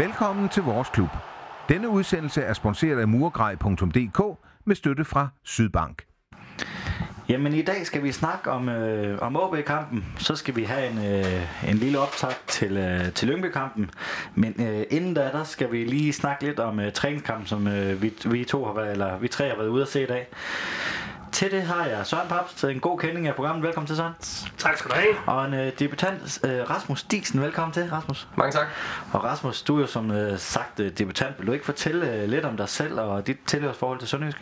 Velkommen til vores klub. Denne udsendelse er sponsoreret af murgrej.dk med støtte fra Sydbank. Jamen i dag skal vi snakke om, øh, om OB-kampen. Så skal vi have en, øh, en lille optag til, øh, til Lyngby-kampen. Men øh, inden da, der skal vi lige snakke lidt om øh, træningskampen, som øh, vi, vi to har været, eller vi tre har været ude at se i dag. Til det har jeg Søren Paps til en god kending af programmet. Velkommen til Søren. Tak skal du have. Og en øh, debutant, øh, Rasmus Dixen. Velkommen til, Rasmus. Mange tak. Og Rasmus, du er jo som øh, sagt øh, debutant. Vil du ikke fortælle øh, lidt om dig selv og dit tilhørsforhold til Sønderjysk?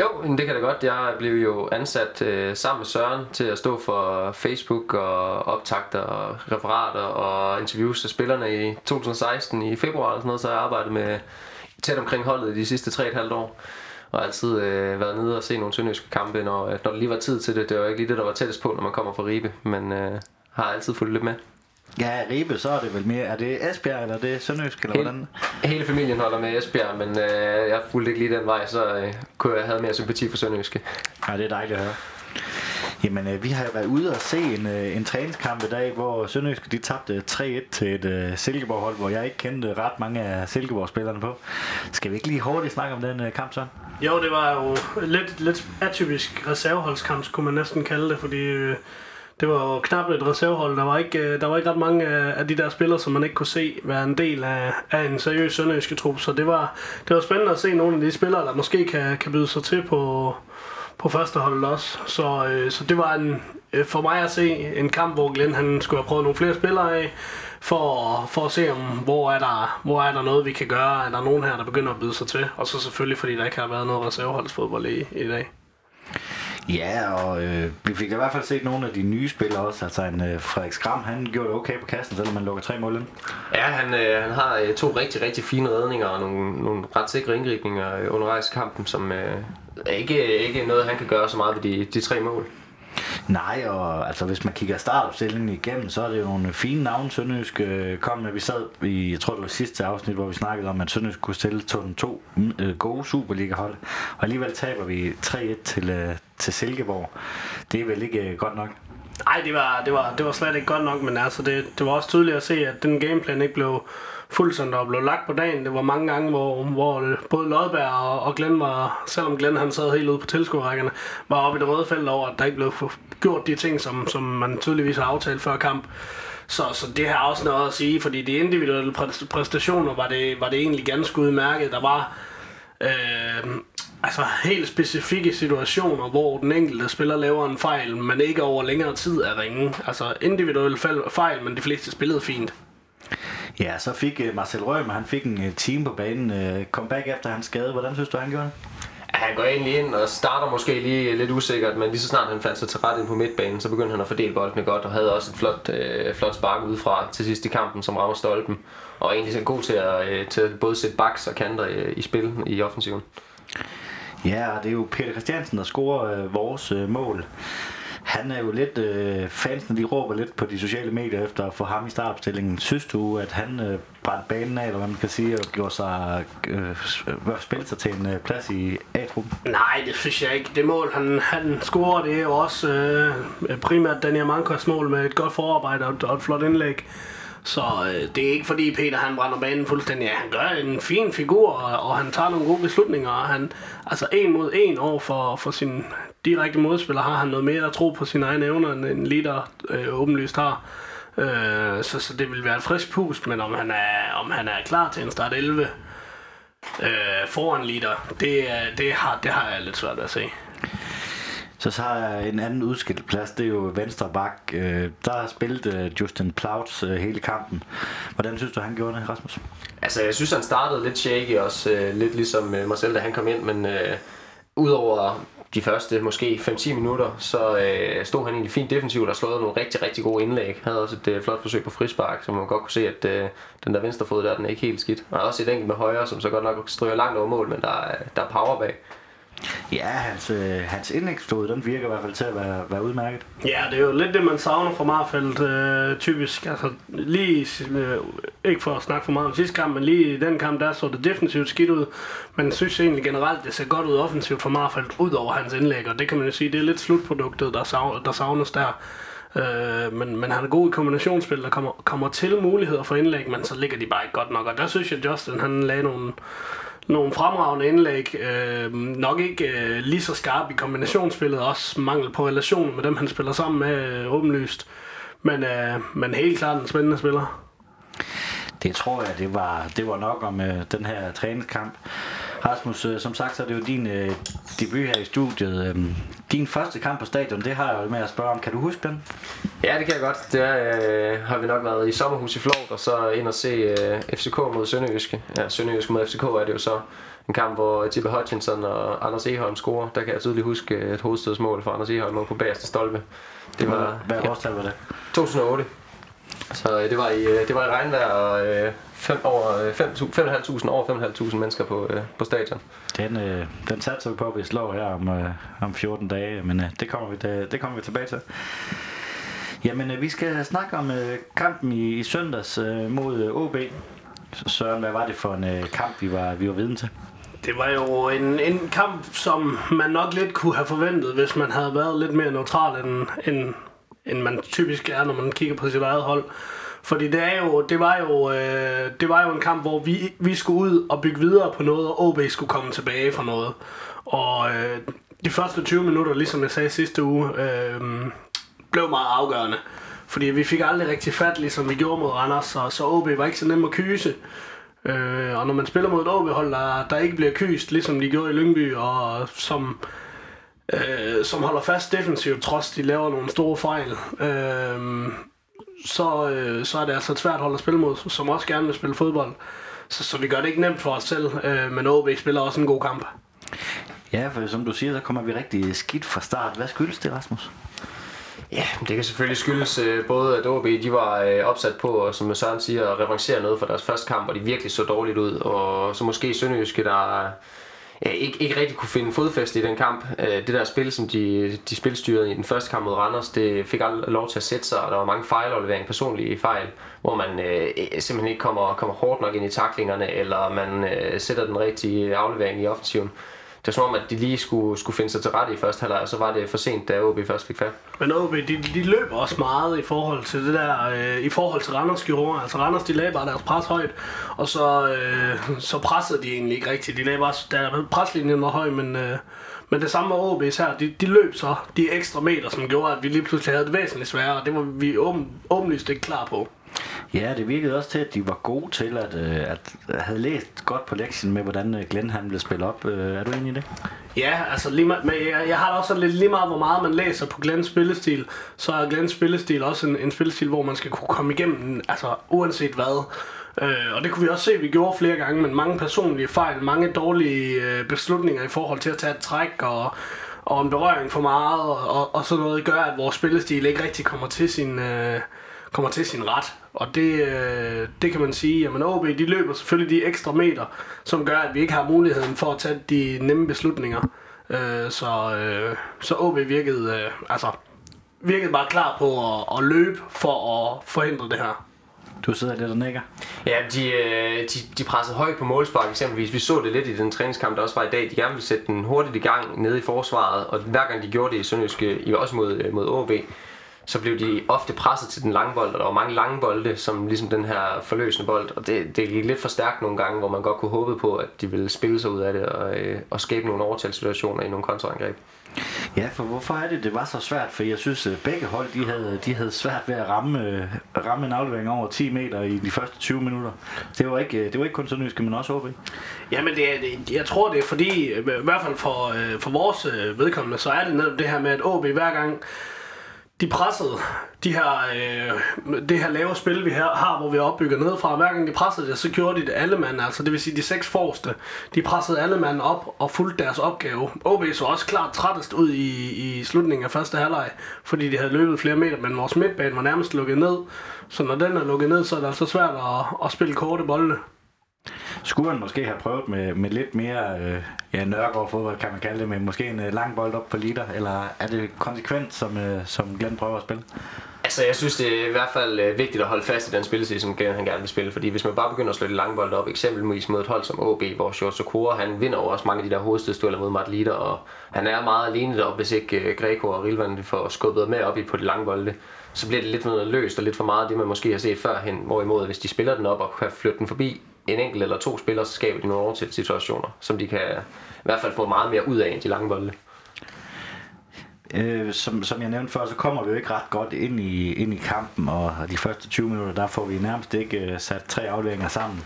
Jo, det kan det godt. Jeg blev jo ansat øh, sammen med Søren til at stå for Facebook og optagter og referater og interviews af spillerne i 2016 i februar og sådan noget, så jeg arbejdet med tæt omkring holdet i de sidste 3,5 år. Og altid øh, været nede og se nogle sønderjyske kampe, når, når der lige var tid til det. Det var ikke lige det, der var tættest på, når man kommer fra Ribe, men øh, har altid fulgt lidt med. Ja, Ribe, så er det vel mere. Er det Esbjerg, eller er det Sønderjysk, eller Hele, hvordan? hele familien holder med Esbjerg, men øh, jeg fulgte ikke lige den vej, så øh, kunne jeg have mere sympati for Sønderjyske. Ja, det er dejligt at høre. Jamen, øh, vi har jo været ude og se en, øh, en træningskamp i dag, hvor Sønderjyske de tabte 3-1 til et øh, Silkeborg-hold, hvor jeg ikke kendte ret mange af Silkeborg-spillerne på. Skal vi ikke lige hurtigt snakke om den øh, kamp så? Jo, det var jo lidt, lidt atypisk reserveholdskamp, kunne man næsten kalde det, fordi øh, det var jo knap et reservehold. Der var ikke, øh, der var ikke ret mange af, af de der spillere, som man ikke kunne se være en del af, af en seriøs sønderjyske trup. Så det var, det var spændende at se nogle af de spillere, der måske kan, kan byde sig til på, på førsteholdet også. Så, øh, så det var en, øh, for mig at se en kamp, hvor Glenn han skulle have prøvet nogle flere spillere af, for, for at se, om, hvor, er der, hvor er der noget, vi kan gøre. Er der nogen her, der begynder at byde sig til? Og så selvfølgelig, fordi der ikke har været noget reserveholdsfodbold i, i dag. Ja, og øh, vi fik i hvert fald set nogle af de nye spillere også. Altså en øh, Frederik Skram, han gjorde det okay på kassen, selvom man lukker tre mål ind. Ja, han, øh, han har øh, to rigtig, rigtig fine redninger og nogle, nogle ret sikre indgribninger øh, undervejs i kampen, som øh, er ikke, ikke noget, han kan gøre så meget ved de, de tre mål. Nej, og altså hvis man kigger startopstillingen igennem, så er det jo nogle fine navne, Sønderjysk øh, kom med. Vi sad i, jeg tror det var sidste afsnit, hvor vi snakkede om, at Sønderjysk kunne stille to, to øh, gode Superliga-hold. Og alligevel taber vi 3-1 til, øh, til Silkeborg. Det er vel ikke øh, godt nok? Nej, det var, det, var, det var slet ikke godt nok, men altså det, det var også tydeligt at se, at den gameplan ikke blev fuldstændig der blev lagt på dagen. Det var mange gange, hvor, hvor både Lodberg og, og Glenn var, selvom Glenn han sad helt ude på tilskuerrækkerne, var oppe i det røde felt over, at der ikke blev gjort de ting, som, som man tydeligvis har aftalt før kamp. Så, så det har også noget at sige, fordi de individuelle præstationer var det, var det egentlig ganske udmærket. Der var øh, altså helt specifikke situationer, hvor den enkelte spiller laver en fejl, men ikke over længere tid er ringe. Altså individuelle fejl, men de fleste spillede fint. Ja, så fik uh, Marcel Rømer, han fik en uh, team på banen. Comeback efter hans skade. Hvordan synes du, han gjorde det? Han går egentlig ind og starter måske lige lidt usikkert, men lige så snart han fandt sig til ret ind på midtbanen, så begyndte han at fordele bolden godt, og havde også et flot, øh, flot spark udefra til sidst i kampen, som rammer stolpen. Og egentlig så god til at, øh, til at både sætte baks og kanter øh, i spil i offensiven. Ja, og det er jo Peter Christiansen, der scorer øh, vores øh, mål. Han er jo lidt, øh, fansene de råber lidt på de sociale medier efter at få ham i startopstillingen. Synes du, at han øh, brændte banen af, eller hvad man kan sige, og gjorde sig, øh, øh spille sig til en øh, plads i A-truppen? Nej, det synes jeg ikke. Det mål, han, han scorer, det er jo også øh, øh primært Daniel Mankos mål med et godt forarbejde og, og et flot indlæg. Så øh, det er ikke fordi Peter han brænder banen fuldstændig. Ja, han gør en fin figur, og, og han tager nogle gode beslutninger. Og han, altså en mod en over for, for sin direkte modspiller har han noget mere at tro på sine egne evner, end en leader øh, åbenlyst har. Øh, så, så det vil være et frisk pust, men om han er, om han er klar til en start 11 øh, foran leader, det, det, har, det har jeg lidt svært at se. Så så har jeg en anden udskilt plads, det er jo venstre bak. Øh, der har spillet øh, Justin Plauts øh, hele kampen. Hvordan synes du, han gjorde det, Rasmus? Altså, jeg synes, han startede lidt shaky også, lidt ligesom mig selv, da han kom ind, men øh, udover de første måske 5-10 minutter, så øh, stod han egentlig fint defensivt og slåede nogle rigtig, rigtig gode indlæg. Han havde også et øh, flot forsøg på frispark, så man godt kunne se, at øh, den der venstre fod der, den er ikke helt skidt. Og også et enkelt med højre, som så godt nok stryger langt over mål, men der der er power bag. Ja, hans, øh, hans indlægsflod, den virker i hvert fald til at være, være udmærket. Ja, det er jo lidt det, man savner fra Marfeldt, øh, typisk. Altså, lige, øh, ikke for at snakke for meget om sidste kamp, men lige i den kamp, der så det defensivt skidt ud. Men synes egentlig generelt, det ser godt ud offensivt for Marfeldt, ud over hans indlæg, og det kan man jo sige, det er lidt slutproduktet, der, savnes, der savnes der. Øh, men, men han er god i kombinationsspil, der kommer, kommer til muligheder for indlæg, men så ligger de bare ikke godt nok. Og der synes jeg, Justin han lagde nogle, nogle fremragende indlæg. Øh, nok ikke øh, lige så skarp i kombinationsspillet, også mangel på relation med dem, han spiller sammen med, øh, åbenlyst. Men, øh, men helt klart en spændende spiller. Det tror jeg, det var, det var nok om øh, den her træningskamp. Rasmus, øh, som sagt, så er det jo din øh, debut her i studiet. Øh, din første kamp på stadion, det har jeg jo med at spørge om. Kan du huske den? Ja, det kan jeg godt. Det er, øh, har vi nok været i sommerhus i Flort, og så ind og se øh, FCK mod Sønderjyske. Ja, Sønderjyske mod FCK er det jo så en kamp, hvor Tibbe Hutchinson og Anders Eholm scorer. Der kan jeg tydeligt huske et hovedstødsmål fra Anders Eholm på bagerste stolpe. Det var, hvad årstal var det? 2008. Så øh, det var i, øh, det var i regnvejr og øh, fem over, 5.500 over 5.500 mennesker på, øh, på stadion. Den, øh, den satser vi på, at vi slår her om, øh, om 14 dage, men øh, det, kommer vi, det, det kommer vi tilbage til. Jamen, øh, vi skal snakke om øh, kampen i, i søndags øh, mod øh, OB. Søren, hvad var det for en øh, kamp, vi var, vi var viden til? Det var jo en, en kamp, som man nok lidt kunne have forventet, hvis man havde været lidt mere neutral, end, end, end man typisk er, når man kigger på sit eget hold. Fordi det, er jo, det, var jo, øh, det var jo en kamp, hvor vi, vi skulle ud og bygge videre på noget, og OB skulle komme tilbage fra noget. Og øh, de første 20 minutter, ligesom jeg sagde sidste uge, øh, blev meget afgørende. Fordi vi fik aldrig rigtig fat, ligesom vi gjorde mod Randers, så, så OB var ikke så nem at kyse. Øh, og når man spiller mod et OB-hold, der, der ikke bliver kyst, ligesom de gjorde i Lyngby, og som, øh, som holder fast defensivt, trods de laver nogle store fejl, øh, så, øh, så er det altså et svært hold at spille mod, som også gerne vil spille fodbold. Så, så vi gør det ikke nemt for os selv, øh, men OB spiller også en god kamp. Ja, for som du siger, så kommer vi rigtig skidt fra start. Hvad skyldes det, Rasmus? Ja, det kan selvfølgelig skyldes øh, både, at OB de var øh, opsat på, som Søren siger, at revancere noget for deres første kamp, og de virkelig så dårligt ud. Og så måske Sønderjyske, der ja, ikke, ikke rigtig kunne finde fodfæste i den kamp. Øh, det der spil, som de, de spilstyrede i den første kamp mod Randers, det fik aldrig lov til at sætte sig, og der var mange fejlafleveringer, personlige fejl, hvor man øh, øh simpelthen ikke kommer, kommer hårdt nok ind i taklingerne, eller man øh, sætter den rigtige aflevering i offensiven det var som om, at de lige skulle, skulle finde sig til rette i første halvleg, og så var det for sent, da OB først fik fat. Men OB, de, de løber også meget i forhold til det der, øh, i forhold til Randers gjorde. Altså Randers, de lagde bare deres pres højt, og så, øh, så pressede de egentlig ikke rigtigt. De lagde bare, der preslinjen var høj, men, øh, men det samme med OB her, de, de løb så de ekstra meter, som gjorde, at vi lige pludselig havde det væsentligt sværere, og det var vi åben, åbenlyst ikke klar på. Ja, det virkede også til, at de var gode til at, øh, at øh, have læst godt på lektien med, hvordan øh, Glenn han ville spille op. Øh, er du enig i det? Ja, altså lige meget, men jeg, jeg har da også lidt lige meget, hvor meget man læser på Glens spillestil, så er Glens spillestil også en, en spillestil, hvor man skal kunne komme igennem, altså uanset hvad. Øh, og det kunne vi også se, at vi gjorde flere gange, men mange personlige fejl, mange dårlige øh, beslutninger i forhold til at tage et træk og, og en berøring for meget, og, og sådan noget gør, at vores spillestil ikke rigtig kommer til sin... Øh, kommer til sin ret. Og det, øh, det kan man sige, at OB de løber selvfølgelig de ekstra meter, som gør, at vi ikke har muligheden for at tage de nemme beslutninger. Øh, så, øh, så OB virkede, øh, altså, virkede bare klar på at, at løbe for at forhindre det her. Du sidder lidt og nikker. Ja, de, øh, de, de pressede højt på målspark eksempelvis. Vi så det lidt i den træningskamp, der også var i dag. De gerne ville sætte den hurtigt i gang nede i forsvaret, og hver gang de gjorde det i Sønderjyske, også mod, øh, mod OB, så blev de ofte presset til den lange bold, og der var mange lange bolde, som ligesom den her forløsende bold, og det, det gik lidt for stærkt nogle gange, hvor man godt kunne håbe på, at de ville spille sig ud af det og, øh, og skabe nogle overtalssituationer i nogle kontraangreb. Ja, for hvorfor er det, det var så svært? For jeg synes, at begge hold de havde, de havde svært ved at ramme, øh, ramme en aflevering over 10 meter i de første 20 minutter. Det var ikke, det var ikke kun Sønderjyske, men også OB. Jamen, det er, jeg tror, det er fordi, i hvert fald for, øh, for vores vedkommende, så er det netop det her med, at OB hver gang de pressede de her, øh, det her lave spil, vi her, har, hvor vi opbygger nedefra. Hver gang de pressede det, så gjorde de det alle mand, altså det vil sige de seks forreste. De pressede alle mand op og fulgte deres opgave. OB så også klart trættest ud i, i slutningen af første halvleg, fordi de havde løbet flere meter, men vores midtbane var nærmest lukket ned. Så når den er lukket ned, så er det altså svært at, at spille korte bolde. Skulle han måske have prøvet med, med lidt mere øh, ja, nørgaard fodbold, kan man kalde det, med måske en øh, lang bold op på liter, eller er det konsekvent, som, øh, som Glenn prøver at spille? Altså, jeg synes, det er i hvert fald øh, vigtigt at holde fast i den spillestil, som Glenn han gerne vil spille. Fordi hvis man bare begynder at slå de lange bold op, eksempelvis mod et hold som OB, hvor Short Sokora, han vinder over også mange af de der hovedstødstueller mod Matt og han er meget alene deroppe, hvis ikke øh, Greco og Rilvan får skubbet med op i på det lange bolde så bliver det lidt noget løst og lidt for meget det, man måske har set førhen. Hvorimod, hvis de spiller den op og kan flytte den forbi en enkelt eller to spillere, så skaber de nogle situationer, som de kan i hvert fald få meget mere ud af end de lange bolde. Øh, som, som jeg nævnte før, så kommer vi jo ikke ret godt ind i, ind i kampen, og de første 20 minutter, der får vi nærmest ikke uh, sat tre afleveringer sammen.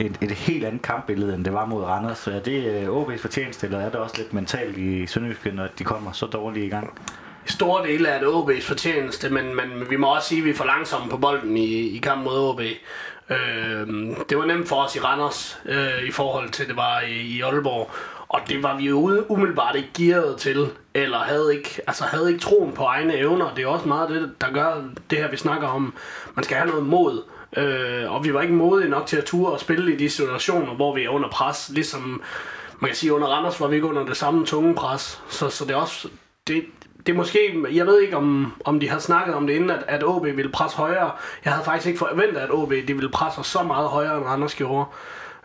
Et, et helt andet kampbillede, end det var mod Randers. Så er det uh, OB's fortjeneste, eller er det også lidt mentalt i Sønderjyske, når de kommer så dårligt i gang? I store dele er det OB's fortjeneste, men, men vi må også sige, at vi er for langsomme på bolden i, i kampen mod OB. Øh, det var nemt for os i Randers, øh, i forhold til det var i, i Aalborg. Og det var vi jo umiddelbart ikke gearet til, eller havde ikke, altså havde ikke troen på egne evner. Det er også meget det, der gør det her, vi snakker om. Man skal have noget mod. Øh, og vi var ikke modige nok til at ture og spille i de situationer, hvor vi er under pres. Ligesom man kan sige, under Randers var vi ikke under det samme tunge pres. Så, så det er også, det, det er måske, jeg ved ikke om, om de har snakket om det inden, at, at OB ville presse højere. Jeg havde faktisk ikke forventet, at OB de ville presse os så meget højere, end Randers gjorde.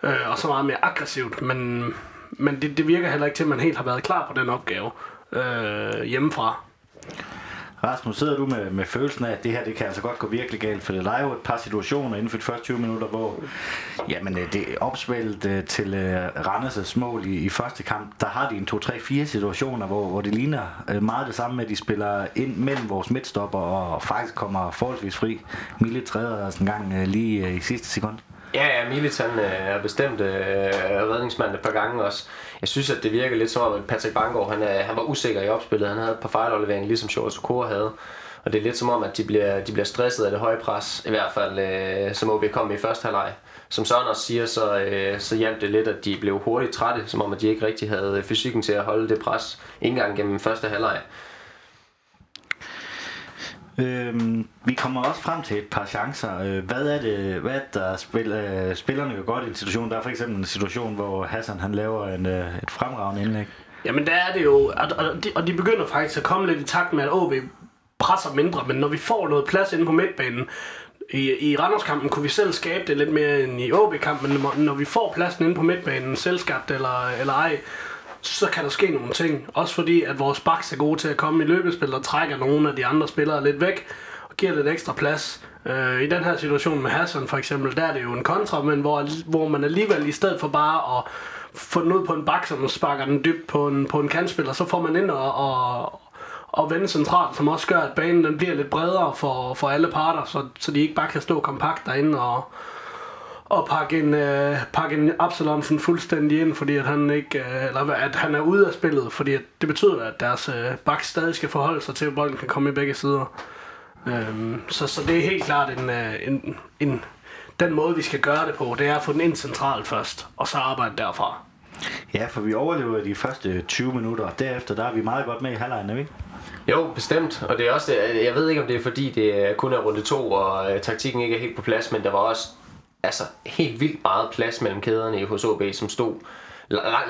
Øh, og så meget mere aggressivt. Men, men det, det virker heller ikke til, at man helt har været klar på den opgave øh, hjemmefra. Rasmus, sidder du med, med følelsen af, at det her det kan altså godt gå virkelig galt, for det er jo et par situationer inden for de første 20 minutter, hvor jamen, øh, det er øh, til uh, Randers' mål i, i første kamp, der har de en 2-3-4 situationer, hvor, hvor det ligner uh, meget det samme med, at de spiller ind mellem vores midtstopper og, faktisk kommer forholdsvis fri. Mille træder altså en gang uh, lige uh, i sidste sekund. Ja, ja, Militan han er bestemt øh, redningsmand et par gange også. Jeg synes, at det virker lidt som om, at Patrick Bangor, han, er, han var usikker i opspillet. Han havde et par fejlafleveringer, ligesom Sjovs Okora havde. Og det er lidt som om, at de bliver, de bliver stresset af det høje pres, i hvert fald øh, som OB kom i første halvleg. Som Søren også siger, så, øh, så hjalp det lidt, at de blev hurtigt trætte, som om at de ikke rigtig havde øh, fysikken til at holde det pres, ikke engang gennem første halvleg. Øhm, vi kommer også frem til et par chancer. Øh, hvad er det, hvad er det der spil, øh, spillerne gør godt i en situation? Der er for eksempel en situation, hvor Hassan han laver en, øh, et fremragende indlæg. Jamen der er det jo, og, og, de, og de begynder faktisk at komme lidt i takt med, at OB presser mindre, men når vi får noget plads inde på midtbanen, i, i Randerskampen kunne vi selv skabe det lidt mere end i OB-kampen, men når, når vi får pladsen inde på midtbanen, selvskabt eller, eller ej, så kan der ske nogle ting. Også fordi, at vores backs er gode til at komme i løbespil og trækker nogle af de andre spillere lidt væk og giver lidt ekstra plads. Øh, I den her situation med Hassan for eksempel, der er det jo en kontra, men hvor, hvor man alligevel i stedet for bare at få den ud på en bak, som sparker den dybt på en, på en kantspiller, så får man ind og, og, og vende centralt, som også gør, at banen den bliver lidt bredere for, for alle parter, så, så de ikke bare kan stå kompakt derinde og, og pakke en, øh, pakke en Absalonsen fuldstændig ind, fordi at han ikke, øh, eller at han er ude af spillet, fordi at det betyder, at deres øh, bak stadig skal forholde sig til, at bolden kan komme i begge sider. Øhm, så, så det er helt klart en, øh, en, en, den måde, vi skal gøre det på, det er at få den ind centralt først, og så arbejde derfra. Ja, for vi overlever de første 20 minutter, og derefter der er vi meget godt med i halvlejen, vi ikke? Jo, bestemt. Og det er også, jeg ved ikke, om det er fordi, det kun er runde to, og øh, taktikken ikke er helt på plads, men der var også altså, helt vildt meget plads mellem kæderne i hos OB, som stod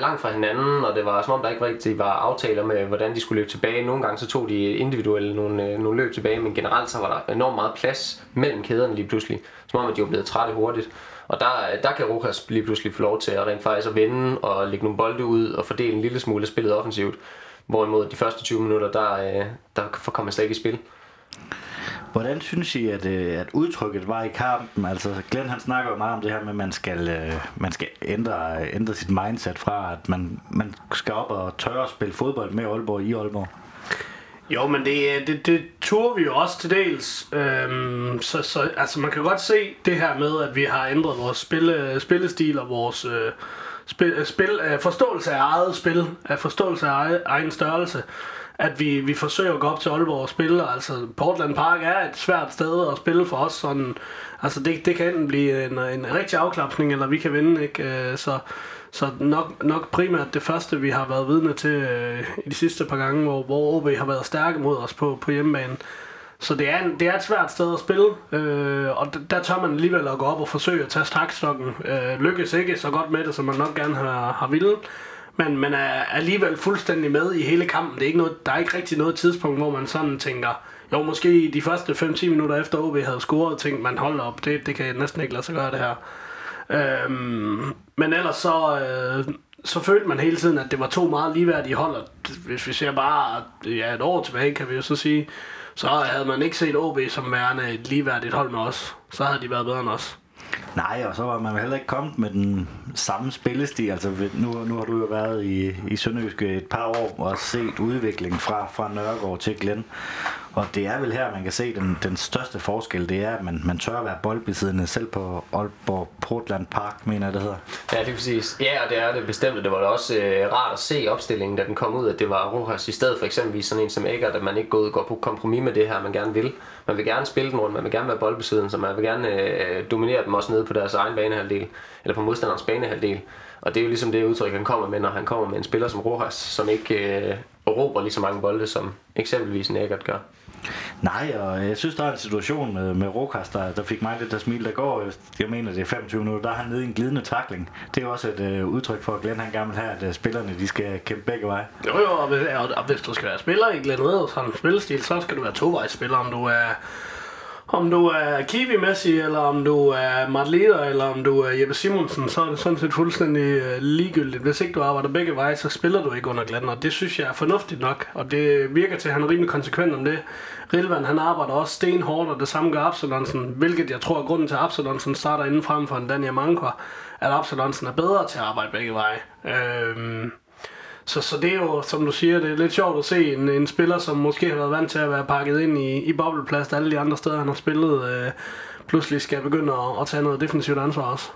langt fra hinanden, og det var som om, der ikke rigtig var aftaler med, hvordan de skulle løbe tilbage. Nogle gange så tog de individuelle nogle, øh, nogle løb tilbage, men generelt så var der enormt meget plads mellem kæderne lige pludselig. Som om, at de var blevet trætte hurtigt. Og der, øh, der kan Rokas lige pludselig få lov til at rent faktisk at vende og lægge nogle bolde ud og fordele en lille smule af spillet offensivt. Hvorimod de første 20 minutter, der, øh, der kommer slet ikke i spil. Hvordan synes I, at, øh, at udtrykket var i kampen? Altså, Glenn han snakker jo meget om det her med, at man skal, øh, man skal ændre, ændre sit mindset fra, at man, man skal op og tørre at spille fodbold med Aalborg i Aalborg. Jo, men det, øh, det, det turde vi jo også til dels. Øhm, så, så altså, man kan godt se det her med, at vi har ændret vores spille, spillestil og vores øh, spil, spil, øh, forståelse af eget spil, af forståelse af egen, egen størrelse at vi, vi forsøger at gå op til Aalborg og spille. Altså, Portland Park er et svært sted at spille for os. Sådan, altså, det, det kan enten blive en, en rigtig afklapsning, eller vi kan vinde. Ikke? Øh, så, så nok, nok primært det første, vi har været vidne til øh, i de sidste par gange, hvor, hvor OB har været stærke mod os på, på hjemmebane. Så det er, en, det er et svært sted at spille, øh, og der tør man alligevel at gå op og forsøge at tage stakstokken. Øh, lykkes ikke så godt med det, som man nok gerne har, har ville men man er alligevel fuldstændig med i hele kampen. Det er ikke noget, der er ikke rigtig noget tidspunkt, hvor man sådan tænker, jo, måske de første 5-10 minutter efter OB havde scoret, tænkte man, hold op, det, det kan jeg næsten ikke lade sig gøre det her. Øhm, men ellers så, øh, så følte man hele tiden, at det var to meget ligeværdige hold, og hvis vi ser bare ja, et år tilbage, kan vi jo så sige, så havde man ikke set OB som værende et ligeværdigt hold med os. Så havde de været bedre end os. Nej, og så var man heller ikke kommet med den samme spillestil. Altså, nu, nu har du jo været i, i Sønderjyske et par år og set udviklingen fra, fra Nørregård til Glenn. Og det er vel her, man kan se den, den største forskel, det er, at man, man tør at være boldbesiddende selv på Aalborg Portland Park, mener jeg, det hedder. Ja, det er præcis. Ja, og det er det bestemt, det var da også øh, rart at se opstillingen, da den kom ud, at det var Rojas i stedet for eksempelvis sådan en som Eggert, at man ikke går, går på kompromis med det her, man gerne vil. Man vil gerne spille den rundt, man vil gerne være boldbesiddende, så man vil gerne øh, dominere dem også nede på deres egen banehalvdel, eller på modstanderens banehalvdel. Og det er jo ligesom det udtryk, han kommer med, når han kommer med en spiller som Rojas, som ikke øh, råber lige så mange bolde, som eksempelvis Nægert gør. Nej, og jeg synes, der er en situation med, med Rokas, der, der fik mig lidt at smile. Der går, jeg mener, det er 25 minutter, der er han nede i en glidende takling. Det er også et øh, udtryk for, at Glenn han gerne vil have, at øh, spillerne de skal kæmpe begge veje. Jo, jo, og hvis, og, og hvis du skal være spiller i Glenn Ridder, sådan en spillestil, så skal du være tovejsspiller, om du er om du er Kiwi Messi, eller om du er Matt Leder, eller om du er Jeppe Simonsen, så er det sådan set fuldstændig øh, ligegyldigt. Hvis ikke du arbejder begge veje, så spiller du ikke under Glenn, og det synes jeg er fornuftigt nok, og det virker til, at han er rimelig konsekvent om det. Rilvan, han arbejder også stenhårdt, og det samme gør Absalonsen, hvilket jeg tror er grunden til, at Absalonsen starter inden frem for en Daniel Manko, at Absalonsen er bedre til at arbejde begge veje. Øhm, så, så det er jo, som du siger, det er lidt sjovt at se en, en spiller, som måske har været vant til at være pakket ind i, i bobleplads alle de andre steder, han har spillet, øh, pludselig skal begynde at, at tage noget defensivt ansvar også.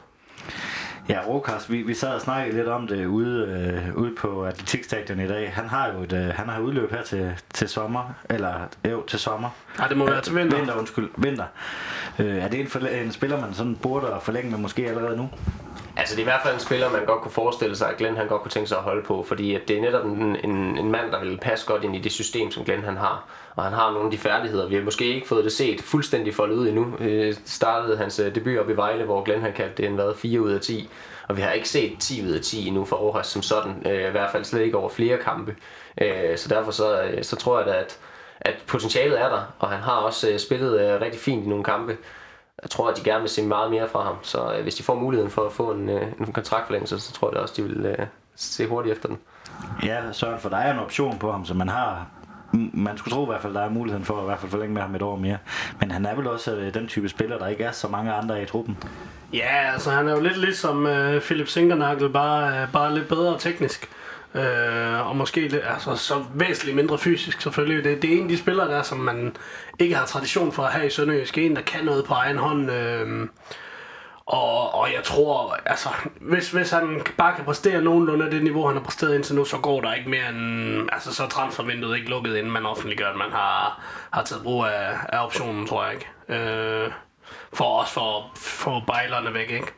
Ja, Rokas, vi, vi sad og snakkede lidt om det ude, øh, ude på atletikstadion i dag. Han har jo et, øh, han har udløb her til, til sommer, eller jo, til sommer. Ja, det må være til vinter. Vinter, undskyld, vinter. Øh, er det en, forlæ- en spiller, man sådan burde forlænge med måske allerede nu? Altså det er i hvert fald en spiller, man godt kunne forestille sig, at Glenn han godt kunne tænke sig at holde på, fordi at det er netop en, en, en mand, der vil passe godt ind i det system, som Glenn han har. Og han har nogle af de færdigheder. Vi har måske ikke fået det set fuldstændig foldet ud endnu. Øh, startede hans øh, debut op i Vejle, hvor Glenn han kaldte det en hvad, 4 ud af 10. Og vi har ikke set 10 ud af 10 endnu for Aarhus som sådan. Øh, I hvert fald slet ikke over flere kampe. Øh, så derfor så, øh, så tror jeg da, at, at potentialet er der. Og han har også øh, spillet øh, rigtig fint i nogle kampe jeg tror, at de gerne vil se meget mere fra ham. Så øh, hvis de får muligheden for at få en, øh, en kontraktforlængelse, så tror jeg også, de vil øh, se hurtigt efter den. Ja, Søren, for der er en option på ham, så man har man skulle tro i hvert fald, der er muligheden for at i hvert fald forlænge med ham et år mere. Men han er vel også øh, den type spiller, der ikke er så mange andre i truppen. Ja, altså han er jo lidt ligesom øh, Philip Sinkernagel, bare, øh, bare lidt bedre teknisk. Øh, og måske altså, så væsentligt mindre fysisk selvfølgelig. Det, det er en af de spillere der, som man ikke har tradition for at have i Sønderjysk. En, der kan noget på egen hånd. Øh, og, og jeg tror, altså, hvis, hvis han bare kan præstere nogenlunde af det niveau, han har præsteret indtil nu, så går der ikke mere end... Altså, så er transfervinduet ikke lukket, inden man offentliggør, at man har, har taget brug af, af optionen, tror jeg ikke. Øh, for os for, for bejlerne væk, ikke?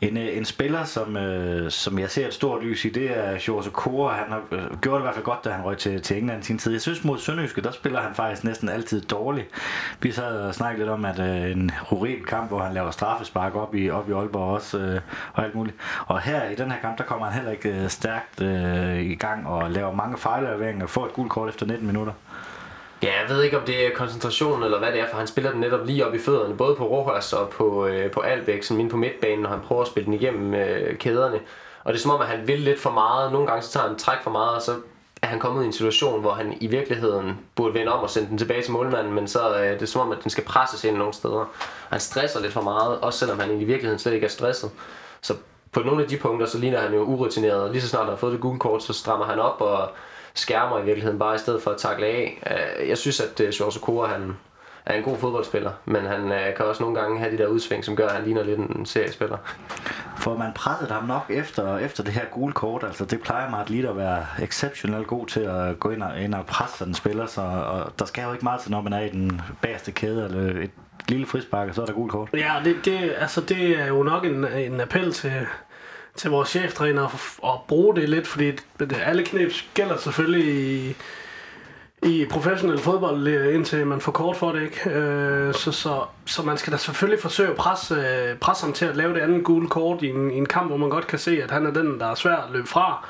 En, øh, en spiller, som, øh, som jeg ser et stort lys i, det er Jose Kora. Han har øh, gjort det i hvert fald godt, da han røg til, til England i sin tid. Jeg synes mod Sønderjyske, der spiller han faktisk næsten altid dårligt. Vi sad og snakkede lidt om, at øh, en horribel kamp, hvor han laver straffespark op i, op i Aalborg også, øh, og alt muligt. Og her i den her kamp, der kommer han heller ikke øh, stærkt øh, i gang og laver mange fejlafleveringer og får et gult kort efter 19 minutter. Ja, jeg ved ikke, om det er koncentration eller hvad det er, for han spiller den netop lige op i fødderne, både på Rojas og på, øh, på Albæk, som inde på midtbanen, når han prøver at spille den igennem øh, kæderne. Og det er som om, at han vil lidt for meget. Nogle gange så tager han træk for meget, og så er han kommet i en situation, hvor han i virkeligheden burde vende om og sende den tilbage til målmanden, men så øh, det er som om, at den skal presses ind nogle steder. Han stresser lidt for meget, også selvom han i virkeligheden slet ikke er stresset. Så på nogle af de punkter, så ligner han jo urutineret. Lige så snart han har fået det gule kort, så strammer han op og skærmer i virkeligheden bare i stedet for at takle af. Øh, jeg synes, at George øh, Okora, han er en god fodboldspiller, men han øh, kan også nogle gange have de der udsving, som gør, at han ligner lidt en seriespiller. For man pressede ham nok efter, efter det her gule kort, altså det plejer mig lige at være exceptionelt god til at gå ind og, ind og presse sådan en spiller, så og der skal jo ikke meget til, når man er i den bagerste kæde, eller et lille frispark, og så er der gul kort. Ja, det, det, altså det er jo nok en, en appel til, til vores cheftræner at bruge det lidt, fordi alle knep gælder selvfølgelig i, i professionel fodbold, øh, indtil man får kort for det, ikke? Øh, så, så, så man skal da selvfølgelig forsøge at presse, øh, presse ham til at lave det andet gule kort i en, i en kamp, hvor man godt kan se, at han er den, der er svær at løbe fra.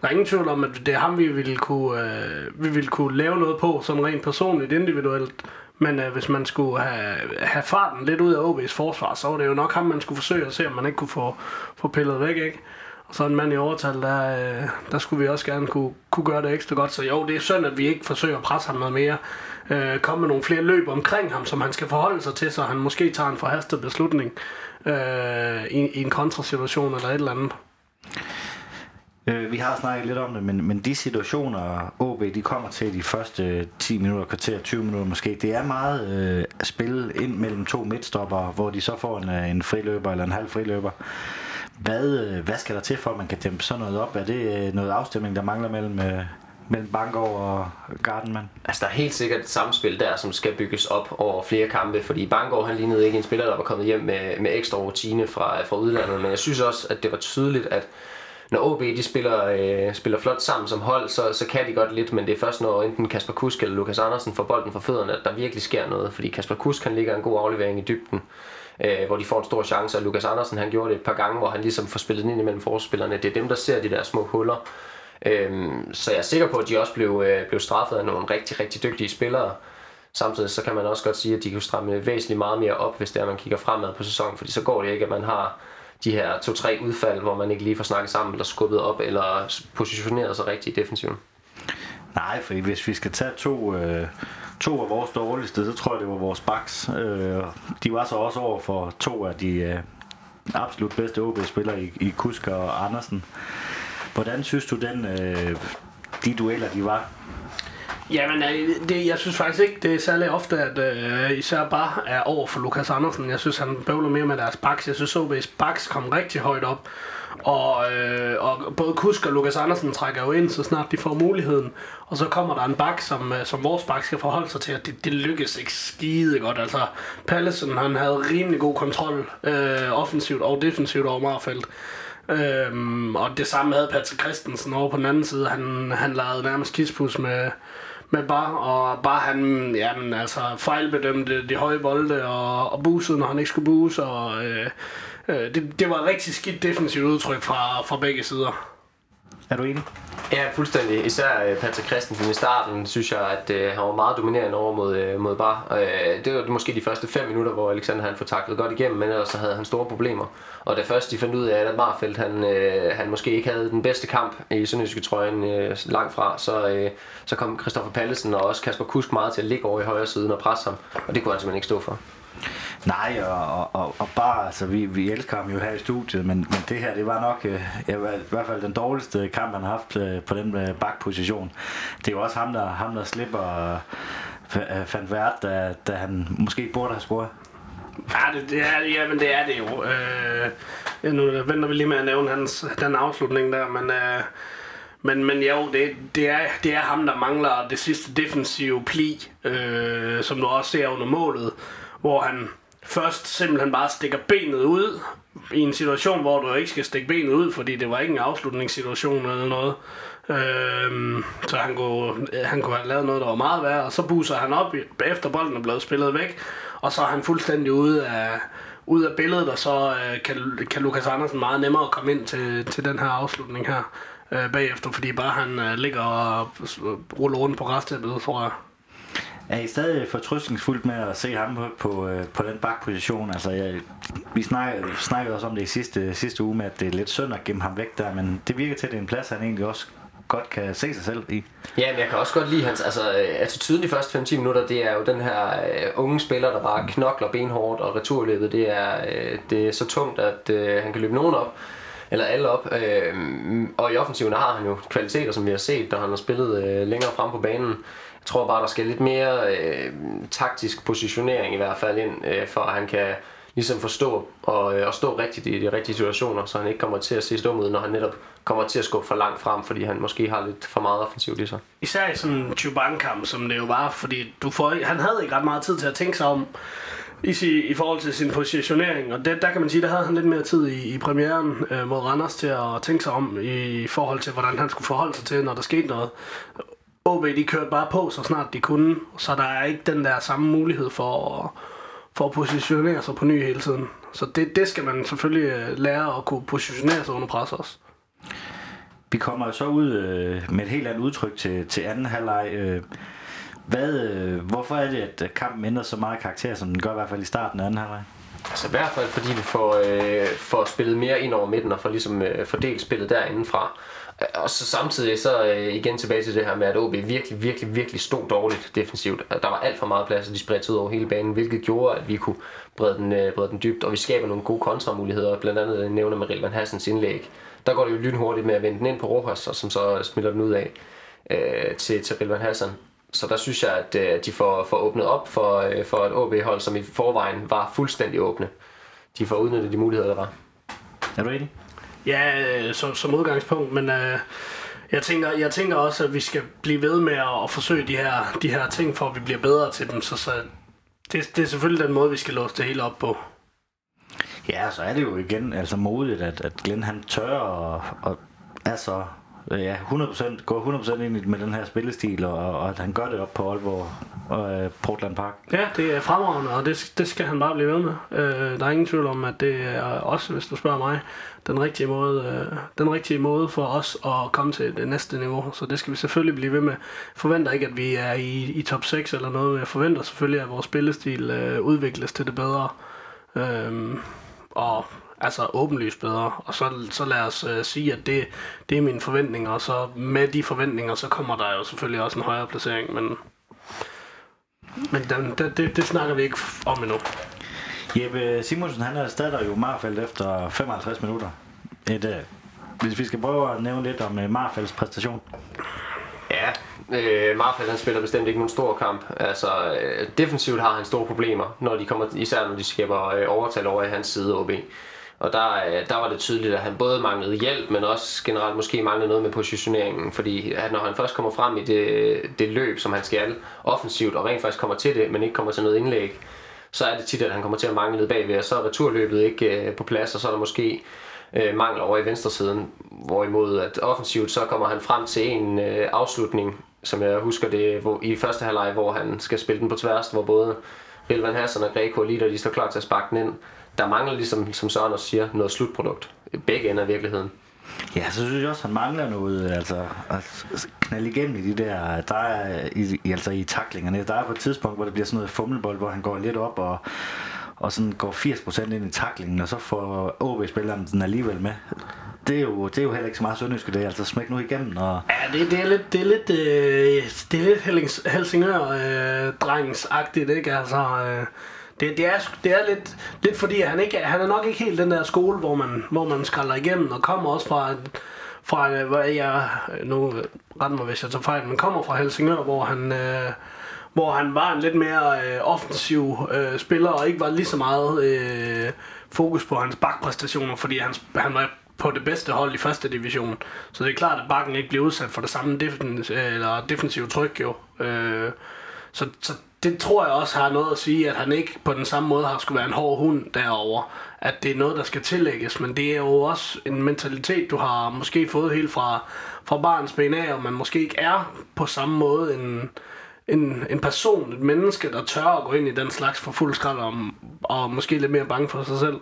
Der er ingen tvivl om, at det er ham, vi ville kunne, øh, vi ville kunne lave noget på, sådan rent personligt, individuelt. Men øh, hvis man skulle have, have farten lidt ud af OB's forsvar, så var det jo nok ham, man skulle forsøge at se, om man ikke kunne få, få pillet væk, ikke? Og så en mand i overtal, der, øh, der skulle vi også gerne kunne, kunne gøre det ekstra godt. Så jo, det er synd, at vi ikke forsøger at presse ham noget mere. Øh, komme med nogle flere løb omkring ham, som han skal forholde sig til, så han måske tager en forhastet beslutning øh, i, i en kontrasituation eller et eller andet. Øh, vi har snakket lidt om det, men, men de situationer, OB de kommer til de første 10 minutter, kvarter, 20 minutter måske, det er meget øh, at spille ind mellem to midtstopper, hvor de så får en, øh, en friløber eller en halv friløber. Hvad, øh, hvad skal der til for, at man kan dæmpe sådan noget op? Er det øh, noget afstemning, der mangler mellem, øh, mellem Bangor og Gardenman? Altså, der er helt sikkert et samspil der, som skal bygges op over flere kampe, fordi Bangor han lignede ikke en spiller, der var kommet hjem med, med ekstra rutine fra, fra udlandet, men jeg synes også, at det var tydeligt, at når OB de spiller, øh, spiller flot sammen som hold, så, så kan de godt lidt, men det er først når enten Kasper Kusk eller Lukas Andersen får bolden for fødderne, at der virkelig sker noget, fordi Kasper Kusk kan ligge en god aflevering i dybden, øh, hvor de får en stor chance, og Lukas Andersen han gjorde det et par gange, hvor han ligesom får spillet ind imellem forspillerne. Det er dem, der ser de der små huller. Øhm, så jeg er sikker på, at de også blev, øh, blev straffet af nogle rigtig, rigtig dygtige spillere. Samtidig så kan man også godt sige, at de kan stramme væsentligt meget mere op, hvis det er, at man kigger fremad på sæsonen, fordi så går det ikke, at man har de her to-tre udfald, hvor man ikke lige får snakket sammen, eller skubbet op, eller positioneret sig rigtigt i defensiven. Nej, for hvis vi skal tage to, øh, to af vores dårligste, så tror jeg, det var vores backs. Øh, de var så også over for to af de øh, absolut bedste OB-spillere i, i Kusker og Andersen. Hvordan synes du, den, øh, de dueller, de var? Jamen, øh, det, jeg synes faktisk ikke, det er særlig ofte, at øh, især bare er over for Lukas Andersen. Jeg synes, han bøvler mere med deres backs. Jeg synes, OB's backs kom rigtig højt op. Og, øh, og både Kusk og Lukas Andersen trækker jo ind, så snart de får muligheden. Og så kommer der en bak, som, øh, som vores bak skal forholde sig til, at det, det lykkes ikke skide godt. Altså, Pallesen, han havde rimelig god kontrol øh, offensivt og defensivt over Marfeldt. Øhm, og det samme havde Patrick Christensen over på den anden side. Han, han lavede nærmest kispus med, med Bar, og Bar han jamen, altså, fejlbedømte de høje bolde og, og busede, når han ikke skulle buse. Og, øh, øh, det, det var et rigtig skidt defensivt udtryk fra, fra begge sider. Er du enig? Ja, fuldstændig. Især øh, Patrick Christensen i starten, synes jeg, at øh, han var meget dominerende over mod, øh, mod Bar. Øh, det var måske de første 5 minutter, hvor Alexander han får taklet godt igennem, men ellers så havde han store problemer. Og da først de fandt ud af, at Marfeldt han, øh, han måske ikke havde den bedste kamp i Sønderjyske trøjen øh, langt fra, så, øh, så kom Christoffer Pallesen og også Kasper Kusk meget til at ligge over i højre siden og presse ham. Og det kunne han simpelthen ikke stå for. Nej, og, og, og bare, altså vi, vi elsker ham jo her i studiet, men, men det her, det var nok øh, var i hvert fald den dårligste kamp, han har haft øh, på den øh, bakposition. Det er jo også ham, der, ham, der slipper øh, øh fandt værd, da, da han måske burde have scoret. Ja, det, det er, ja, men det er det jo. Øh, ja, nu venter vi lige med at nævne hans, den afslutning der, men... Øh, men, men jo, det, det, er, det er ham, der mangler det sidste defensive pli, øh, som du også ser under målet, hvor han først simpelthen bare stikker benet ud i en situation, hvor du ikke skal stikke benet ud, fordi det var ikke en afslutningssituation eller noget. Øhm, så han kunne, han kunne have lavet noget, der var meget værre, og så buser han op efter bolden er blevet spillet væk, og så er han fuldstændig ude af, ud af billedet, og så øh, kan, kan Lukas Andersen meget nemmere komme ind til, til den her afslutning her øh, bagefter, fordi bare han øh, ligger og ruller rundt på restæppet, tror jeg. Er I stadig fortrystningsfuldt med at se ham på, på, øh, på den bakposition? Altså, jeg, vi snakkede, snakkede også om det i sidste, sidste uge med, at det er lidt synd at gemme ham væk der, men det virker til, at det er en plads, han egentlig også godt kan se sig selv i. Ja, men jeg kan også godt lide hans altså, øh, attitude de første 5-10 minutter. Det er jo den her uh, unge spiller, der bare knokler benhårdt, og returløbet det er, uh, det er så tungt, at uh, han kan løbe nogen op eller alle op. Øh, og i offensiven har han jo kvaliteter, som vi har set, da han har spillet øh, længere frem på banen. Tror bare, der skal lidt mere øh, taktisk positionering i hvert fald ind, øh, for at han kan ligesom forstå og, øh, og stå rigtigt i de rigtige situationer, så han ikke kommer til at se stum ud, når han netop kommer til at skubbe for langt frem, fordi han måske har lidt for meget offensivt i sig. Især i sådan en Chubank-kamp, som det jo var, fordi du får, han havde ikke ret meget tid til at tænke sig om i, i forhold til sin positionering, og det, der kan man sige, der havde han lidt mere tid i, i premieren øh, mod Randers til at tænke sig om i forhold til, hvordan han skulle forholde sig til, når der skete noget. OB, de kørte bare på, så snart de kunne, så der er ikke den der samme mulighed for at, for at positionere sig på ny hele tiden. Så det, det skal man selvfølgelig øh, lære at kunne positionere sig under pres også. Vi kommer så ud øh, med et helt andet udtryk til, til anden halvleg. Øh, hvad, øh, hvorfor er det, at kampen ændrer så meget karakter, som den gør i hvert fald i starten af anden halvleg? Altså i hvert fald fordi vi får, øh, får spillet mere ind over midten og får ligesom øh, fordelt spillet derindefra. Øh, og så samtidig så øh, igen tilbage til det her med, at OB virkelig, virkelig, virkelig stod dårligt defensivt. Øh, der var alt for meget plads, og de spredte ud over hele banen, hvilket gjorde, at vi kunne brede den, øh, brede den dybt, og vi skaber nogle gode kontramuligheder, blandt andet øh, nævner med Rilvan Hassens indlæg. Der går det jo lynhurtigt med at vende den ind på Rojas, og som så øh, smitter den ud af øh, til, til Rilvan Hassan. Så der synes jeg, at øh, de får, får åbnet op for, øh, for et OB-hold, som i forvejen var fuldstændig åbne. De får udnyttet de muligheder, der var. Er du enig? Ja, øh, som, som udgangspunkt, men øh, jeg, tænker, jeg tænker også, at vi skal blive ved med at, at forsøge de her, de her ting, for at vi bliver bedre til dem. Så, så det, det er selvfølgelig den måde, vi skal låse det hele op på. Ja, så er det jo igen altså modigt, at, at Glenn han tør og, og er så ja, 100%, går 100% ind med den her spillestil, og, og at han gør det op på Aalborg og uh, Portland Park. Ja, det er fremragende, og det, det skal han bare blive ved med. Uh, der er ingen tvivl om, at det er også, hvis du spørger mig, den rigtige måde, uh, den rigtige måde for os at komme til det næste niveau. Så det skal vi selvfølgelig blive ved med. Forventer ikke, at vi er i, i top 6 eller noget, men jeg forventer selvfølgelig, at vores spillestil uh, udvikles til det bedre. Uh, og altså åbenlyst bedre. Og så, så lad os uh, sige, at det, det er mine forventninger, og så med de forventninger, så kommer der jo selvfølgelig også en højere placering, men, men den, det, det, det snakker vi ikke om endnu. Jeppe Simonsen, han erstatter jo Marfeldt efter 55 minutter. Et, uh, hvis vi skal prøve at nævne lidt om uh, Marfelds præstation. Ja, øh, Marfeldt han spiller bestemt ikke nogen stor kamp. Altså, øh, defensivt har han store problemer, når de kommer, især når de skaber øh, overtal over i hans side OB. Og der, øh, der var det tydeligt, at han både manglede hjælp, men også generelt måske manglede noget med positioneringen. Fordi at når han først kommer frem i det, det løb, som han skal offensivt, og rent faktisk kommer til det, men ikke kommer til noget indlæg, så er det tit, at han kommer til at mangle lidt bagved, og så er returløbet ikke øh, på plads, og så er der måske øh, mangel over i venstresiden. Hvorimod at offensivt, så kommer han frem til en øh, afslutning, som jeg husker det hvor, i første halvleg, hvor han skal spille den på tværs, hvor både Rilvan Hassan og Greco og Lider, de står klar til at sparke den ind der mangler ligesom, som Søren også siger, noget slutprodukt. Begge ender af virkeligheden. Ja, så synes jeg også, han mangler noget, altså at knalde igennem i de der, der er i, altså i taklingerne. Der er på et tidspunkt, hvor det bliver sådan noget fummelbold, hvor han går lidt op og, og sådan går 80% ind i taklingen, og så får OB-spilleren den alligevel med. Det er, jo, det er jo heller ikke så meget sønderjysk, det er altså smæk nu igennem. Og... Ja, det, det, er lidt, det er lidt, øh, det er lidt Helsingør-drengsagtigt, øh, ikke? Altså, øh, det, det, er, det er lidt, lidt fordi, at han, ikke, han er nok ikke helt den der skole, hvor man, hvor man skralder igennem, og kommer også fra, fra hvor jeg, nu ret mig hvis jeg tager fejl, men kommer fra Helsingør, hvor han, øh, hvor han var en lidt mere øh, offensiv øh, spiller, og ikke var lige så meget øh, fokus på hans bakpræstationer, fordi han, han var på det bedste hold i første division. Så det er klart, at bakken ikke bliver udsat for det samme defens, øh, eller defensive tryk jo. Øh, så, så det tror jeg også har noget at sige, at han ikke på den samme måde har skulle være en hård hund derover. At det er noget, der skal tillægges, men det er jo også en mentalitet, du har måske fået helt fra, fra barns ben af, og man måske ikke er på samme måde en, en, en person, et menneske, der tør at gå ind i den slags for fuld skrald og, og måske lidt mere bange for sig selv.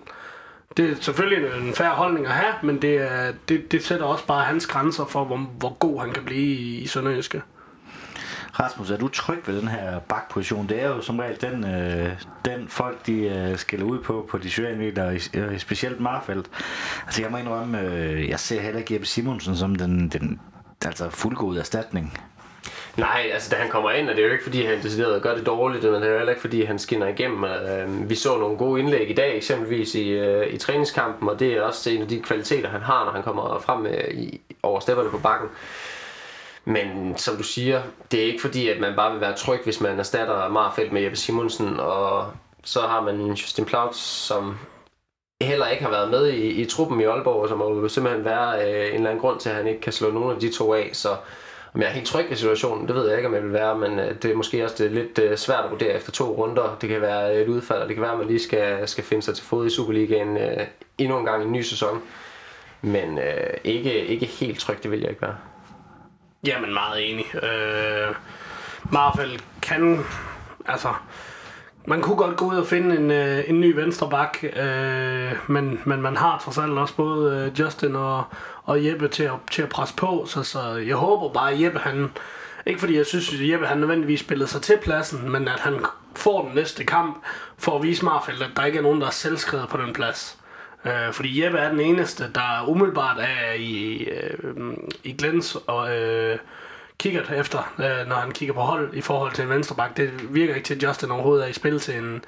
Det er selvfølgelig en færre holdning at have, men det, det, det sætter også bare hans grænser for, hvor, hvor god han kan blive i, i Sønderjyske. Rasmus, er du tryg ved den her bakposition? Det er jo som regel den, øh, den folk, de øh, skiller ud på på de sociale medier, øh, specielt Marfeldt. Altså jeg må indrømme, øh, jeg ser heller ikke Jeppe Simonsen som den, den altså fuldgod erstatning. Nej, altså da han kommer ind, er det jo ikke fordi, han decideret gør det dårligt, men det er jo heller ikke fordi, han skinner igennem. Øh, vi så nogle gode indlæg i dag, eksempelvis i, øh, i træningskampen, og det er også en af de kvaliteter, han har, når han kommer frem øh, i, over stepperne på bakken. Men som du siger, det er ikke fordi, at man bare vil være tryg, hvis man erstatter Marfeldt med Jeppe Simonsen, og så har man Justin Plautz, som heller ikke har været med i, i truppen i Aalborg, som må simpelthen være øh, en eller anden grund til, at han ikke kan slå nogen af de to af. Så om jeg er helt tryg i situationen, det ved jeg ikke, om jeg vil være, men øh, det er måske også det er lidt øh, svært at vurdere efter to runder. Det kan være øh, et udfald, og det kan være, at man lige skal, skal finde sig til fod i Superligaen øh, endnu en gang i en ny sæson. Men øh, ikke, ikke helt tryg, det vil jeg ikke være. Jamen, meget enig. Øh, Marvel kan... Altså, man kunne godt gå ud og finde en, øh, en ny venstre bak, øh, men, men man har trods alt også både øh, Justin og, og Jeppe til at, til at presse på, så, så jeg håber bare, at Jeppe han... Ikke fordi jeg synes, at Jeppe han nødvendigvis spillede sig til pladsen, men at han får den næste kamp, for at vise Marfeldt, at der ikke er nogen, der er selvskrevet på den plads. Øh, fordi Jeppe er den eneste, der umiddelbart er i, øh, i Glens og øh, kigger efter, øh, når han kigger på hold i forhold til en venstreback. Det virker ikke til, at Justin overhovedet er i spil til en,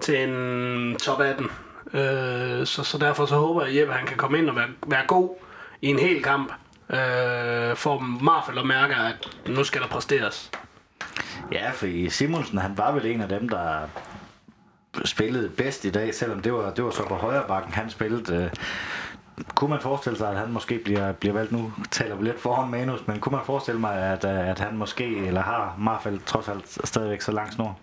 til en top 18. Øh, så, så derfor så håber jeg, at Jeppe han kan komme ind og være, være god i en hel kamp. Øh, for Marfald at mærke, at nu skal der præsteres. Ja, for Simonsen, han var vel en af dem, der spillede bedst i dag, selvom det var, det var så på højre bakken, han spillede. Øh, kunne man forestille sig, at han måske bliver, bliver valgt nu, taler vi lidt foran manus, men kunne man forestille mig, at, øh, at han måske, eller har Marfald trods alt stadigvæk så lang snor?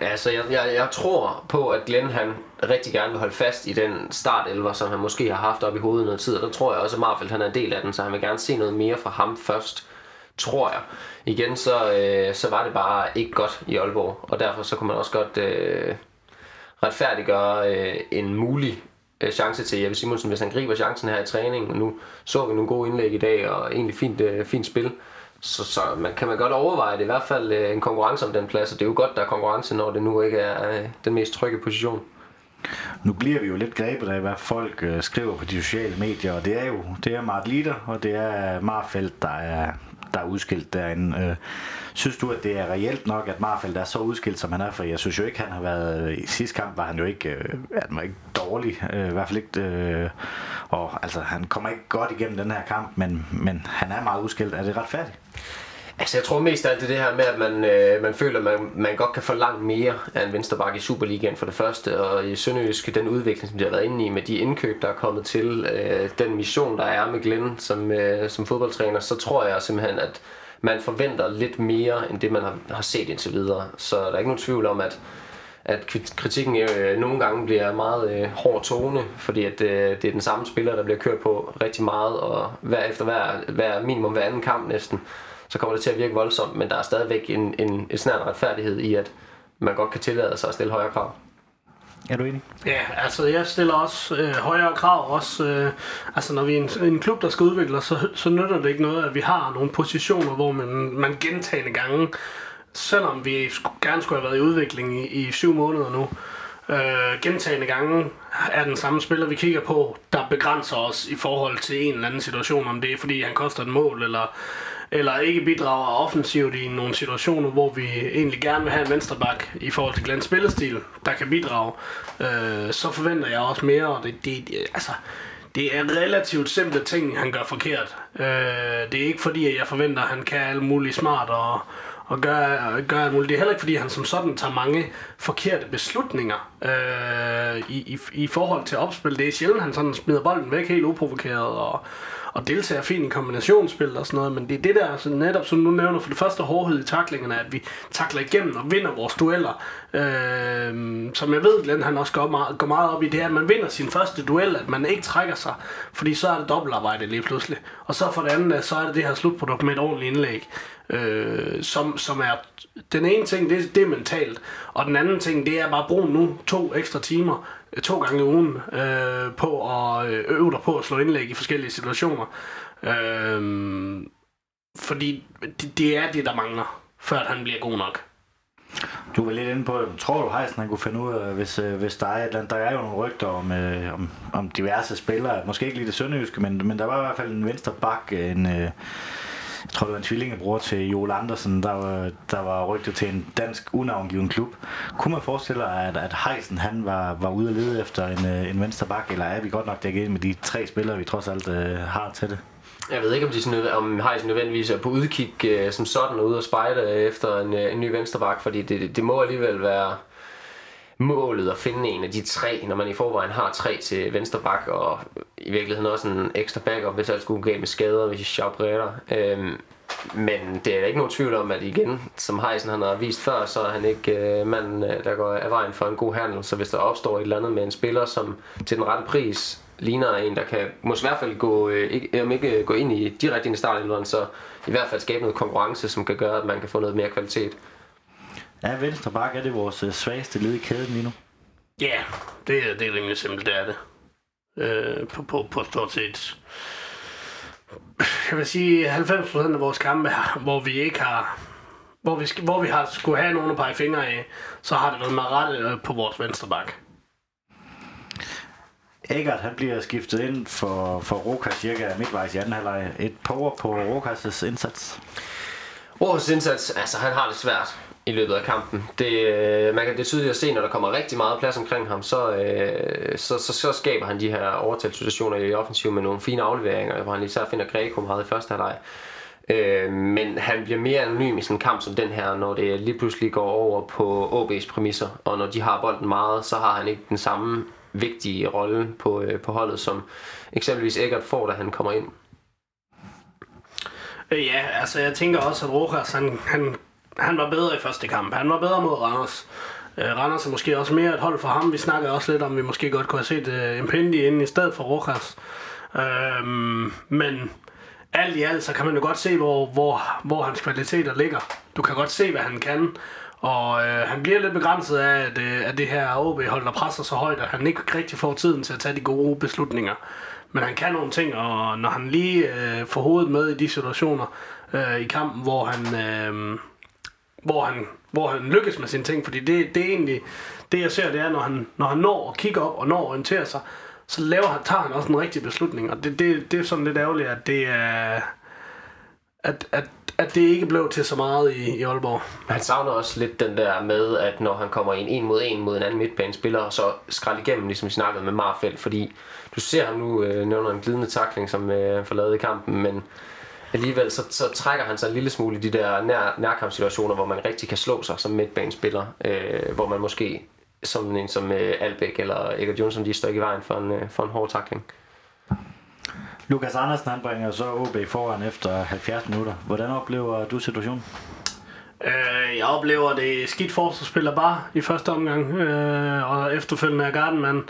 Altså, jeg, jeg, jeg tror på, at Glenn han rigtig gerne vil holde fast i den startelver, som han måske har haft op i hovedet noget tid. Og der tror jeg også, at Marfeldt han er en del af den, så han vil gerne se noget mere fra ham først, tror jeg. Igen, så, øh, så var det bare ikke godt i Aalborg, og derfor så kunne man også godt øh, retfærdiggøre øh, en mulig øh, chance til Jeppe Simonsen, hvis han griber chancen her i træningen. Nu så vi nogle gode indlæg i dag, og egentlig fint, øh, fint spil. Så, så man, kan man godt overveje det, i hvert fald øh, en konkurrence om den plads, og det er jo godt, der er konkurrence, når det nu ikke er øh, den mest trygge position. Nu bliver vi jo lidt grebet af, hvad folk øh, skriver på de sociale medier, og det er jo det er Mart Litter, og det er Marfeldt, der er, der er udskilt derinde. Øh, synes du, at det er reelt nok, at Marfeldt er så udskilt, som han er? For jeg synes jo ikke, han har været... I sidste kamp var han jo ikke, øh, han var ikke dårlig. Øh, I hvert fald ikke... Øh, og altså, han kommer ikke godt igennem den her kamp, men, men han er meget udskilt. Er det retfærdigt? Altså jeg tror mest af alt det, det her med, at man, øh, man føler, at man, man godt kan få langt mere af en venstreback i Superligaen for det første, og i Sønderjysk, den udvikling, som de har været inde i med de indkøb, der er kommet til, øh, den mission, der er med Glenn som, øh, som fodboldtræner, så tror jeg simpelthen, at man forventer lidt mere, end det man har, har set indtil videre. Så der er ikke nogen tvivl om, at at kritikken øh, nogle gange bliver meget øh, hård tone, fordi at, øh, det er den samme spiller, der bliver kørt på rigtig meget, og hver efter hver, hver minimum hver anden kamp næsten, så kommer det til at virke voldsomt, men der er stadigvæk en, en, en snart retfærdighed i, at man godt kan tillade sig at stille højere krav. Er du enig? Ja, altså jeg stiller også øh, højere krav. Også, øh, altså når vi er en, en klub, der skal udvikle os, så, så nytter det ikke noget, at vi har nogle positioner, hvor man, man gentagende gange, selvom vi gerne skulle have været i udvikling i, i syv måneder nu, øh, gentagende gange er den samme spiller, vi kigger på, der begrænser os i forhold til en eller anden situation, om det er fordi han koster et mål, eller eller ikke bidrager offensivt i nogle situationer, hvor vi egentlig gerne vil have en venstreback i forhold til Glens spillestil, der kan bidrage, øh, så forventer jeg også mere, og det, det, altså, det er relativt simple ting, han gør forkert. Øh, det er ikke fordi, at jeg forventer, at han kan alt muligt smart og, og gøre, gøre alt muligt. Det er heller ikke fordi, han som sådan tager mange forkerte beslutninger øh, i, i, i forhold til opspil. Det er sjældent, han sådan smider bolden væk helt uprovokeret og, og deltager fint i kombinationsspil og sådan noget, men det er det der, altså netop som du nævner, for det første hårdhed i taklingerne, at vi takler igennem og vinder vores dueller. Øh, som jeg ved, Glenn han også går meget, går meget op i, det er, at man vinder sin første duel, at man ikke trækker sig, fordi så er det dobbeltarbejde lige pludselig. Og så for det andet, så er det det her slutprodukt med et ordentligt indlæg, øh, som, som er den ene ting, det, det er mentalt, og den anden ting, det er bare at bruge nu to ekstra timer øh, to gange i ugen øh, på at øh, øve dig på at slå indlæg i forskellige situationer. Øh, fordi det, det er det, der mangler, før at han bliver god nok. Du var lidt inde på, tror du Heisen han kunne finde ud af, hvis, øh, hvis der er et eller andet, der er jo nogle rygter om, øh, om, om diverse spillere, måske ikke lige det sønderjyske, men, men der var i hvert fald en venstre bak, en, øh, tror det var en tvillingebror til Joel Andersen, der var, der var rygtet til en dansk unavngiven klub. Kunne man forestille sig, at, at Heisen han var, var ude at lede efter en, øh, en venstre bak, eller er vi godt nok dækket med de tre spillere, vi trods alt øh, har til det? Jeg ved ikke, om, de sådan, om Heisen nødvendigvis er på udkig øh, som sådan ude og spejde efter en, øh, en ny venstreback, fordi det, det må alligevel være målet at finde en af de tre, når man i forvejen har tre til venstre bak, og i virkeligheden også en ekstra backup, hvis alt skulle gå med skader, hvis Schaub redder. Øhm, men det er ikke nogen tvivl om, at igen, som Heisen han har vist før, så er han ikke øh, manden, øh, der går af vejen for en god handel. Så hvis der opstår et eller andet med en spiller, som til den rette pris ligner en, der kan måske i hvert fald gå, øh, ikke, om ikke øh, gå ind i direkte ind i starten, så i hvert fald skabe noget konkurrence, som kan gøre, at man kan få noget mere kvalitet. Ja, venstre bak er det vores øh, svageste led i kæden lige nu. Ja, yeah, det, er, det er rimelig simpelt, det er det. Øh, på, på, på stort set. Jeg vil sige 90% af vores kampe her, hvor vi ikke har hvor vi, hvor vi har skulle have nogen at pege fingre af, så har det været med rette øh, på vores venstre bak. Eggert, han bliver skiftet ind for, for Rokas cirka midtvejs i anden halvleg. Et power på Rokas' indsats. Rokas indsats, altså han har det svært i løbet af kampen. Det, øh, man kan, det tydeligt at se, når der kommer rigtig meget plads omkring ham, så, øh, så, så, så skaber han de her overtalssituationer i offensiv med nogle fine afleveringer, hvor han især finder Greco meget i første halvleg. Øh, men han bliver mere anonym i sådan en kamp som den her, når det lige pludselig går over på OB's præmisser, og når de har bolden meget, så har han ikke den samme vigtige rolle på, øh, på holdet, som eksempelvis Eggert får, da han kommer ind. Øh, ja, altså jeg tænker også, at Rojas, han, han, han var bedre i første kamp. Han var bedre mod Randers. Øh, Randers er måske også mere et hold for ham. Vi snakkede også lidt om, at vi måske godt kunne have set øh, Impendi inden i stedet for Rojas. Øh, men alt i alt, så kan man jo godt se, hvor, hvor, hvor hans kvaliteter ligger. Du kan godt se, hvad han kan. Og øh, han bliver lidt begrænset af, at, øh, at det her OB-hold, der presser så højt, at han ikke rigtig får tiden til at tage de gode beslutninger. Men han kan nogle ting, og når han lige øh, får hovedet med i de situationer øh, i kampen, hvor han, øh, hvor, han, hvor han lykkes med sine ting, fordi det, det er egentlig det, jeg ser, det er, når han, når han når at kigge op og når at orientere sig, så laver han, tager han også en rigtig beslutning, og det, det, det er sådan lidt ærgerligt, at det er, at, at, at det ikke blev til så meget i, i Aalborg. Han savner også lidt den der med, at når han kommer ind en mod en mod en anden midtbanespiller, og så skrald igennem, ligesom vi snakkede med Marfeldt, fordi du ser ham nu øh, nævner en glidende takling, som øh, han får lavet i kampen, men alligevel så, så trækker han sig en lille smule i de der nær, nærkampssituationer, hvor man rigtig kan slå sig som midtbanespiller, øh, hvor man måske som en som øh, Albæk eller Egger Johnson, de står ikke i vejen for en, øh, for en hård takling. Lukas Andersen han bringer så OB foran efter 70 minutter. Hvordan oplever du situationen? Øh, jeg oplever det skidt forsvarsspiller bare i første omgang, øh, og efterfølgende er Gardenman.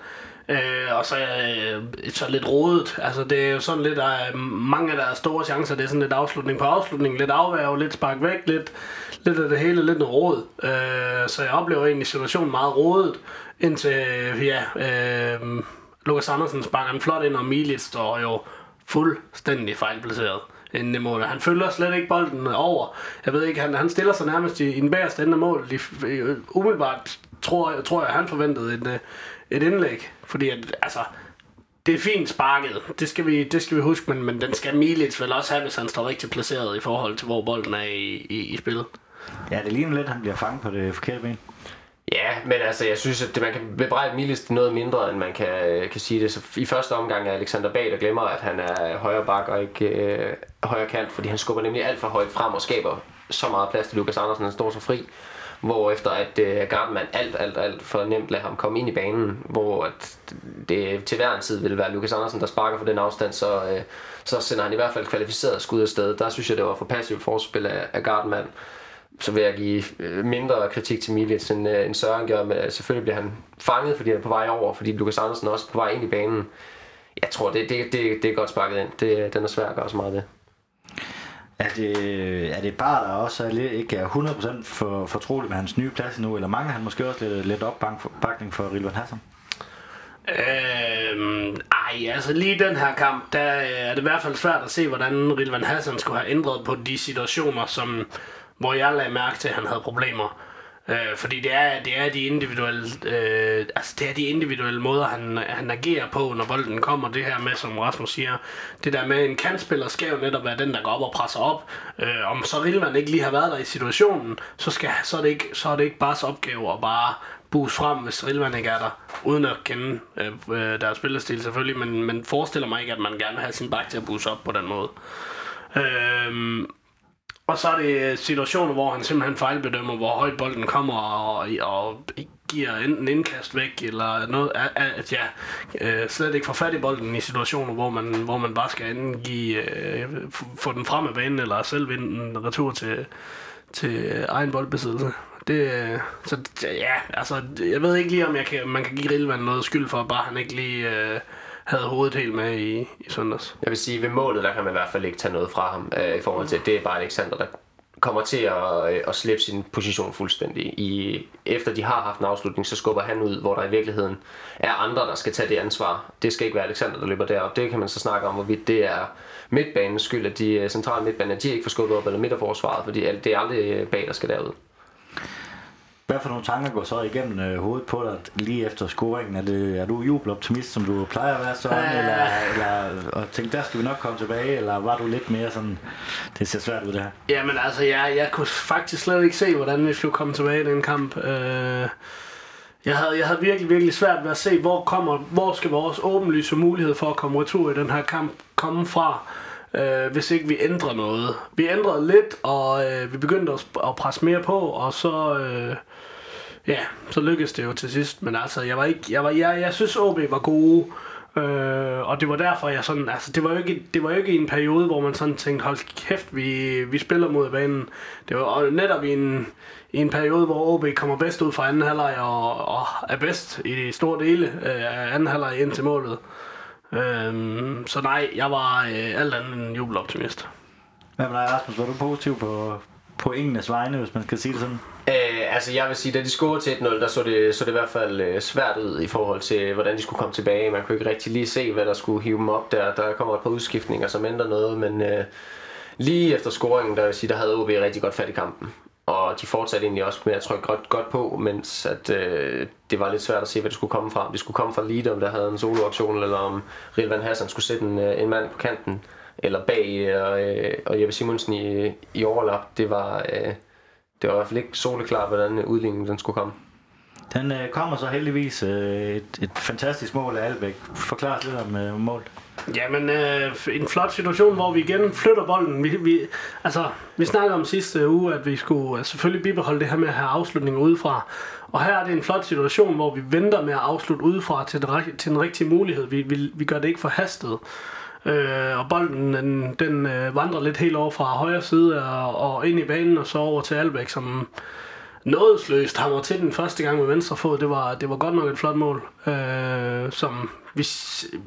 Øh, og så, øh, så lidt rodet. Altså, det er jo sådan lidt, at øh, mange af deres store chancer, det er sådan lidt afslutning på afslutning, lidt afværge, lidt spark væk, lidt, lidt af det hele, lidt noget råd. Øh, så jeg oplever egentlig situationen meget rodet, indtil, øh, ja, øh, Lukas Andersen sparker en flot ind, og Milic står jo fuldstændig fejlplaceret inden i målet. Han følger slet ikke bolden over. Jeg ved ikke, han, han stiller sig nærmest i, i den bagerste ende af målet. De, øh, umiddelbart tror, tror jeg, han forventede et, et indlæg. Fordi at, altså, det er fint sparket. Det skal vi, det skal vi huske, men, men den skal Milic vel også have, hvis han står rigtig placeret i forhold til, hvor bolden er i, i, i spillet. Ja, det ligner lidt, at han bliver fanget på det forkerte ben. Ja, men altså, jeg synes, at det, man kan bebrejde Milis noget mindre, end man kan, kan sige det. Så i første omgang er Alexander Bag, der glemmer, at han er højre bak og ikke øh, højre kant, fordi han skubber nemlig alt for højt frem og skaber så meget plads til Lukas Andersen, han står så fri. Hvor efter at øh, Gardman alt, alt, alt for nemt lader ham komme ind i banen, hvor at det til hver en tid vil være Lukas Andersen, der sparker for den afstand, så, øh, så sender han i hvert fald kvalificeret skud afsted. Der synes jeg, det var for passivt forspil af, af Gardman så vil jeg give øh, mindre kritik til Milic, end, øh, end Søren gør. Men øh, selvfølgelig bliver han fanget, fordi han er på vej over, fordi Lukas Andersen er også på vej ind i banen. Jeg tror, det, det, det, det er godt sparket ind. Det, den er svær at gøre så meget det. Er det, er det bare, der også er lidt, ikke er 100% for, fortrolig med hans nye plads nu, eller mangler han måske også lidt, lidt opbakning for Rilvan Hassan? Øhm, ej, altså lige den her kamp, der øh, er det i hvert fald svært at se, hvordan Rilvan Hassan skulle have ændret på de situationer, som, hvor jeg lagde mærke til, at han havde problemer. Øh, fordi det er, det er de individuelle, øh, altså det er de individuelle måder, han, han agerer på, når bolden kommer. Det her med, som Rasmus siger, det der med en kantspiller skal jo netop være den, der går op og presser op. Øh, om så Rilvan ikke lige har været der i situationen, så, skal, så, er, det ikke, så er det ikke bare så opgave at bare bus frem, hvis Rilvan ikke er der, uden at kende øh, øh, deres spillestil selvfølgelig, men, men forestiller mig ikke, at man gerne vil have sin bak til at booste op på den måde. Øh, og så er det øh, situationer, hvor han simpelthen fejlbedømmer, hvor højt bolden kommer og, og giver enten indkast væk, eller noget, at ja, øh, slet ikke får fat i bolden i situationer, hvor man, hvor man bare skal enten give, øh, få den frem af banen, eller selv vinde en retur til, til egen boldbesiddelse. Det, øh, så ja, altså, jeg ved ikke lige, om jeg kan, man kan give Rilvan noget skyld for, bare han ikke lige øh, havde hovedet helt med i, i søndags. Jeg vil sige, ved målet, der kan man i hvert fald ikke tage noget fra ham, øh, i forhold til, at det er bare Alexander, der kommer til at, øh, at slippe sin position fuldstændig. I, efter de har haft en afslutning, så skubber han ud, hvor der i virkeligheden er andre, der skal tage det ansvar. Det skal ikke være Alexander, der løber derop. Det kan man så snakke om, hvorvidt det er midtbanens skyld, at de øh, centrale midtbaner, de ikke får skubbet op, eller midterforsvaret, fordi det er aldrig øh, bag, der skal derud. Hvad for nogle tanker går så igennem øh, hovedet på dig lige efter scoringen? Er, det, er du jubeloptimist, som du plejer at være sådan, ja. eller, eller og tænkte, der skal vi nok komme tilbage, eller var du lidt mere sådan, det ser svært ud det her? Jamen altså, jeg, jeg kunne faktisk slet ikke se, hvordan vi skulle komme tilbage i den kamp. Øh, jeg havde, jeg havde virkelig, virkelig svært ved at se, hvor, kommer, hvor skal vores åbenlyse mulighed for at komme retur i den her kamp komme fra øh, hvis ikke vi ændrer noget. Vi ændrede lidt, og øh, vi begyndte at, at presse mere på, og så... Øh, ja, så lykkedes det jo til sidst. Men altså, jeg var ikke... Jeg, var, jeg, jeg synes, OB var gode. Øh, og det var derfor, jeg sådan... Altså, det var jo ikke, det var jo ikke en periode, hvor man sådan tænkte, hold kæft, vi, vi spiller mod banen. Det var netop i en, i en periode, hvor OB kommer bedst ud fra anden halvleg og, og er bedst i de store dele øh, af anden halvleg ind til målet. Øh, så nej, jeg var øh, alt andet end jubeloptimist. Hvad med dig, Rasmus? Var du positiv på, på engelnes vegne, hvis man skal sige det sådan? Øh, altså jeg vil sige, da de scorede til 1-0, der så det, så det i hvert fald øh, svært ud i forhold til, hvordan de skulle komme tilbage. Man kunne ikke rigtig lige se, hvad der skulle hive dem op der. Der kommer et par udskiftninger, som ændrer noget, men øh, lige efter scoringen, der vil sige, der havde OB rigtig godt fat i kampen og de fortsatte egentlig også med at trykke godt, godt på, mens at, øh, det var lidt svært at se, hvad det skulle komme fra. Om det skulle komme fra Lied, om der havde en soloaktion, eller om Rilvan Hassan skulle sætte en, øh, en mand på kanten, eller bag, øh, og, øh, og Jeppe Simonsen i, i overlap. Det var, øh, det var i hvert fald ikke soleklart, hvordan udligningen den skulle komme. Den øh, kommer så heldigvis øh, et, et fantastisk mål af Albæk. Forklar lidt om øh, målet. Jamen, øh, en flot situation, hvor vi igen flytter bolden. Vi, vi, altså, vi snakker om sidste uge, at vi skulle altså, selvfølgelig bibeholde det her med at have afslutninger udefra. Og her er det en flot situation, hvor vi venter med at afslutte udefra til, det, til en rigtig mulighed. Vi, vi, vi gør det ikke for hastet. Øh, og bolden den, den øh, vandrer lidt helt over fra højre side og, og ind i banen og så over til Albæk, som nådesløst hammer til den første gang med venstre fod. Det var, det var godt nok et flot mål, øh, som vi,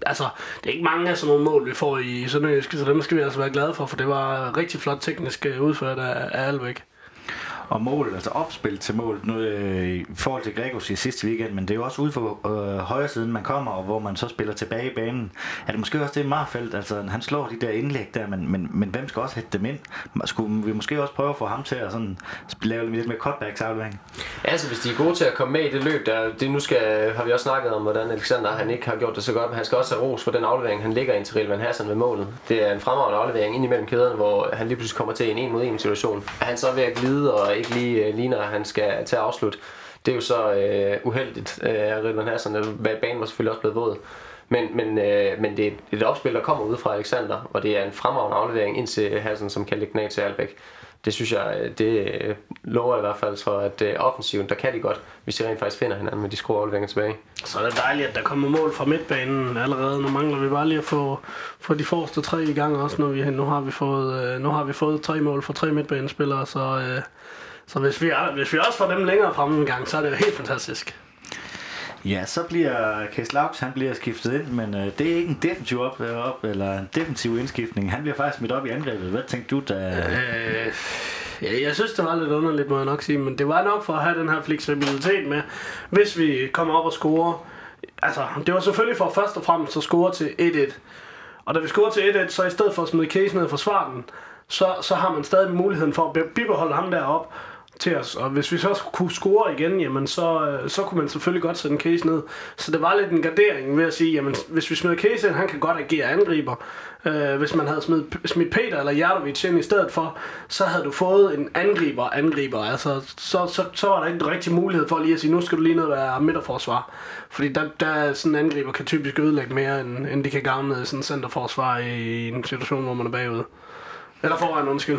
altså, det er ikke mange af sådan nogle mål, vi får i Sønderjysk, så dem skal vi altså være glade for, for det var rigtig flot teknisk øh, udført af, af Albæk og mål, altså opspil til mål, nu, øh, i forhold til Gregos i sidste weekend, men det er jo også ude for øh, højre siden, man kommer, og hvor man så spiller tilbage i banen. Er det måske også det Marfeldt, altså han slår de der indlæg der, men, men, men hvem skal også hætte dem ind? Skulle vi måske også prøve at få ham til at sådan, lave lidt mere cutbacks aflevering? Altså hvis de er gode til at komme med i det løb, der, det nu skal, har vi også snakket om, hvordan Alexander han ikke har gjort det så godt, men han skal også have ros for den aflevering, han ligger ind til Rilvan Hassan ved målet. Det er en fremragende aflevering ind imellem kæderne, hvor han lige pludselig kommer til en en mod en situation. Er han så ved at glide og ikke lige øh, ligner, at han skal til at afslutte. Det er jo så øh, uheldigt af øh, Ridvan Hassan, øh, at banen var selvfølgelig også blevet våd. Men, men, øh, men det er et opspil, der kommer ud fra Alexander, og det er en fremragende aflevering ind til Hassan, som kan lægge ned til Albæk. Det synes jeg, øh, det øh, lover i hvert fald for, at øh, offensiven, der kan de godt, hvis de rent faktisk finder hinanden med de skruer afleveringer tilbage. Så er det dejligt, at der kommer mål fra midtbanen allerede. Nu mangler vi bare lige at få, få de forreste tre i gang også, når vi, nu har vi fået, nu har vi fået tre mål fra tre midtbanespillere, så øh, så hvis vi, hvis vi også får dem længere frem en gang, så er det jo helt fantastisk. Ja, så bliver Case Laux, han bliver skiftet ind, men øh, det er ikke en defensiv op, øh, op, eller en defensiv indskiftning. Han bliver faktisk midt op i angrebet. Hvad tænkte du, da... Øh, ja, jeg synes, det var lidt underligt, må jeg nok sige, men det var nok for at have den her fleksibilitet med, hvis vi kommer op og scorer. Altså, det var selvfølgelig for først og fremmest at score til 1-1. Og da vi scorer til 1-1, så i stedet for at smide Case ned og forsvare den, så, så har man stadig muligheden for at bibeholde ham derop til os. Og hvis vi så kunne score igen, jamen så, øh, så kunne man selvfølgelig godt sætte en case ned. Så det var lidt en gardering ved at sige, jamen hvis vi smider case ind, han kan godt agere angriber. Øh, hvis man havde smidt, smidt Peter eller Jardovic ind i stedet for, så havde du fået en angriber angriber. Altså, så, så, så var der ikke rigtig mulighed for lige at sige, nu skal du lige ned og være midterforsvar. Fordi der, der sådan en angriber kan typisk ødelægge mere, end, end de kan gavne sådan en centerforsvar i en situation, hvor man er bagud. Eller foran, undskyld.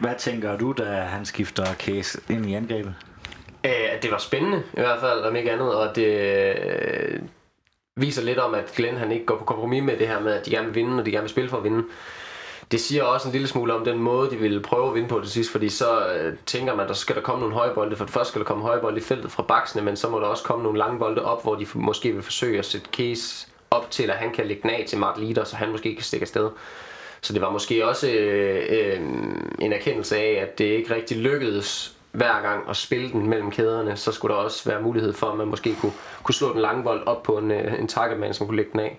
Hvad tænker du, da han skifter Case ind i angrebet? Øh, Æh, det var spændende, i hvert fald, om ikke andet, og det øh, viser lidt om, at Glenn han ikke går på kompromis med det her med, at de gerne vil vinde, og de gerne vil spille for at vinde. Det siger også en lille smule om den måde, de ville prøve at vinde på til sidst, fordi så øh, tænker man, at der skal der komme nogle høje bolde. For det første skal der komme høje bolde i feltet fra baksene, men så må der også komme nogle lange bolde op, hvor de måske vil forsøge at sætte Case op til, at han kan lægge den af til Mart Leader, så han måske kan stikke afsted. Så det var måske også øh, øh, en erkendelse af, at det ikke rigtig lykkedes hver gang at spille den mellem kæderne, så skulle der også være mulighed for, at man måske kunne, kunne slå den lange bold op på en, øh, en targetman, som kunne lægge den af.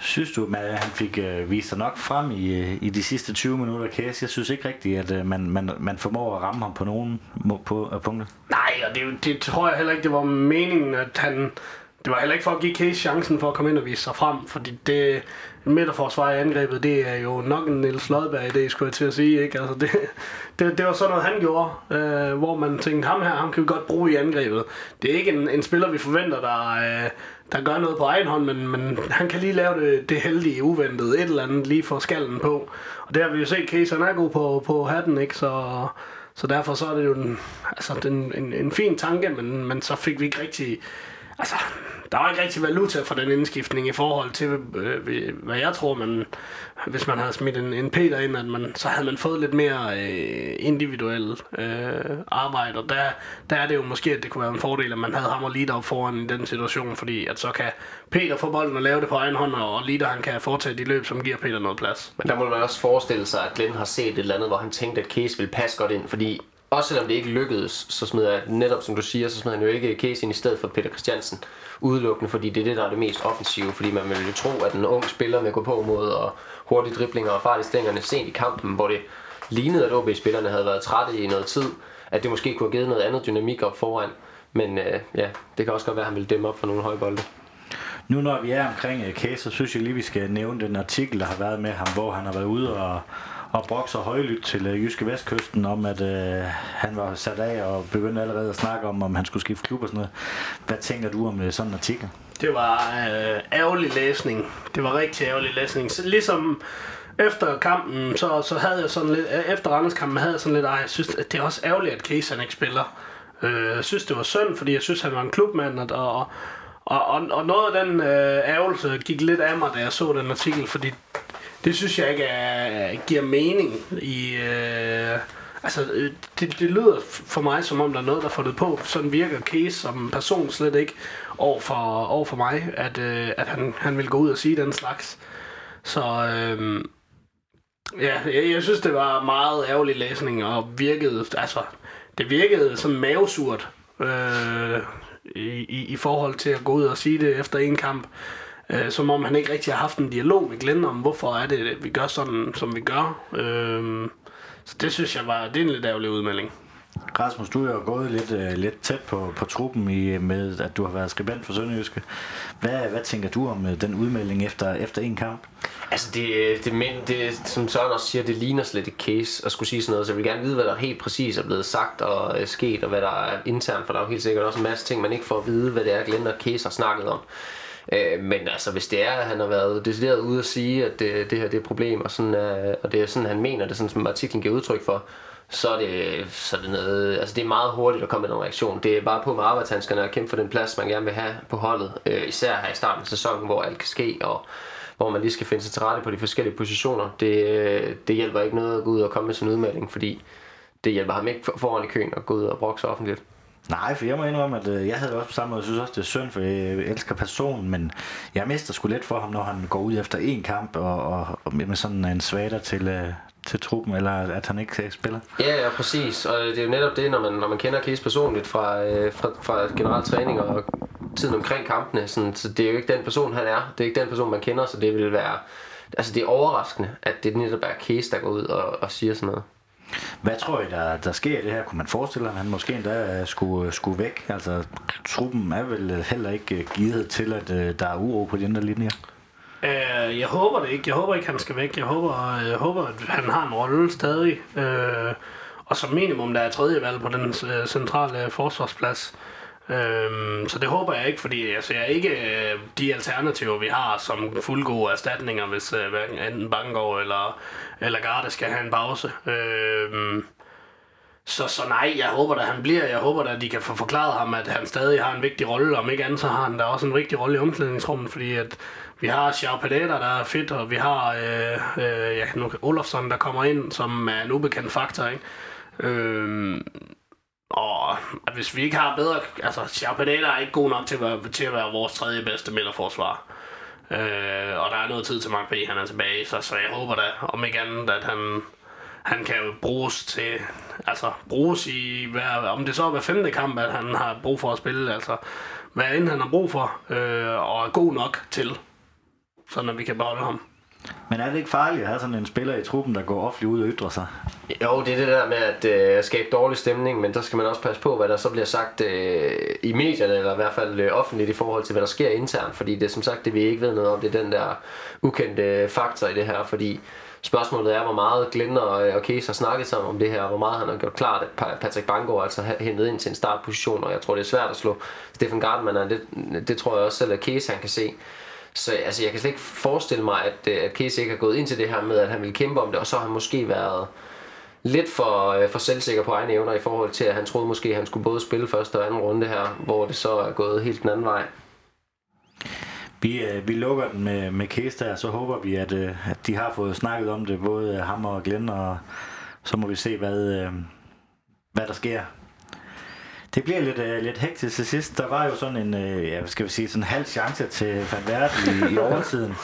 Synes du, at han fik øh, vist sig nok frem i, øh, i de sidste 20 minutter, Kæs? Jeg synes ikke rigtigt, at øh, man, man, man formår at ramme ham på nogen må, på, øh, punkter. Nej, og det, det tror jeg heller ikke, det var meningen, at han... Det var heller ikke for at give Case chancen for at komme ind og vise sig frem, fordi det midterforsvar i angrebet, det er jo nok en Niels Lodberg idé, skulle jeg til at sige. Ikke? Altså det, det, det var sådan noget, han gjorde, øh, hvor man tænkte, ham her, ham kan vi godt bruge i angrebet. Det er ikke en, en spiller, vi forventer, der, øh, der gør noget på egen hånd, men, men han kan lige lave det, det heldige, uventede, et eller andet, lige for skallen på. Og det har vi jo set, Case han er god på, på hatten, ikke? Så, så derfor så er det jo en, altså, den, en, en fin tanke, men, men så fik vi ikke rigtig... Altså, der var ikke rigtig valuta for den indskiftning i forhold til, øh, hvad jeg tror, man, hvis man havde smidt en, en Peter ind, at man, så havde man fået lidt mere øh, individuel øh, arbejde, og der, der er det jo måske, at det kunne være en fordel, at man havde ham og Lider op foran i den situation, fordi at så kan Peter få bolden og lave det på egen hånd, og Lider han kan foretage de løb, som giver Peter noget plads. Men der må man også forestille sig, at Glenn har set et eller andet, hvor han tænkte, at Case ville passe godt ind, fordi også selvom det ikke lykkedes, så smider jeg netop som du siger, så smider han jo ikke Case ind i stedet for Peter Christiansen udelukkende, fordi det er det, der er det mest offensive, fordi man ville jo tro, at en ung spiller vil gå på mod og hurtige driblinger og fart i stængerne sent i kampen, hvor det lignede, at OB-spillerne havde været trætte i noget tid, at det måske kunne have givet noget andet dynamik op foran. Men øh, ja, det kan også godt være, at han vil dæmme op for nogle høje bolde. Nu når vi er omkring øh, Case, så synes jeg lige, vi skal nævne den artikel, der har været med ham, hvor han har været ude og, og brokser højlydt til uh, Jyske Vestkysten om, at uh, han var sat af og begyndte allerede at snakke om, om han skulle skifte klub og sådan noget. Hvad tænker du om uh, sådan en artikel? Det var øh, ærgerlig læsning. Det var rigtig ærgerlig læsning. Så ligesom efter kampen, så, så havde jeg sådan lidt, efter Randers kampen havde jeg sådan lidt, ej, jeg synes, at det er også ærgerligt, at Case han ikke spiller. Øh, jeg synes, det var synd, fordi jeg synes, han var en klubmand, og, og, og, og noget af den øh, ærgelse gik lidt af mig, da jeg så den artikel, fordi det synes jeg ikke er, giver mening i... Øh, altså, øh, det, det lyder for mig, som om der er noget, der er fundet på. Sådan virker Case som person slet ikke over for, over for mig, at, øh, at han, han vil gå ud og sige den slags. Så øh, ja, jeg, jeg synes, det var meget ærgerlig læsning, og virkede, altså, det virkede som mavesurt øh, i, i, i forhold til at gå ud og sige det efter en kamp. Øh, som om han ikke rigtig har haft en dialog med Glenn om, hvorfor er det, vi gør sådan, som vi gør. Øh, så det synes jeg var, det er en lidt ærgerlig udmelding. Rasmus, du er jo gået lidt, uh, lidt tæt på, på truppen i, med, at du har været skribent for Sønderjyske. Hvad, hvad tænker du om uh, den udmelding efter, efter en kamp? Altså, det, det, men, det, som Søren også siger, det ligner slet et case at skulle sige sådan noget, så jeg vil gerne vide, hvad der helt præcis er blevet sagt og uh, sket, og hvad der er internt, for der er jo helt sikkert også en masse ting, man ikke får at vide, hvad det er, Glenn og Case har snakket om. Uh, men altså, hvis det er, at han har været decideret ude at sige, at det, det her det er et problem, og, sådan, uh, og det er sådan, han mener det, sådan som artiklen giver udtryk for, så er det, så er det noget, altså det er meget hurtigt at komme med en reaktion. Det er bare på med arbejdshandskerne og kæmpe for den plads, man gerne vil have på holdet. Øh, især her i starten af sæsonen, hvor alt kan ske, og hvor man lige skal finde sig til rette på de forskellige positioner. Det, øh, det hjælper ikke noget at gå ud og komme med sin udmelding, fordi det hjælper ham ikke foran i køen at gå ud og brokke sig offentligt. Nej, for jeg må indrømme, at øh, jeg havde også på samme måde, jeg synes også, det er synd, for jeg elsker personen, men jeg mister sgu lidt for ham, når han går ud efter en kamp, og, og, og med sådan en svater til, øh, til truppen, eller at han ikke spiller. Ja, ja, præcis. Og det er jo netop det, når man, når man kender Case personligt fra, øh, fra, fra generelt træning og tiden omkring kampene. Sådan, så det er jo ikke den person, han er. Det er ikke den person, man kender, så det vil være... Altså, det er overraskende, at det netop er Case, der går ud og, og siger sådan noget. Hvad tror I, der, der sker i det her? Kunne man forestille sig, at han måske endda øh, skulle, øh, skulle væk? Altså, truppen er vel øh, heller ikke givet til, at der er uro på de andre linjer? Øh, jeg håber det ikke. Jeg håber ikke, han skal væk. Jeg håber, jeg håber at han har en rolle stadig. Øh, og som minimum, der er tredje valg på den uh, centrale forsvarsplads. Øhm, så det håber jeg ikke, fordi altså, jeg ser ikke øh, de alternativer, vi har som fuldgode erstatninger, hvis øh, enten Bangor eller, eller Garde skal have en pause. Øhm, så, så nej, jeg håber da, han bliver. Jeg håber da, at de kan få forklaret ham, at han stadig har en vigtig rolle. Om ikke andet, så har han da også en vigtig rolle i omklædningsrummet, fordi at vi har Xiao der er fedt, og vi har øh, øh, ja, nu, Olofsson, der kommer ind, som er en ubekendt faktor. Ikke? Øh, og at hvis vi ikke har bedre... Altså, Xiao er ikke god nok til at være, til at være vores tredje bedste midterforsvar. Øh, og der er noget tid til Mark P. Han er tilbage, så, så jeg håber da, om ikke andet, at han, han kan jo bruges til, altså bruges i, hver, om det så er hver femte kamp, at han har brug for at spille, altså hvad end han har brug for, øh, og er god nok til, sådan at vi kan beholde ham. Men er det ikke farligt at have sådan en spiller i truppen, der går offentligt ud og ytrer sig? Jo, det er det der med at øh, skabe dårlig stemning, men der skal man også passe på, hvad der så bliver sagt øh, i medierne, eller i hvert fald øh, offentligt i forhold til, hvad der sker internt, fordi det er som sagt det, vi ikke ved noget om, det er den der ukendte øh, faktor i det her, fordi spørgsmålet er, hvor meget Glenn og, øh, og Case har snakket sammen om det her, og hvor meget han har gjort klart, at Patrick Bangor altså hentet ind til en startposition, og jeg tror, det er svært at slå Stefan Gardman, det, det tror jeg også selv, at Case han kan se. Så altså, jeg kan slet ikke forestille mig, at, øh, at Casey ikke har gået ind til det her med, at han ville kæmpe om det, og så har han måske været lidt for, øh, for selvsikker på egne evner i forhold til, at han troede måske, at han skulle både spille første og anden runde her, hvor det så er gået helt den anden vej. Vi, øh, vi lukker den med, med Case der, så håber vi, at, øh, at de har fået snakket om det, både øh, ham og Glenn, og så må vi se, hvad, øh, hvad der sker. Det bliver lidt, uh, lidt hektisk til sidst. Der var jo sådan en, uh, ja, hvad skal vi sige, sådan en halv chance til Van Vert i, i overtiden.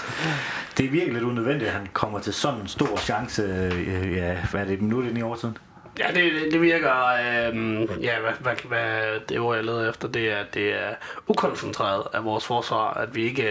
Det er virkelig lidt unødvendigt, at han kommer til sådan en stor chance. Uh, ja, hvad er det, minut ind i overtiden? Ja, det, det virker, øh, ja, hvad, hvad, hvad det ord, jeg leder efter, det er, det er ukoncentreret af vores forsvar, at vi ikke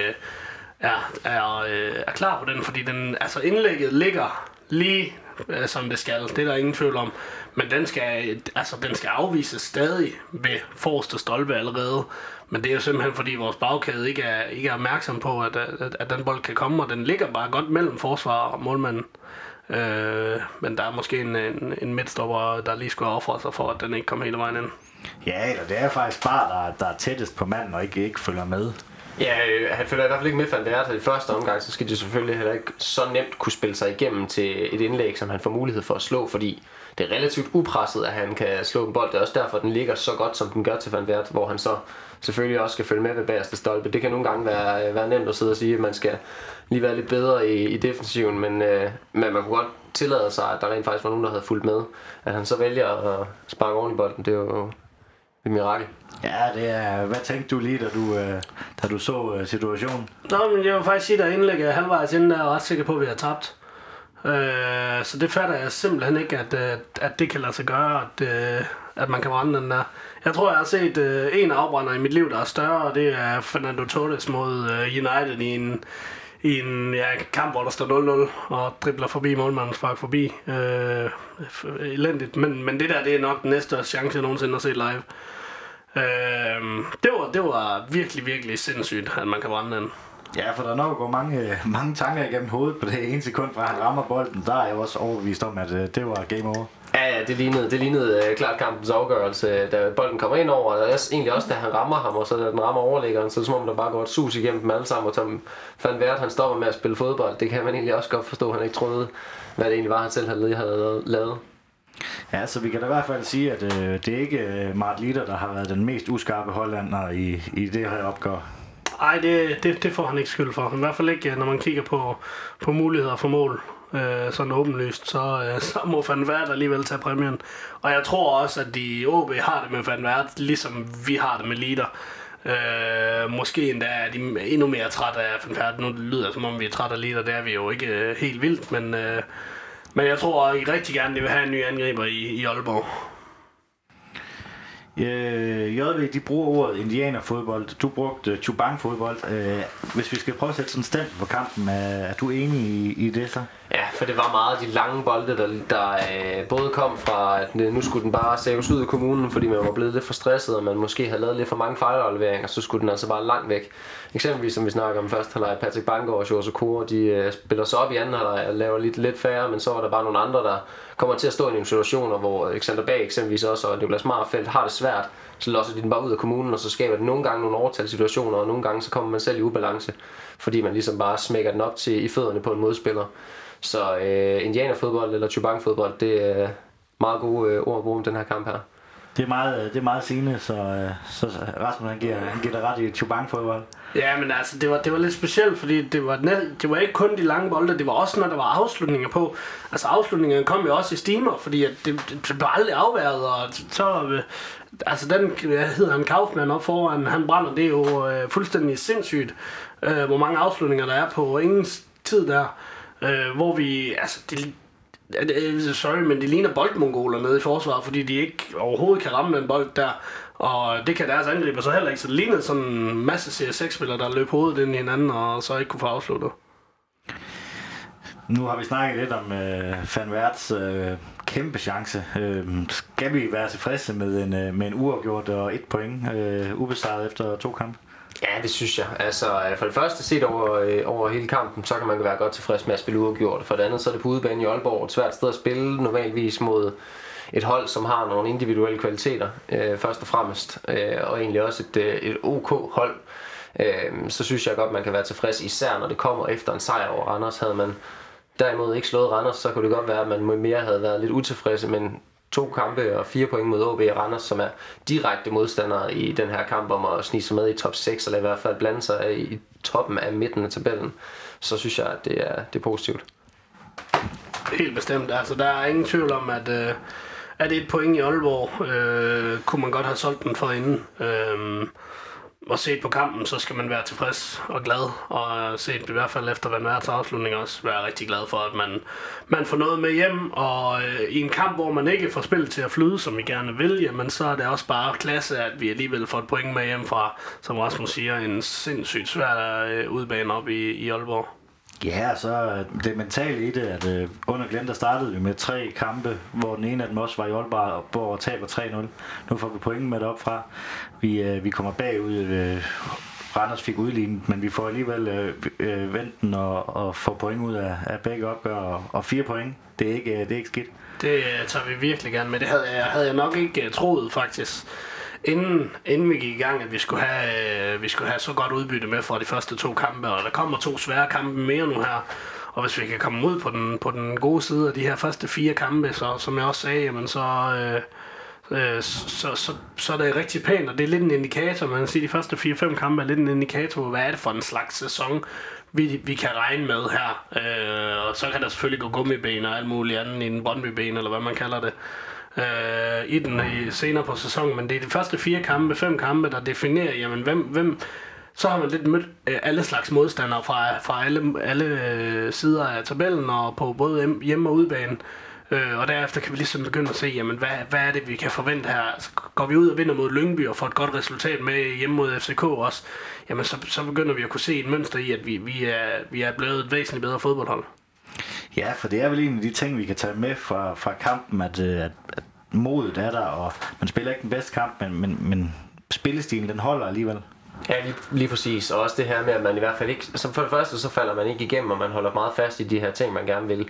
er, er, er klar på den, fordi den, altså indlægget ligger lige øh, som det skal. Det er der ingen tvivl om. Men den skal, altså, den skal afvises stadig ved forreste stolpe allerede. Men det er jo simpelthen fordi vores bagkæde ikke er, ikke er opmærksom på, at, at, at den bold kan komme, og den ligger bare godt mellem forsvar og målmanden. Øh, men der er måske en, en, en midtstopper, der lige skulle ofre sig for, at den ikke kommer hele vejen ind. Ja, eller det er faktisk bare, der, der er tættest på manden og ikke, ikke følger med. Ja, øh, han følger i hvert fald ikke med Van Der i første omgang, så skal de selvfølgelig heller ikke så nemt kunne spille sig igennem til et indlæg, som han får mulighed for at slå, fordi det er relativt upresset, at han kan slå en bold. Det er også derfor, at den ligger så godt, som den gør til Van Vert, hvor han så selvfølgelig også skal følge med ved bagerste stolpe. Det kan nogle gange være, øh, være nemt at sidde og sige, at man skal lige være lidt bedre i, i defensiven, men, øh, men man kunne godt tillade sig, at der rent faktisk var nogen, der havde fulgt med. At han så vælger at sparke ordentligt bolden, det er jo et mirakel. Ja, det er... Hvad tænkte du lige, da du, øh, da du så øh, situationen? Nå, men jeg vil faktisk sige, at indlægget halvvejs inden, er jeg ret sikker på, at vi har tabt. Øh, så det fatter jeg simpelthen ikke, at, at, at det kan lade sig gøre, at, at man kan brænde den der. Jeg tror, jeg har set uh, en afbrænder i mit liv, der er større, og det er Fernando Torres mod uh, United i en, i en ja, kamp, hvor der står 0-0 og dribler forbi målmanden, sparker forbi. Øh, elendigt. Men, men det der, det er nok den næste chance, jeg nogensinde har set live. Øh, det, var, det var virkelig, virkelig sindssygt, at man kan brænde den. Ja, for der nok går mange, mange tanker igennem hovedet på det ene sekund, fra han rammer bolden. Der er jeg også overbevist om, at øh, det var game over. Ja, ja, det lignede, det lignede uh, klart kampens afgørelse, da bolden kommer ind over, og egentlig også, da han rammer ham, og så da den rammer overlæggeren, så er det som om, der bare går et sus igennem dem alle sammen, og Tom Van Vert, han stopper med at spille fodbold. Det kan man egentlig også godt forstå, han ikke troede, hvad det egentlig var, han selv havde, havde lavet. Ja, så vi kan da i hvert fald sige, at øh, det er ikke øh, Mart Litter, der har været den mest uskarpe hollander i, i det her opgør. Nej, det, det, det får han ikke skyld for. I hvert fald ikke, øh, når man kigger på, på muligheder for mål. Øh, sådan åbenlyst, så, øh, så må Van Vært alligevel tage præmien. Og jeg tror også, at de OB har det med Van Vært, ligesom vi har det med Litter. Øh, måske endda er de endnu mere trætte af Van Vært. Nu lyder det, som om vi er trætte af Litter, det er vi jo ikke øh, helt vildt, men... Øh, men jeg tror, at I rigtig gerne vil have en ny angriber i, i Aalborg. Øh, JV, de bruger ordet indianerfodbold. Du brugte chubang-fodbold. Øh, hvis vi skal prøve at sætte sådan en stand på kampen, er, er du enig i, i det så? Ja, for det var meget de lange bolde, der, der øh, både kom fra, at nu skulle den bare saves ud af kommunen, fordi man var blevet lidt for stresset, og man måske havde lavet lidt for mange fejlafleveringer, så skulle den altså bare langt væk. Eksempelvis, som vi snakker om første halvleg Patrick Bangor og Jose Kore, de øh, spiller sig op i anden halvleg og laver lidt, lidt færre, men så var der bare nogle andre, der kommer til at stå i nogle situationer, hvor Alexander Bag eksempelvis også, og Niklas Marfeldt har det svært, så losser de den bare ud af kommunen, og så skaber det nogle gange nogle overtalssituationer, og nogle gange så kommer man selv i ubalance, fordi man ligesom bare smækker den op til i fødderne på en modspiller. Så øh, indianerfodbold eller chubang-fodbold, det er meget gode øh, ord at bruge om den her kamp her. Det er meget, øh, det er meget sigende, så, øh, så Rasmus han giver, han giver dig ret i chubang-fodbold. Ja, men altså, det var, det var lidt specielt, fordi det var, det var ikke kun de lange bolde, det var også, når der var afslutninger på. Altså, afslutningerne kom jo også i stimer, fordi at det, det blev aldrig afværet, og så... Øh, altså, den, hvad hedder han, Kaufmann op foran, han brænder, det er jo øh, fuldstændig sindssygt. øh, hvor mange afslutninger der er på ingen tid der, øh, hvor vi, altså, det, Øh, sorry, men de ligner boldmongoler nede i forsvaret, fordi de ikke overhovedet kan ramme den bold der. Og det kan deres angriber så heller ikke. Så det lignede sådan en masse CS6-spillere, der løb hovedet ind i hinanden, og så ikke kunne få afsluttet. Nu har vi snakket lidt om øh, Van Werts øh, kæmpe chance. Øh, skal vi være tilfredse med en, øh, med en uafgjort og et point øh, ubesejret efter to kampe? Ja, det synes jeg. Altså, øh, for det første set over, øh, over hele kampen, så kan man være godt tilfreds med at spille uafgjort. For det andet, så er det på udebane i Aalborg et svært sted at spille, normalvis mod et hold, som har nogle individuelle kvaliteter, øh, først og fremmest, øh, og egentlig også et, øh, et OK hold. Øh, så synes jeg godt, man kan være tilfreds, især når det kommer efter en sejr over Randers. Havde man derimod ikke slået Randers, så kunne det godt være, at man mere havde været lidt utilfredse, men to kampe og fire point mod OB og Randers, som er direkte modstandere i den her kamp om at snige sig med i top 6, eller i hvert fald blande sig i toppen af midten af tabellen, så synes jeg, at det er, det er positivt. Helt bestemt. Altså, der er ingen tvivl om, at, øh, at et point i Aalborg øh, kunne man godt have solgt den for inden. Øh, og set på kampen, så skal man være tilfreds og glad, og set i hvert fald efter Van Værts afslutning også være rigtig glad for, at man, man får noget med hjem, og øh, i en kamp, hvor man ikke får spillet til at flyde, som vi gerne vil, jamen så er det også bare klasse, at vi alligevel får et point med hjem fra, som Rasmus siger, en sindssygt svær øh, udbane op i, i Aalborg. Ja, så øh, det mentale i det, at øh, under Glenn, der startede vi med tre kampe, hvor den ene af dem også var i Aalborg, og taber 3-0. Nu får vi point med det op fra. Vi, øh, vi kommer bagud. Øh, Randers fik udlignet, men vi får alligevel øh, øh, vendt den og, og får point ud af, af begge opgør, og, og fire point. Det er ikke, øh, det er ikke skidt. Det øh, tager vi virkelig gerne med. Det havde jeg, havde jeg nok ikke troet, faktisk inden, inden vi gik i gang, at vi skulle, have, øh, vi skulle have så godt udbytte med fra de første to kampe, og der kommer to svære kampe mere nu her. Og hvis vi kan komme ud på den, på den gode side af de her første fire kampe, så som jeg også sagde, jamen så, øh, øh, så, så, så er det rigtig pænt, og det er lidt en indikator, man kan sige, de første 4-5 kampe er lidt en indikator, på, hvad er det for en slags sæson, vi, vi kan regne med her. Øh, og så kan der selvfølgelig gå gummiben og alt muligt andet i en Brøndby-ben, eller hvad man kalder det øh, i den i, senere på sæsonen, men det er de første fire kampe, fem kampe, der definerer, jamen hvem, hvem så har man lidt mødt øh, alle slags modstandere fra, fra alle, alle øh, sider af tabellen og på både hjemme og udebane. Øh, og derefter kan vi ligesom begynde at se, jamen, hvad, hvad er det, vi kan forvente her? Altså, går vi ud og vinder mod Lyngby og får et godt resultat med hjemme mod FCK også, jamen, så, så begynder vi at kunne se et mønster i, at vi, vi, er, vi er blevet et væsentligt bedre fodboldhold. Ja, for det er vel en af de ting, vi kan tage med fra, fra kampen, at, øh, at, at modet er der, og man spiller ikke den bedste kamp, men, men, men spillestilen den holder alligevel. Ja, lige, lige præcis. Og også det her med, at man i hvert fald ikke... Så for det første, så falder man ikke igennem, og man holder meget fast i de her ting, man gerne vil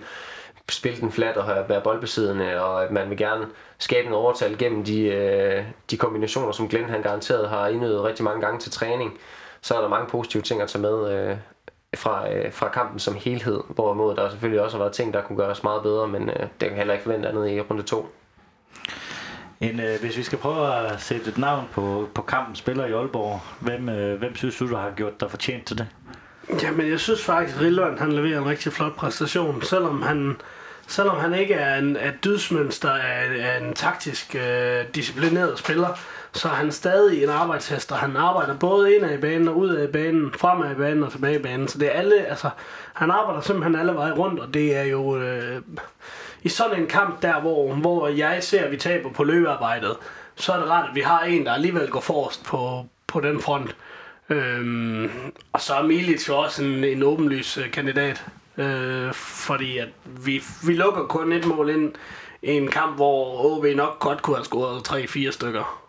spille den flat og være boldbesiddende, og at man vil gerne skabe en overtal gennem de, øh, de kombinationer, som Glenn han garanteret har indøvet rigtig mange gange til træning. Så er der mange positive ting at tage med øh, fra, øh, fra kampen som helhed, hvorimod der selvfølgelig også har været ting, der kunne gøres meget bedre, men øh, det kan heller ikke forvente andet i runde 2. En, øh, hvis vi skal prøve at sætte et navn på, på kampen spiller i Aalborg, hvem, øh, hvem synes du, der har gjort dig fortjent til det? Jamen, jeg synes faktisk, at Rilvan, han leverer en rigtig flot præstation, selvom han, selvom han ikke er en er dydsmønster af, af en taktisk øh, disciplineret spiller, så er han stadig en arbejdshest, og han arbejder både indad i banen og ud af banen, fremad i banen og tilbage i banen. Så det er alle, altså, han arbejder simpelthen alle veje rundt, og det er jo øh, i sådan en kamp der, hvor, hvor jeg ser, at vi taber på løbearbejdet, så er det rart, at vi har en, der alligevel går forrest på, på den front. Øhm, og så er Milic jo også en, en åbenlys øh, kandidat, øh, fordi at vi, vi lukker kun et mål ind i en kamp, hvor OB nok godt kunne have scoret 3-4 stykker.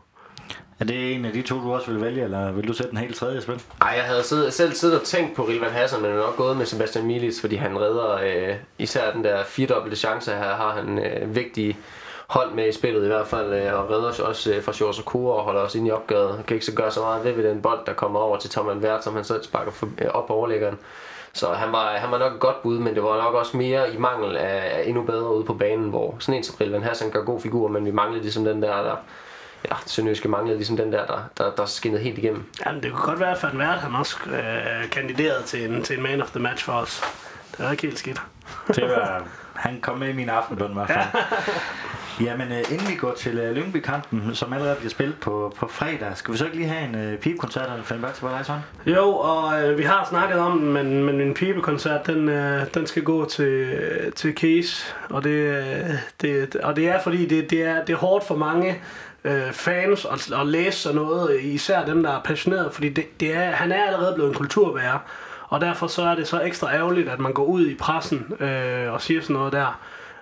Er det en af de to, du også vil vælge, eller vil du sætte en helt tredje spil? Nej, jeg havde siddet, selv siddet og tænkt på Rilvan Hassan, men nok gået med Sebastian Milic, fordi han redder øh, især den der firedobbelte chance her, har han øh, vigtige hold med i spillet i hvert fald, øh, og redder også øh, fra Sjors og Kure og holder os ind i opgaven. Han kan ikke så gøre så meget ved ved den bold, der kommer over til Thomas Vært, som han så sparker for, øh, op på overlæggeren. Så han var, han var nok et godt bud, men det var nok også mere i mangel af, af endnu bedre ude på banen, hvor sådan en som Rilvan Hassan gør god figur, men vi manglede ligesom den der, der ja, Sønderjyske manglede ligesom den der, der, der, der skinnede helt igennem. Jamen, det kunne godt være, at Van Vært, han også øh, kandideret til en, til en man of the match for os. Det er ikke helt skidt. det var, han kom med i min aftenbøn i hvert fald. Jamen, øh, inden vi går til øh, Lyngby-kampen, som allerede bliver spillet på, på fredag, skal vi så ikke lige have en øh, pibekoncert eller til dig, sådan? Jo, og øh, vi har snakket om den, men, men min pibekoncert, den, øh, den skal gå til, til Case, og det, øh, det, og det er fordi, det, det, er, det er hårdt for mange øh, fans at, at læse sådan noget, især dem, der er passionerede, fordi det, det er, han er allerede blevet en kulturbærer, og derfor så er det så ekstra ærgerligt, at man går ud i pressen øh, og siger sådan noget der.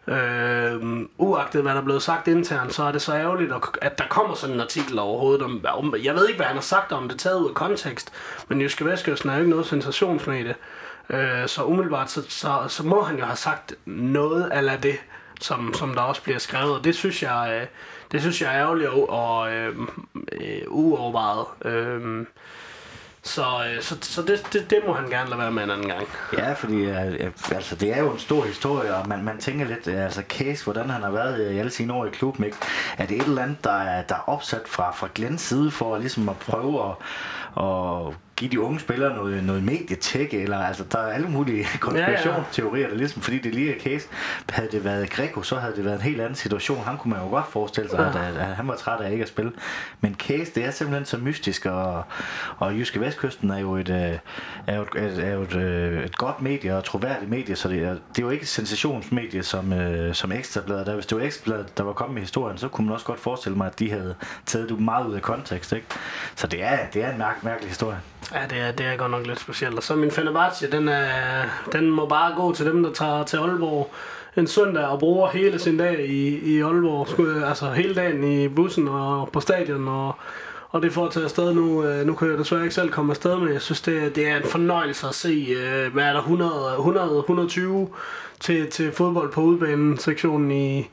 Øh, uagtet hvad der er blevet sagt internt, så er det så ærgerligt, at der kommer sådan en artikel overhovedet om, om jeg ved ikke, hvad han har sagt om det, taget ud af kontekst, men Jyske Vestkysten er jo ikke noget sensationsmedie, øh, så umiddelbart, så, så, så må han jo have sagt noget af det, som, som der også bliver skrevet, og det synes jeg, øh, det synes jeg er ærgerligt og, og øh, øh, uovervejet. Øh, så, øh, så, så det, det, det må han gerne lade være med en anden gang. Ja, fordi øh, øh, altså, det er jo en stor historie, og man, man tænker lidt, øh, altså Case, hvordan han har været øh, i alle sine år i klubben, ikke? er det et eller andet, der er, der er opsat fra, fra Glens side for ligesom at prøve at, at give de unge spillere noget, noget medietæk, eller altså, der er alle mulige konspirationsteorier, ja, ja. der ligesom, fordi det lige er case. Havde det været Greco, så havde det været en helt anden situation. Han kunne man jo godt forestille sig, ja. at, at, han var træt af ikke at spille. Men case, det er simpelthen så mystisk, og, og Jyske Vestkysten er jo et, øh, er jo et, er jo et, øh, et godt medie og troværdigt medie, så det er, det er jo ikke et sensationsmedie som, øh, som Ekstrabladet. Der, hvis det var Ekstrabladet, der var kommet med historien, så kunne man også godt forestille mig, at de havde taget det meget ud af kontekst. Ikke? Så det er, det er en mærk, mærkelig historie. Ja, det er, det er godt nok lidt specielt. Og så min Fenerbahce, den, er, den må bare gå til dem, der tager til Aalborg en søndag og bruger hele sin dag i, i Aalborg. Altså hele dagen i bussen og på stadion. Og, og det får til afsted nu. Øh, nu kan jeg desværre ikke selv komme afsted, men jeg synes, det, det er en fornøjelse at se, øh, hvad er der, 100, 100 120 til, til fodbold på udbanen sektionen i,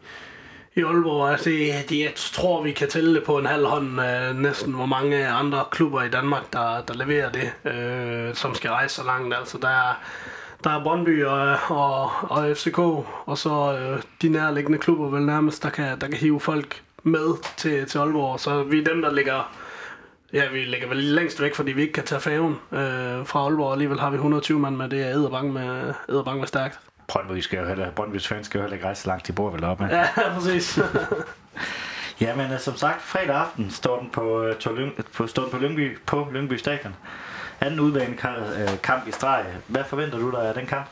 i Aalborg. Altså, det, det, jeg tror, vi kan tælle det på en halv hånd øh, næsten, hvor mange andre klubber i Danmark, der, der leverer det, øh, som skal rejse så langt. Altså, der er, der er Brøndby og, og, og FCK, og så øh, de nærliggende klubber vel nærmest, der kan, der kan hive folk med til, til Aalborg. Så vi er dem, der ligger Ja, vi ligger vel længst væk, fordi vi ikke kan tage færgen øh, fra Aalborg. Alligevel har vi 120 mand med, det er æderbange med, æderbange med stærkt. Brøndby skal jo heller, Brøndbys fans skal jo heller ikke rejse langt, de bor vel op. Ja, præcis. ja, men som sagt, fredag aften står den på, øh, på, står den på Lyngby, på Lyngby Stadion. Anden udvalgende kamp i streg. Hvad forventer du dig af den kamp?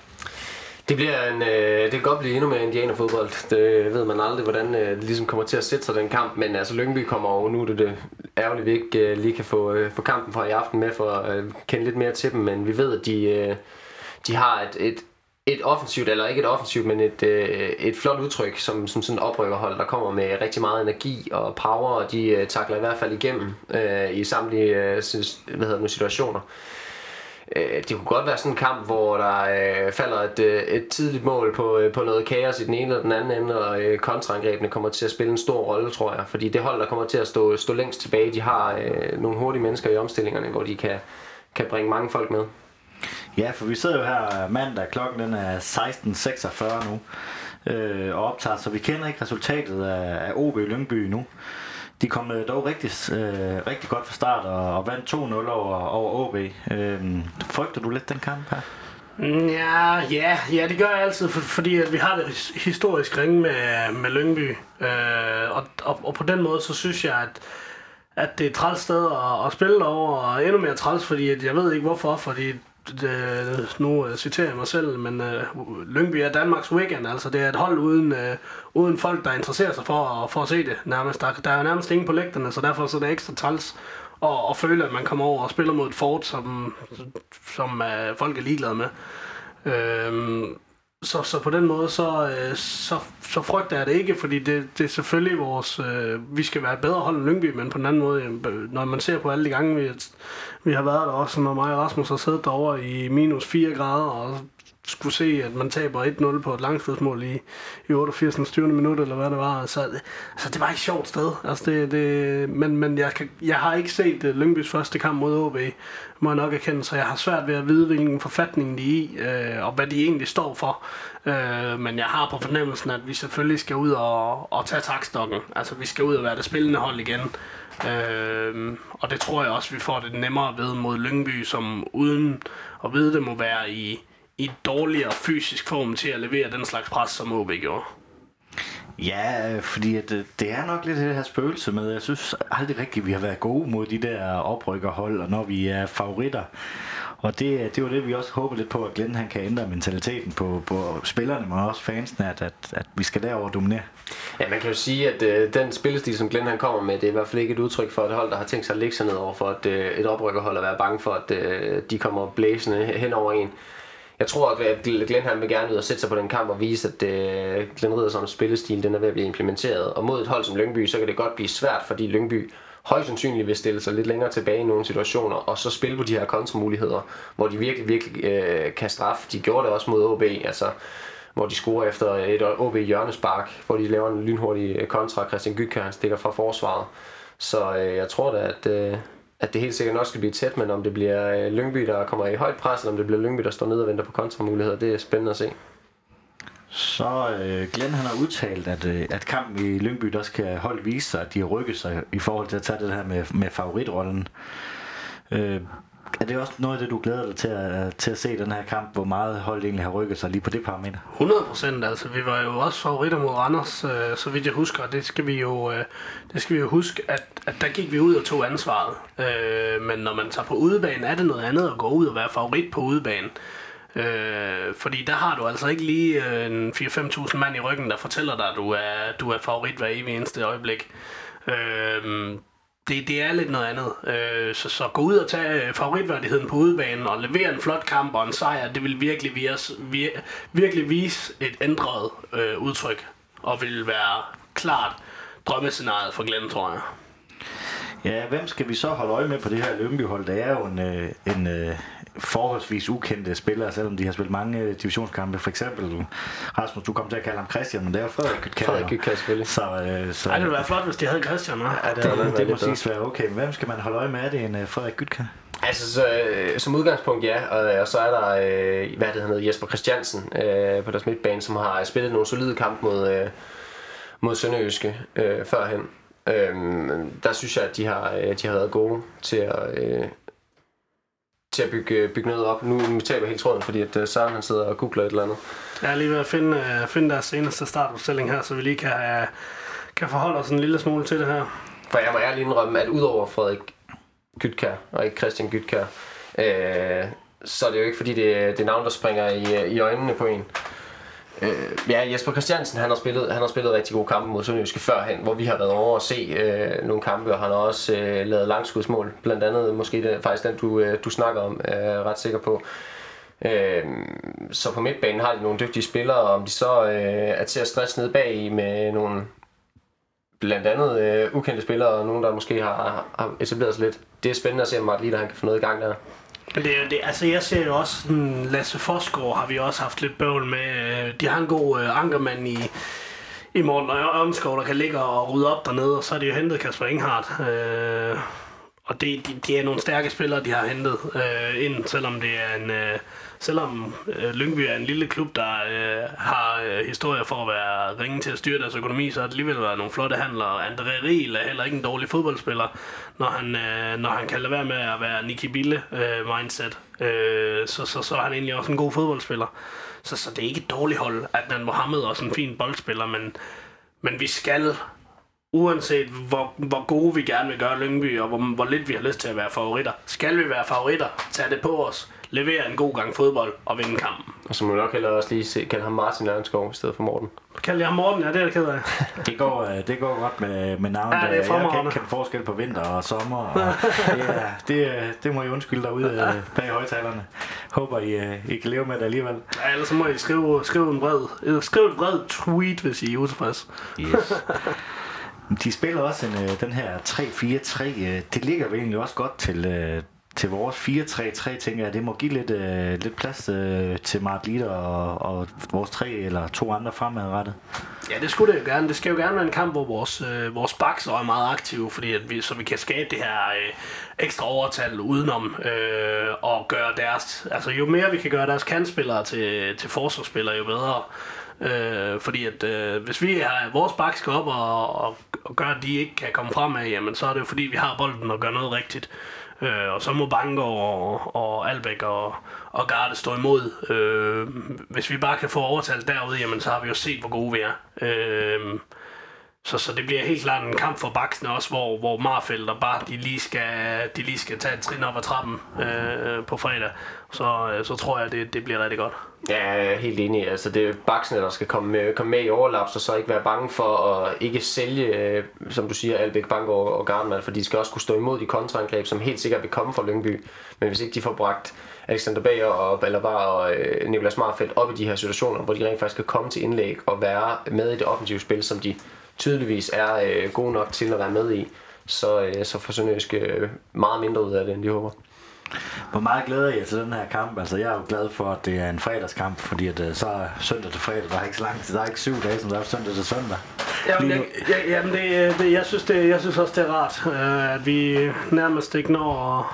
Det bliver en, øh, det kan godt blive endnu mere indianerfodbold. Det ved man aldrig, hvordan øh, det ligesom kommer til at sætte sig den kamp. Men altså Lyngby kommer over nu. Det er det ærgerligt, at vi ikke øh, lige kan få, øh, få kampen fra i aften med for at øh, kende lidt mere til dem. Men vi ved, at de, øh, de har et, et et offensivt, eller ikke et offensivt, men et, øh, et flot udtryk, som, som sådan et oprykkerhold, der kommer med rigtig meget energi og power, og de øh, takler i hvert fald igennem øh, i samtlige øh, hvad hedder det, situationer. Øh, det kunne godt være sådan en kamp, hvor der øh, falder et, øh, et tidligt mål på, øh, på noget kaos i den ene eller den anden ende, og øh, kontraangrebene kommer til at spille en stor rolle, tror jeg. Fordi det hold, der kommer til at stå, stå længst tilbage, de har øh, nogle hurtige mennesker i omstillingerne, hvor de kan, kan bringe mange folk med. Ja, for vi sidder jo her mandag, klokken den er 16.46 nu, øh, og optager, så vi kender ikke resultatet af, af OB Lyngby nu. De kom øh, dog rigtig, øh, rigtig godt fra start og, og vandt 2-0 over, over OB. Øh, frygter du lidt den kamp her? Mm, ja, ja, ja, det gør jeg altid, for, fordi at vi har det historisk ringe med, med Lyngby. Øh, og, og, og på den måde, så synes jeg, at, at det er et træls sted at, at spille over, og endnu mere træls, fordi at jeg ved ikke hvorfor, fordi det, nu øh, citerer jeg mig selv, men uh, Lyngby er Danmarks weekend, altså det er et hold uden, uh, uden folk, der interesserer sig for, for at se det nærmest. Der, der er nærmest ingen på lægterne, så derfor så er det ekstra træls at, at føle, at man kommer over og spiller mod et fort, som, som uh, folk er ligeglade med. Uh, så, så på den måde, så, øh, så, så frygter jeg det ikke, fordi det, det er selvfølgelig vores... Øh, vi skal være et bedre hold end Lyngby, men på den anden måde, når man ser på alle de gange, vi, vi har været der også, når mig og Rasmus har siddet derovre i minus 4 grader, og skulle se, at man taber 1-0 på et langskudsmål i, i 88. 20. minut, eller hvad det var. Så, altså, det var ikke et sjovt sted. Altså, det, det, men men jeg, kan, jeg har ikke set uh, Lyngbys første kamp mod OB, må jeg nok erkende, så jeg har svært ved at vide, hvilken forfatning de er i, øh, og hvad de egentlig står for. Øh, men jeg har på fornemmelsen, at vi selvfølgelig skal ud og, og tage takstokken. Altså, vi skal ud og være det spillende hold igen. Øh, og det tror jeg også, vi får det nemmere ved mod Lyngby, som uden at vide det må være i i dårligere fysisk form til at levere den slags pres, som OB gjorde. Ja, fordi at, øh, det er nok lidt det her spøgelse med, jeg synes aldrig rigtigt, vi har været gode mod de der oprykkerhold, og når vi er favoritter. Og det, det var det, vi også håber lidt på, at Glenn han kan ændre mentaliteten på, på spillerne, men også fansene, at, at, at vi skal derover dominere. Ja, man kan jo sige, at øh, den spillestil, som Glenn han kommer med, det er i hvert fald ikke et udtryk for et hold, der har tænkt sig at lægge sig ned over for et, øh, et oprykkerhold og være bange for, at øh, de kommer blæsende hen over en. Jeg tror, at Glenn han vil gerne ud og sætte sig på den kamp og vise, at øh, Glenn Riddersons spillestil den er ved at blive implementeret. Og mod et hold som Lyngby, så kan det godt blive svært, fordi Lyngby højst sandsynligt vil stille sig lidt længere tilbage i nogle situationer, og så spille på de her kontramuligheder, hvor de virkelig, virkelig øh, kan straffe. De gjorde det også mod OB, altså hvor de scorer efter et OB hjørnespark, hvor de laver en lynhurtig øh, kontra. Christian Gytkær, stikker fra forsvaret. Så øh, jeg tror da, at, øh, at det helt sikkert nok skal blive tæt, men om det bliver øh, Lyngby, der kommer i højt pres, eller om det bliver Lyngby, der står ned og venter på kontramuligheder, det er spændende at se. Så øh, Glenn han har udtalt, at, øh, at kampen i Lyngby, der skal holde vise sig, at de har rykket sig i forhold til at tage det her med, med favoritrollen. Øh, er det også noget af det, du glæder dig til at, til at se den her kamp, hvor meget holdet egentlig har rykket sig lige på det parameter? 100 procent, altså vi var jo også favoritter mod Randers, øh, så vidt jeg husker, det skal vi jo, øh, det skal vi jo huske, at, at der gik vi ud og tog ansvaret. Øh, men når man tager på udebane, er det noget andet at gå ud og være favorit på udebane. Øh, fordi der har du altså ikke lige øh, en 4-5.000 mand i ryggen, der fortæller dig, at du er, du er favorit hver evig eneste øjeblik. Øh, det, det er lidt noget andet. Øh, så, så gå ud og tage øh, favoritværdigheden på udebanen og levere en flot kamp og en sejr, det vil virkelig vise, vir, virkelig vise et ændret øh, udtryk, og vil være klart drømmescenariet for Glenn, tror jeg. Ja, hvem skal vi så holde øje med på det her Lønby-hold? Det er jo en, øh, en, øh, forholdsvis ukendte spillere, selvom de har spillet mange øh, divisionskampe. For eksempel, Rasmus, du kom til at kalde ham Christian, men det er jo Frederik Gytkær. Frederik Gytkær, selvfølgelig. Så, øh, så, Ej, det ville være flot, hvis de havde Christian? Ja, det, det, det, det må siges være okay. Men hvem skal man holde øje med? Er det en uh, Frederik Gytkær? Altså, så, øh, som udgangspunkt ja, og, og så er der, øh, hvad det hedder, Jesper Christiansen øh, på deres midtbane, som har spillet nogle solide kampe mod, øh, mod Sønderjyske øh, førhen. Øh, der synes jeg, at de har, øh, de har været gode til at, øh, til at bygge, bygge noget op. Nu taber jeg helt tråden, fordi at øh, Søren han sidder og googler et eller andet. Jeg er lige ved at finde, uh, finde deres seneste startopstilling her, så vi lige kan, kan forholde os en lille smule til det her. For jeg må ærligt indrømme, at udover Frederik Gytkær og ikke Christian Gytkær, øh, så er det jo ikke fordi, det, det er navn, der springer i, i øjnene på en. Øh, ja, Jesper Christiansen, han har spillet, han har spillet rigtig gode kampe mod Sønderjyske førhen, hvor vi har været over at se øh, nogle kampe, og han har også øh, lavet langskudsmål. Blandt andet måske det, faktisk den, du, øh, du snakker om, er ret sikker på. Øh, så på midtbanen har de nogle dygtige spillere, og om de så øh, er til at stresse ned bag med nogle blandt andet øh, ukendte spillere, og nogen, der måske har, har etableret sig lidt. Det er spændende at se, om Mark han kan få noget i gang der. Men det, det, altså jeg ser jo også, sådan, Lasse Forsgaard har vi også haft lidt bøvl med. Øh, de har en god øh, ankermand i, i Morten Ørnskov, der kan ligge og rydde op dernede, og så har de jo hentet Kasper Inghardt. Øh, og det, de, de er nogle stærke spillere, de har hentet øh, ind, selvom det er en... Øh, selvom øh, Lyngby er en lille klub, der øh, har øh, historier for at være ringe til at styre deres økonomi, så har det alligevel været nogle flotte handlere. André Riel er heller ikke en dårlig fodboldspiller, når han, øh, når han kan lade være med at være Nicky Bille-mindset. Øh, øh, så, så, så er han egentlig også en god fodboldspiller. Så, så det er ikke et dårligt hold. Adnan Mohammed også en fin boldspiller, men, men vi skal uanset hvor, hvor gode vi gerne vil gøre Lyngby, og hvor, hvor lidt vi har lyst til at være favoritter, skal vi være favoritter, tage det på os, levere en god gang fodbold og vinde kampen. Og så må vi nok heller også lige se, kalde ham Martin Ørnskov i stedet for Morten. Kald ham Morten, ja, det er jeg ked af. det, går, øh, det går godt med, med navnet. Ja, det er jeg kan ikke kende forskel på vinter og sommer. Og det, det, det må I undskylde derude øh, bag højtalerne. Håber, I, I kan leve med det alligevel. Ja, ellers så må I skrive, skrive en bred, skrive et bred tweet, hvis I er utilfreds. Yes. De spiller også en, den her 3-4-3. Det ligger jo egentlig også godt til, til vores 4-3-3, tænker jeg, det må give lidt, øh, lidt plads øh, til Mark Litter og, og vores tre eller to andre fremadrettet. Ja, det skulle det jo gerne. Det skal jo gerne være en kamp, hvor vores, øh, vores backs er meget aktive, fordi at vi, så vi kan skabe det her øh, ekstra overtal udenom øh, og gøre deres... Altså, jo mere vi kan gøre deres kandspillere til, til forsvarsspillere, jo bedre. Øh, fordi at øh, hvis vi har, vores bak skal op og, og, og gør, at de ikke kan komme fremad, jamen så er det jo fordi, vi har bolden og gør noget rigtigt. Øh, og så må Banker og, og Albæk og, og Garde stå imod. Øh, hvis vi bare kan få overtalt derude, jamen, så har vi jo set, hvor gode vi er. Øh, så, så det bliver helt klart en kamp for baksene også, hvor, hvor Marfeldt og bare de lige skal, de lige skal tage et trin op ad trappen øh, på fredag. Så, øh, så tror jeg, det, det bliver rigtig godt. Ja, jeg er helt enig. Altså, det er baksene, der skal komme med, komme med i overlap, så så ikke være bange for at ikke sælge, øh, som du siger, Albeck Bank og Garnman, for de skal også kunne stå imod de kontraangreb, som helt sikkert vil komme fra Lyngby. Men hvis ikke de får bragt Alexander Bager og Ballabar og øh, Nicolas Marfeldt op i de her situationer, hvor de rent faktisk kan komme til indlæg og være med i det offensive spil, som de tydeligvis er øh, gode nok til at være med i, så, øh, så får Sønderjysk øh, meget mindre ud af det, end de håber. Hvor meget glæder jeg til den her kamp? Altså, jeg er jo glad for, at det er en fredagskamp, fordi at, øh, så er søndag til fredag, der er ikke så lang tid. Der er ikke syv dage, som der er søndag til søndag. Jamen, jeg, jeg, jamen det, det, jeg, synes det, jeg synes også, det er rart, øh, at vi nærmest ikke når og,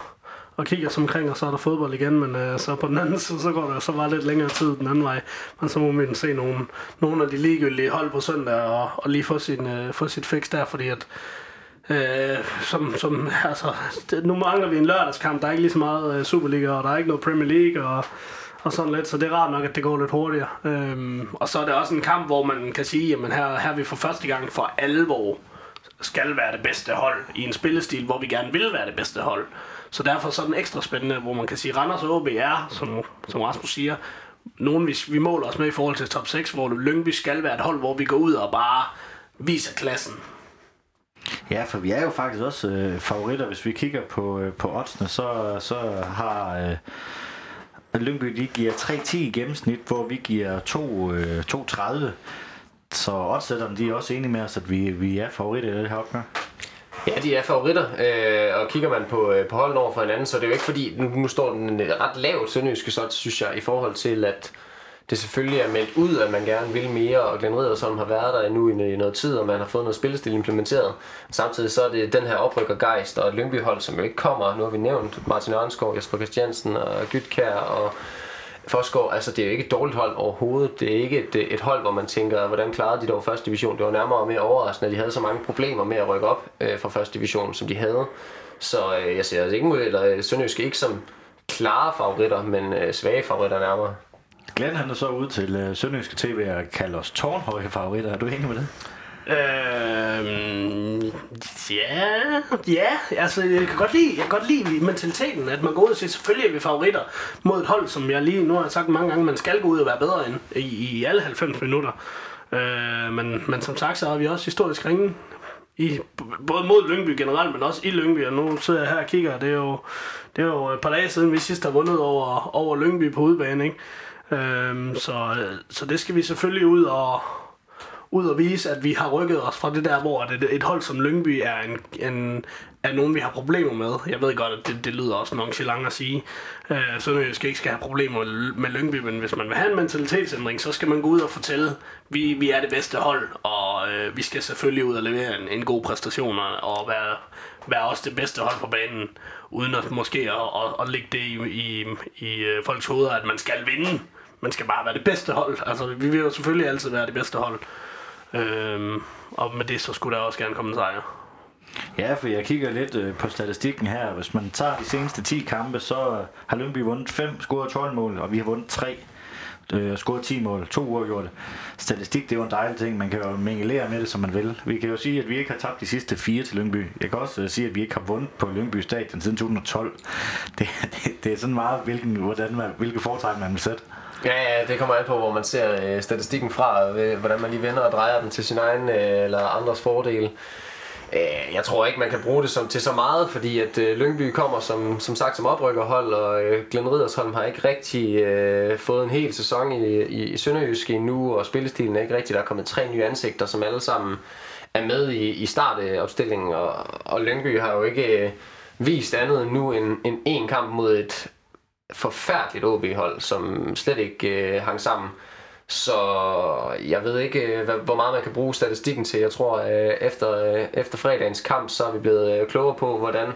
og kigger os omkring, og så er der fodbold igen, men øh, så på den anden side, så går der så bare lidt længere tid den anden vej. Men så må man se nogle, nogle af de ligegyldige hold på søndag, og, og lige få, sin, øh, få sit fix der, fordi at Øh, som, som, altså, det, nu mangler vi en lørdagskamp. Der er ikke lige så meget øh, Superliga, og der er ikke noget Premier League, og, og sådan lidt. Så det er rart nok, at det går lidt hurtigere. Øhm, og så er det også en kamp, hvor man kan sige, at her, her er vi for første gang for alvor skal være det bedste hold i en spillestil, hvor vi gerne vil være det bedste hold. Så derfor så er den ekstra spændende, hvor man kan sige, Randers og OB er, som, som Rasmus siger, nogen vi, vi måler os med i forhold til top 6, hvor Lyngby skal være et hold, hvor vi går ud og bare viser klassen. Ja, for vi er jo faktisk også øh, favoritter. Hvis vi kigger på, øh, på oddsene, så, så har øh, Lyngby, de giver 3-10 i gennemsnit, hvor vi giver 2, øh, 2-30. Så oddsætterne, de er også enige med os, at vi, vi er favoritter i det her opgør. Ja, de er favoritter, øh, og kigger man på, øh, på holden over for hinanden, så det er jo ikke fordi, nu, nu står den ret lavt sønderjyske så synes jeg, i forhold til, at det selvfølgelig er meldt ud, at man gerne vil mere, og Glenn som har været der nu i, i noget tid, og man har fået noget spillestil implementeret. Samtidig så er det den her oprykker Geist og et Lyngby-hold, som jo ikke kommer. Nu har vi nævnt Martin Ørnskov, Jesper Christiansen og Gytkær og Forsgaard, altså det er jo ikke et dårligt hold overhovedet. Det er ikke et, et hold, hvor man tænker, hvordan klarede de dog første division. Det var nærmere mere overraskende, at de havde så mange problemer med at rykke op øh, fra første division, som de havde. Så øh, jeg ser altså ikke, eller øh, Sønderjysk Sønderjyske ikke som klare favoritter, men øh, svage favoritter nærmere. Glenn han er så ude til øh, Sønderjyske TV og kalder os tårnhøje favoritter. Er du enig med det? Øhm, ja, ja, altså jeg kan godt lide, jeg kan godt lide mentaliteten, at man går ud og siger, selvfølgelig er vi favoritter mod et hold, som jeg lige, nu har sagt mange gange, man skal gå ud og være bedre end i, i alle 90 minutter. Øh, men, men som sagt, så har vi også historisk ringe i, både mod Lyngby generelt, men også i Lyngby, og nu sidder jeg her og kigger, og det er jo, det er jo et par dage siden, vi sidst har vundet over, over Lyngby på udebane, ikke? Øhm, så, så det skal vi selvfølgelig ud og, ud og vise, at vi har rykket os fra det der, hvor et, et hold som Lyngby er, en, en, er nogen, vi har problemer med. Jeg ved godt, at det, det lyder også nonchalant at sige, øh, at Sønderjysk ikke skal have problemer med, Lyngby, men hvis man vil have en mentalitetsændring, så skal man gå ud og fortælle, vi, vi er det bedste hold, og øh, vi skal selvfølgelig ud og levere en, en god præstation og, være, være også det bedste hold på banen, uden at måske at, at, at lægge det i, i, i øh, folks hoveder, at man skal vinde. Man skal bare være det bedste hold. Altså, vi vil jo selvfølgelig altid være det bedste hold. Øhm, og med det, så skulle der også gerne komme en sejr. Ja, for jeg kigger lidt øh, på statistikken her. Hvis man tager de seneste 10 kampe, så øh, har Lyngby vundet 5, scoret 12 mål, og vi har vundet 3. Øh, scoret 10 mål, to uafgjorte. Statistik, det er jo en dejlig ting. Man kan jo mingelere med det, som man vil. Vi kan jo sige, at vi ikke har tabt de sidste fire til Lyngby. Jeg kan også øh, sige, at vi ikke har vundet på Lyngby Stadion siden 2012. Det, det, det er sådan meget, hvilken, hvordan man, hvilke foretegn man vil sætte. Ja, ja, det kommer an på, hvor man ser øh, statistikken fra, øh, hvordan man lige vender og drejer den til sin egen øh, eller andres fordel. Øh, jeg tror ikke, man kan bruge det som, til så meget, fordi at øh, Lyngby kommer som, som sagt som oprykkerhold, og øh, Glenn Ridersholm har ikke rigtig øh, fået en hel sæson i, i, i Sønderjysk endnu, og spillestilen er ikke rigtig. Der er kommet tre nye ansigter, som alle sammen er med i, i startopstillingen, og, og Lyngby har jo ikke øh, vist andet nu end, en, en kamp mod et forfærdeligt OB-hold, som slet ikke øh, hang sammen. Så jeg ved ikke, øh, hvad, hvor meget man kan bruge statistikken til. Jeg tror, øh, efter, øh, efter fredagens kamp, så er vi blevet øh, klogere på, hvordan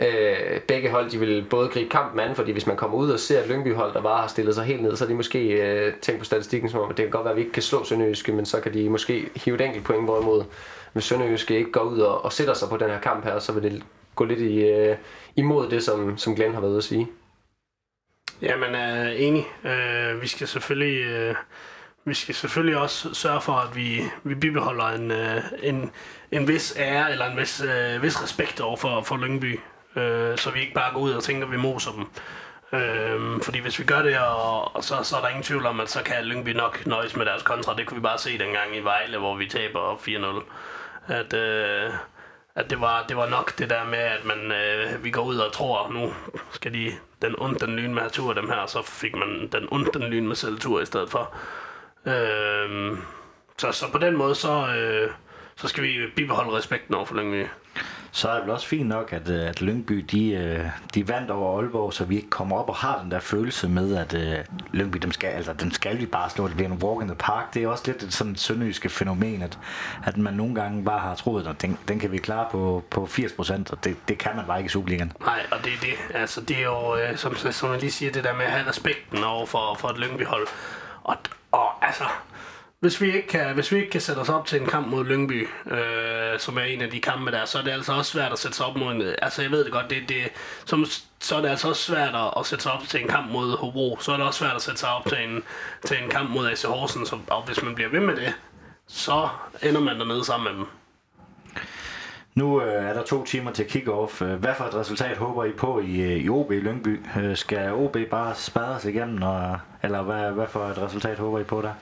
øh, begge hold de vil både gribe kampen an, fordi hvis man kommer ud og ser et Lyngby-hold, der bare har stillet sig helt ned, så er de måske øh, tænkt på statistikken som om, at det kan godt være, at vi ikke kan slå Sønderjyske, men så kan de måske hive et enkelt point, hvorimod hvis Sønderjyske ikke går ud og, og sætter sig på den her kamp her, så vil det gå lidt i, øh, imod det, som, som Glenn har været at sige. Jamen, er øh, enig. Øh, vi skal selvfølgelig... Øh, vi skal selvfølgelig også sørge for, at vi, vi bibeholder en, øh, en, en vis ære eller en vis, øh, vis respekt over for, for Lyngby, øh, så vi ikke bare går ud og tænker, at vi moser dem. Øh, fordi hvis vi gør det, og, og så, så er der ingen tvivl om, at så kan Lyngby nok nøjes med deres kontra. Det kunne vi bare se dengang i Vejle, hvor vi taber 4-0. At, øh, at det var, det var nok det der med, at man, øh, vi går ud og tror, nu skal de den ondt, den lyn med tur dem her, og så fik man den ondt, den lyn med selvtur i stedet for. Øh, så, så på den måde, så, øh, så skal vi bibeholde respekten over for Lyngby. Så er det vel også fint nok, at, øh, at Lyngby de, øh, de vandt over Aalborg, så vi ikke kommer op og har den der følelse med, at uh, Lyngby, dem skal, altså, dem skal vi bare slå. Det bliver en walk in the park. Det er også lidt et sådan sønderjyske fænomen, at, at man nogle gange bare har troet, at den, den kan vi klare på, på 80 procent, og det, det kan man bare ikke i Superligaen. Nej, og det er det. Altså, det er jo, som, som jeg lige siger, det der med at have respekten over for, for et Lyngby-hold. Og, og altså, hvis vi, ikke kan, hvis vi ikke kan sætte os op til en kamp mod Lyngby, øh, som er en af de kampe der, så er det altså også svært at sætte sig op mod en... Altså jeg ved det godt, det, det, som, så er det altså også svært at sætte sig op til en kamp mod Hobro. Så er det også svært at sætte sig op til en, til en kamp mod AC Horsens. Og hvis man bliver ved med det, så ender man dernede sammen med dem. Nu øh, er der to timer til kick-off. Øh, hvad for et resultat håber I på i, øh, i OB i Lyngby? Øh, skal OB bare spadres sig igennem, og, eller hvad, hvad for et resultat håber I på der?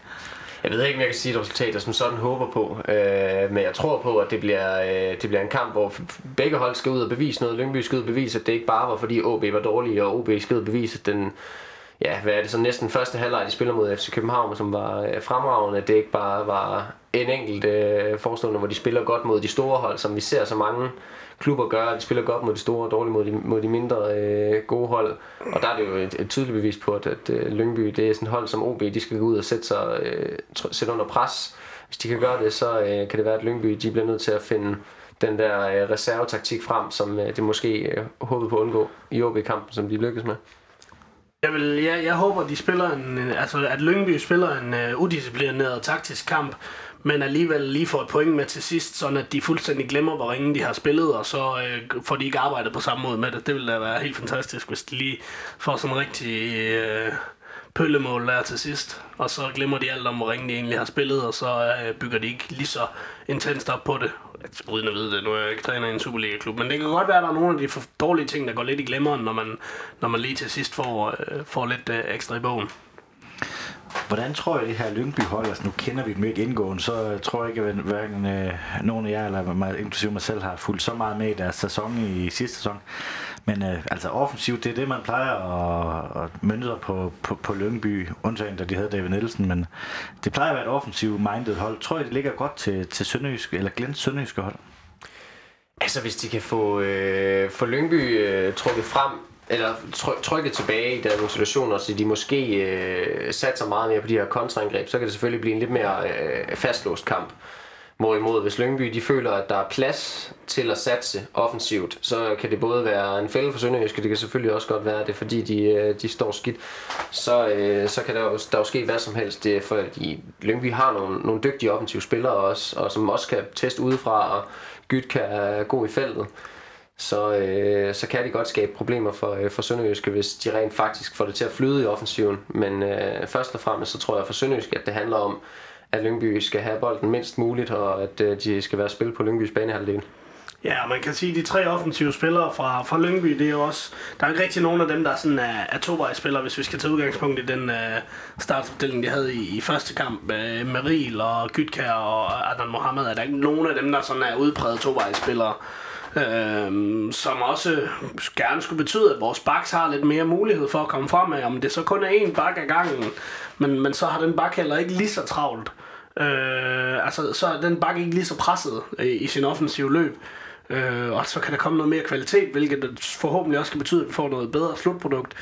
Jeg ved ikke, om jeg kan sige et resultat, jeg som sådan håber på. Øh, men jeg tror på, at det bliver, øh, det bliver en kamp, hvor begge hold skal ud og bevise noget. Lyngby skal ud og bevise, at det ikke bare var, fordi OB var dårlig, og OB skal ud og bevise, at den, ja, hvad er det så næsten første halvleg, de spiller mod FC København, som var øh, fremragende. At det ikke bare var en enkelt øh, forestående, hvor de spiller godt mod de store hold, som vi ser så mange klubber gøre. De spiller godt mod de store og dårligt mod de, mod de mindre øh, gode hold. Og der er det jo et, et tydeligt bevis på, at, at øh, Lyngby det er sådan et hold som OB, de skal gå ud og sætte sig øh, sætte under pres. Hvis de kan gøre det, så øh, kan det være, at Lyngby de bliver nødt til at finde den der øh, reservetaktik frem, som øh, det måske øh, håbede på at undgå i OB-kampen, som de lykkedes med. Jeg, vil, jeg, jeg håber, de spiller en, øh, altså, at Lyngby spiller en uh, udisciplineret taktisk kamp, men alligevel lige får et point med til sidst, sådan at de fuldstændig glemmer, hvor ringe de har spillet, og så øh, får de ikke arbejdet på samme måde med det. Det ville da være helt fantastisk, hvis de lige får sådan en rigtig øh, pøllemål der til sidst, og så glemmer de alt om, hvor ringe de egentlig har spillet, og så øh, bygger de ikke lige så intenst op på det. Uden at vide det, nu er jeg ikke træner i en Superliga-klub, men det kan godt være, at der er nogle af de for dårlige ting, der går lidt i glemmeren, når man, når man lige til sidst får, øh, får lidt øh, ekstra i bogen. Hvordan tror jeg, det her Lyngby hold, altså nu kender vi dem ikke indgående, så tror jeg ikke, at hverken øh, nogen af jer, eller mig, inklusive mig selv, har fulgt så meget med i deres sæson i sidste sæson. Men øh, altså offensivt, det er det, man plejer at, at mønstre på, på, på Lyngby, undtagen da de havde David Nielsen, men det plejer at være et offensivt minded hold. Tror jeg, det ligger godt til, til Sønderjysk, eller Glens Sønderjyske hold? Altså, hvis de kan få, øh, få Lyngby øh, trukket frem eller trykket tilbage i deres situationer, så de måske øh, satser meget mere på de her kontraangreb, så kan det selvfølgelig blive en lidt mere øh, fastlåst kamp. Hvorimod, hvis Lyngby de føler, at der er plads til at satse offensivt, så kan det både være en fælde for Sønderjysk, det kan selvfølgelig også godt være det, fordi de, øh, de står skidt. Så, øh, så kan der jo, der jo ske hvad som helst, det, for de, Lyngby har nogle, nogle dygtige offensive spillere også, og som også kan teste udefra, og Gyt kan gå i feltet så, øh, så kan de godt skabe problemer for, øh, for Sønderjyske, hvis de rent faktisk får det til at flyde i offensiven. Men øh, først og fremmest så tror jeg for Sønderjyske, at det handler om, at Lyngby skal have bolden mindst muligt, og at øh, de skal være spil på Lyngbys banehalvdel. Ja, man kan sige, at de tre offensive spillere fra, fra Lyngby, det er jo også... Der er ikke rigtig nogen af dem, der sådan er, er tovejsspillere, hvis vi skal tage udgangspunkt i den uh, startopstilling, de havde i, i første kamp. Uh, Meril og Gytkær og Adnan Mohammed, er der ikke nogen af dem, der sådan er udpræget tovejsspillere øh, som også gerne skulle betyde, at vores baks har lidt mere mulighed for at komme frem af, om det så kun er én bak ad gangen, men, men så har den bak heller ikke lige så travlt. Øh, altså, så er den bak ikke lige så presset i, i sin offensive løb. Øh, og så kan der komme noget mere kvalitet, hvilket forhåbentlig også kan betyde, at vi får noget bedre slutprodukt.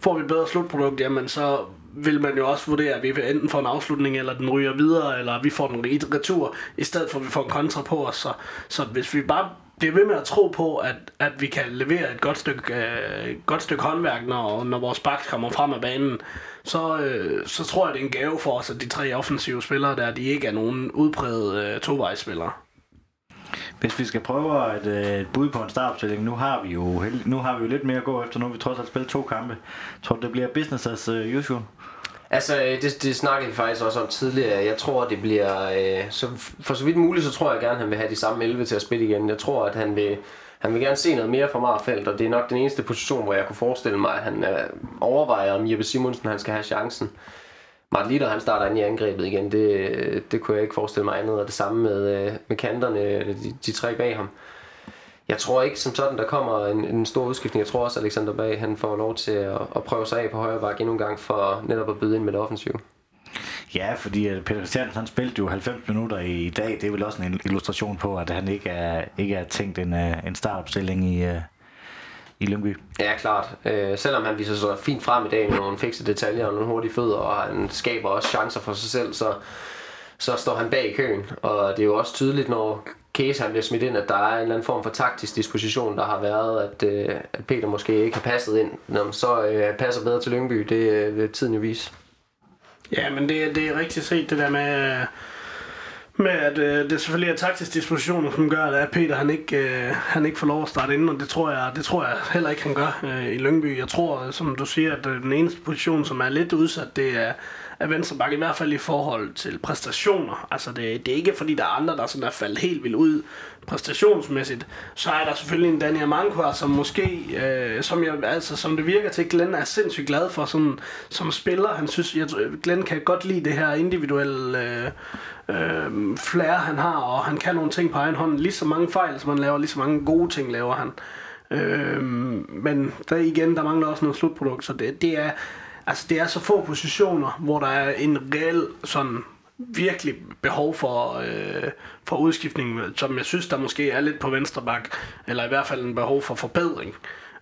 Får vi et bedre slutprodukt, jamen så vil man jo også vurdere, at vi enten får en afslutning, eller den ryger videre, eller vi får den retur, i stedet for at vi får en kontra på os. Så, så hvis vi bare bliver ved med at tro på, at, at vi kan levere et godt stykke, øh, godt stykke håndværk, når, når vores baks kommer frem af banen, så, øh, så tror jeg, det er en gave for os, at de tre offensive spillere der, de ikke er nogen udpræget øh, tovejsspillere. Hvis vi skal prøve et, øh, et bud på en startopstilling, nu har vi jo nu har vi jo lidt mere at gå efter. Nu har vi trods alt spillet to kampe. Tror du, det bliver business as øh, usual? Altså, øh, det, det snakkede vi faktisk også om tidligere. Jeg tror, det bliver... Øh, så for så vidt muligt, så tror jeg gerne, at han vil have de samme 11 til at spille igen. Jeg tror, at han vil, han vil gerne se noget mere fra Marfeldt, og det er nok den eneste position, hvor jeg kunne forestille mig, at han øh, overvejer, om Jeppe Simonsen han skal have chancen. Martin Litter, han starter ind i angrebet igen. Det, øh, det kunne jeg ikke forestille mig andet. Og det samme med, øh, med kanterne, de, de tre bag ham. Jeg tror ikke som sådan, der kommer en, en stor udskiftning. Jeg tror også, at Alexander Bag han får lov til at, at prøve sig af på højre bakke endnu en gang for netop at byde ind med det offensive. Ja, fordi Peter Christiansen han spillede jo 90 minutter i dag. Det er vel også en illustration på, at han ikke er, ikke er tænkt en, øh, en startopstilling i, øh, i Lyngby. Ja, klart. Øh, selvom han viser sig fint frem i dag med nogle fikse detaljer og nogle hurtige fødder, og han skaber også chancer for sig selv, så, så står han bag i køen. Og det er jo også tydeligt, når Case han bliver smidt ind, at der er en eller anden form for taktisk disposition, der har været, at, øh, at Peter måske ikke har passet ind. Når så øh, passer bedre til Lyngby, det øh, vil tiden jo vise. Ja, men det, det er rigtigt set, det der med, med at øh, det selvfølgelig er taktisk disposition, som gør, at Peter han ikke, øh, han ikke får lov at starte inden, og det tror jeg, det tror jeg heller ikke, han gør øh, i Lyngby. Jeg tror, øh, som du siger, at øh, den eneste position, som er lidt udsat, det er, er venstreback, i hvert fald i forhold til præstationer. Altså, det, det er ikke fordi, der er andre, der sådan er faldet helt vildt ud præstationsmæssigt. Så er der selvfølgelig en Daniel Mankvar, som måske, øh, som, jeg, altså, som det virker til, Glenn er sindssygt glad for sådan, som spiller. Han synes, jeg, Glenn kan godt lide det her individuelle øh, øh, flair, han har, og han kan nogle ting på egen hånd. Lige så mange fejl, som han laver, lige så mange gode ting laver han. Øh, men der igen, der mangler også noget slutprodukt, så det, det er altså det er så få positioner, hvor der er en reel sådan virkelig behov for, øh, for udskiftning, som jeg synes, der måske er lidt på venstre bak, eller i hvert fald en behov for forbedring.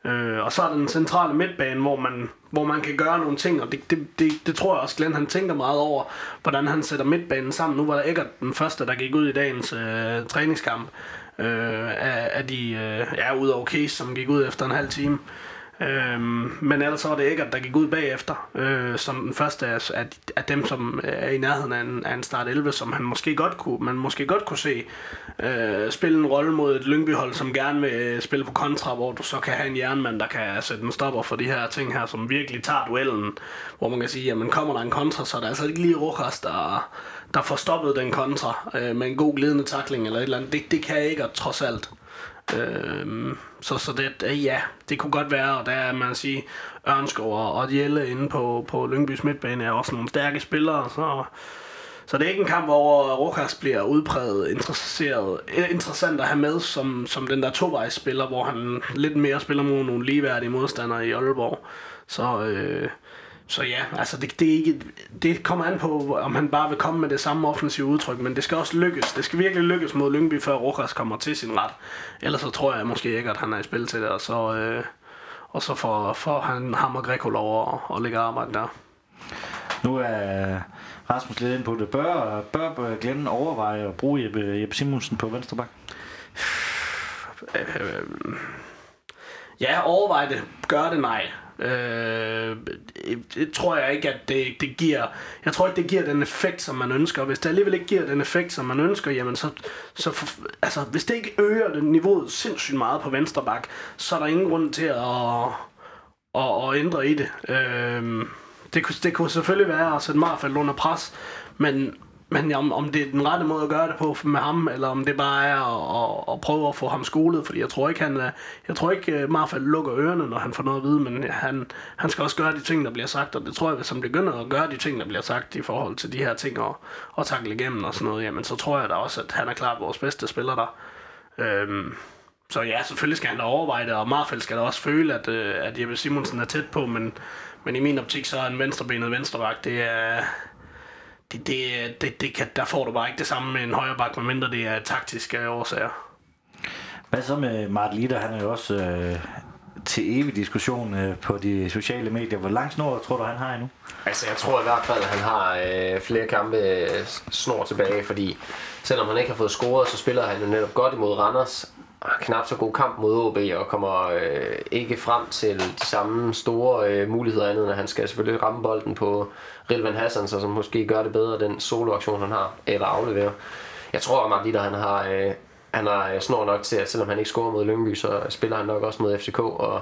Øh, og så er der den centrale midtbane, hvor man, hvor man kan gøre nogle ting, og det, det, det, det tror jeg også, Glenn han tænker meget over, hvordan han sætter midtbanen sammen. Nu var der ikke den første, der gik ud i dagens øh, træningskamp, øh, af, af de, øh, ja, ud over Case, som gik ud efter en halv time. Øhm, men ellers var det ikke, at der gik ud bagefter, øh, som den første af, af, af dem, som er i nærheden af en, af en start 11, som han måske godt kunne, man måske godt kunne se øh, spille en rolle mod et Lyngby-hold, som gerne vil øh, spille på kontra, hvor du så kan have en jernmand, der kan sætte en stopper for de her ting her, som virkelig tager duellen, hvor man kan sige, jamen kommer der en kontra, så er det altså ikke lige Rojas, der, der får stoppet den kontra øh, med en god glidende takling eller et eller andet. Det, det kan jeg ikke, trods alt. Øhm, så, så det, ja, det kunne godt være, og der er man sige, Ørnskov og, og Jelle inde på, på Lyngbys midtbane er også nogle stærke spillere, så, så det er ikke en kamp, hvor Rokas bliver udpræget interesseret, eh, interessant at have med som, som den der tovejsspiller, hvor han lidt mere spiller mod nogle ligeværdige modstandere i Aalborg. Så, øh, så ja, altså det, det, er ikke, det kommer an på, om han bare vil komme med det samme offensive udtryk, men det skal også lykkes. Det skal virkelig lykkes mod Lyngby, før Rokas kommer til sin ret. Ellers så tror jeg måske ikke, at han er i spil til det, og så, øh, og så får, får han ham og Greco lov at, at lægge arbejde der. Nu er Rasmus lidt ind på det. Bør, bør Glenn overveje at bruge Jeppe, Jeppe Simonsen på venstre bak? Øh, ja, overvej det. Gør det, nej. Øh, det tror jeg ikke, at det, det giver... Jeg tror ikke, det giver den effekt, som man ønsker. Hvis det alligevel ikke giver den effekt, som man ønsker, jamen så... så for, altså, hvis det ikke øger det niveauet sindssygt meget på venstre bak, så er der ingen grund til at, at, at ændre i det. Øh, det, kunne, det kunne selvfølgelig være at sætte Marfeldt under pres, men men om, om det er den rette måde at gøre det på med ham, eller om det bare er at, at, at prøve at få ham skolet, fordi jeg tror ikke, han, jeg tror ikke øh, Marfald lukker ørerne, når han får noget at vide, men han, han skal også gøre de ting, der bliver sagt, og det tror jeg, hvis han begynder at gøre de ting, der bliver sagt i forhold til de her ting, og, og takle igennem og sådan noget, jamen så tror jeg da også, at han er klart vores bedste spiller der. Øhm, så ja, selvfølgelig skal han da overveje det, og Marfald skal da også føle, at, øh, at Jeppe Simonsen er tæt på, men, men i min optik, så er en venstrebenet venstreback, det er det, det, det, det kan, der får du bare ikke det samme med en højre bak, medmindre det er taktiske årsager. Hvad så med Martin Litter? Han er jo også øh, til evig diskussion øh, på de sociale medier. Hvor lang snor tror du, han har endnu? Altså, jeg tror i hvert fald, at han har øh, flere kampe øh, snor tilbage, fordi selvom han ikke har fået scoret, så spiller han jo netop godt imod Randers. Ah, knap så god kamp mod OB og kommer øh, ikke frem til de samme store øh, muligheder andet, end han skal selvfølgelig ramme bolden på Rilvan Hassan, så som måske gør det bedre, den soloaktion han har, eller afleverer. Jeg tror, at Martin han har, øh, han har øh, snor nok til, at selvom han ikke scorer mod Lyngby, så spiller han nok også mod FCK, og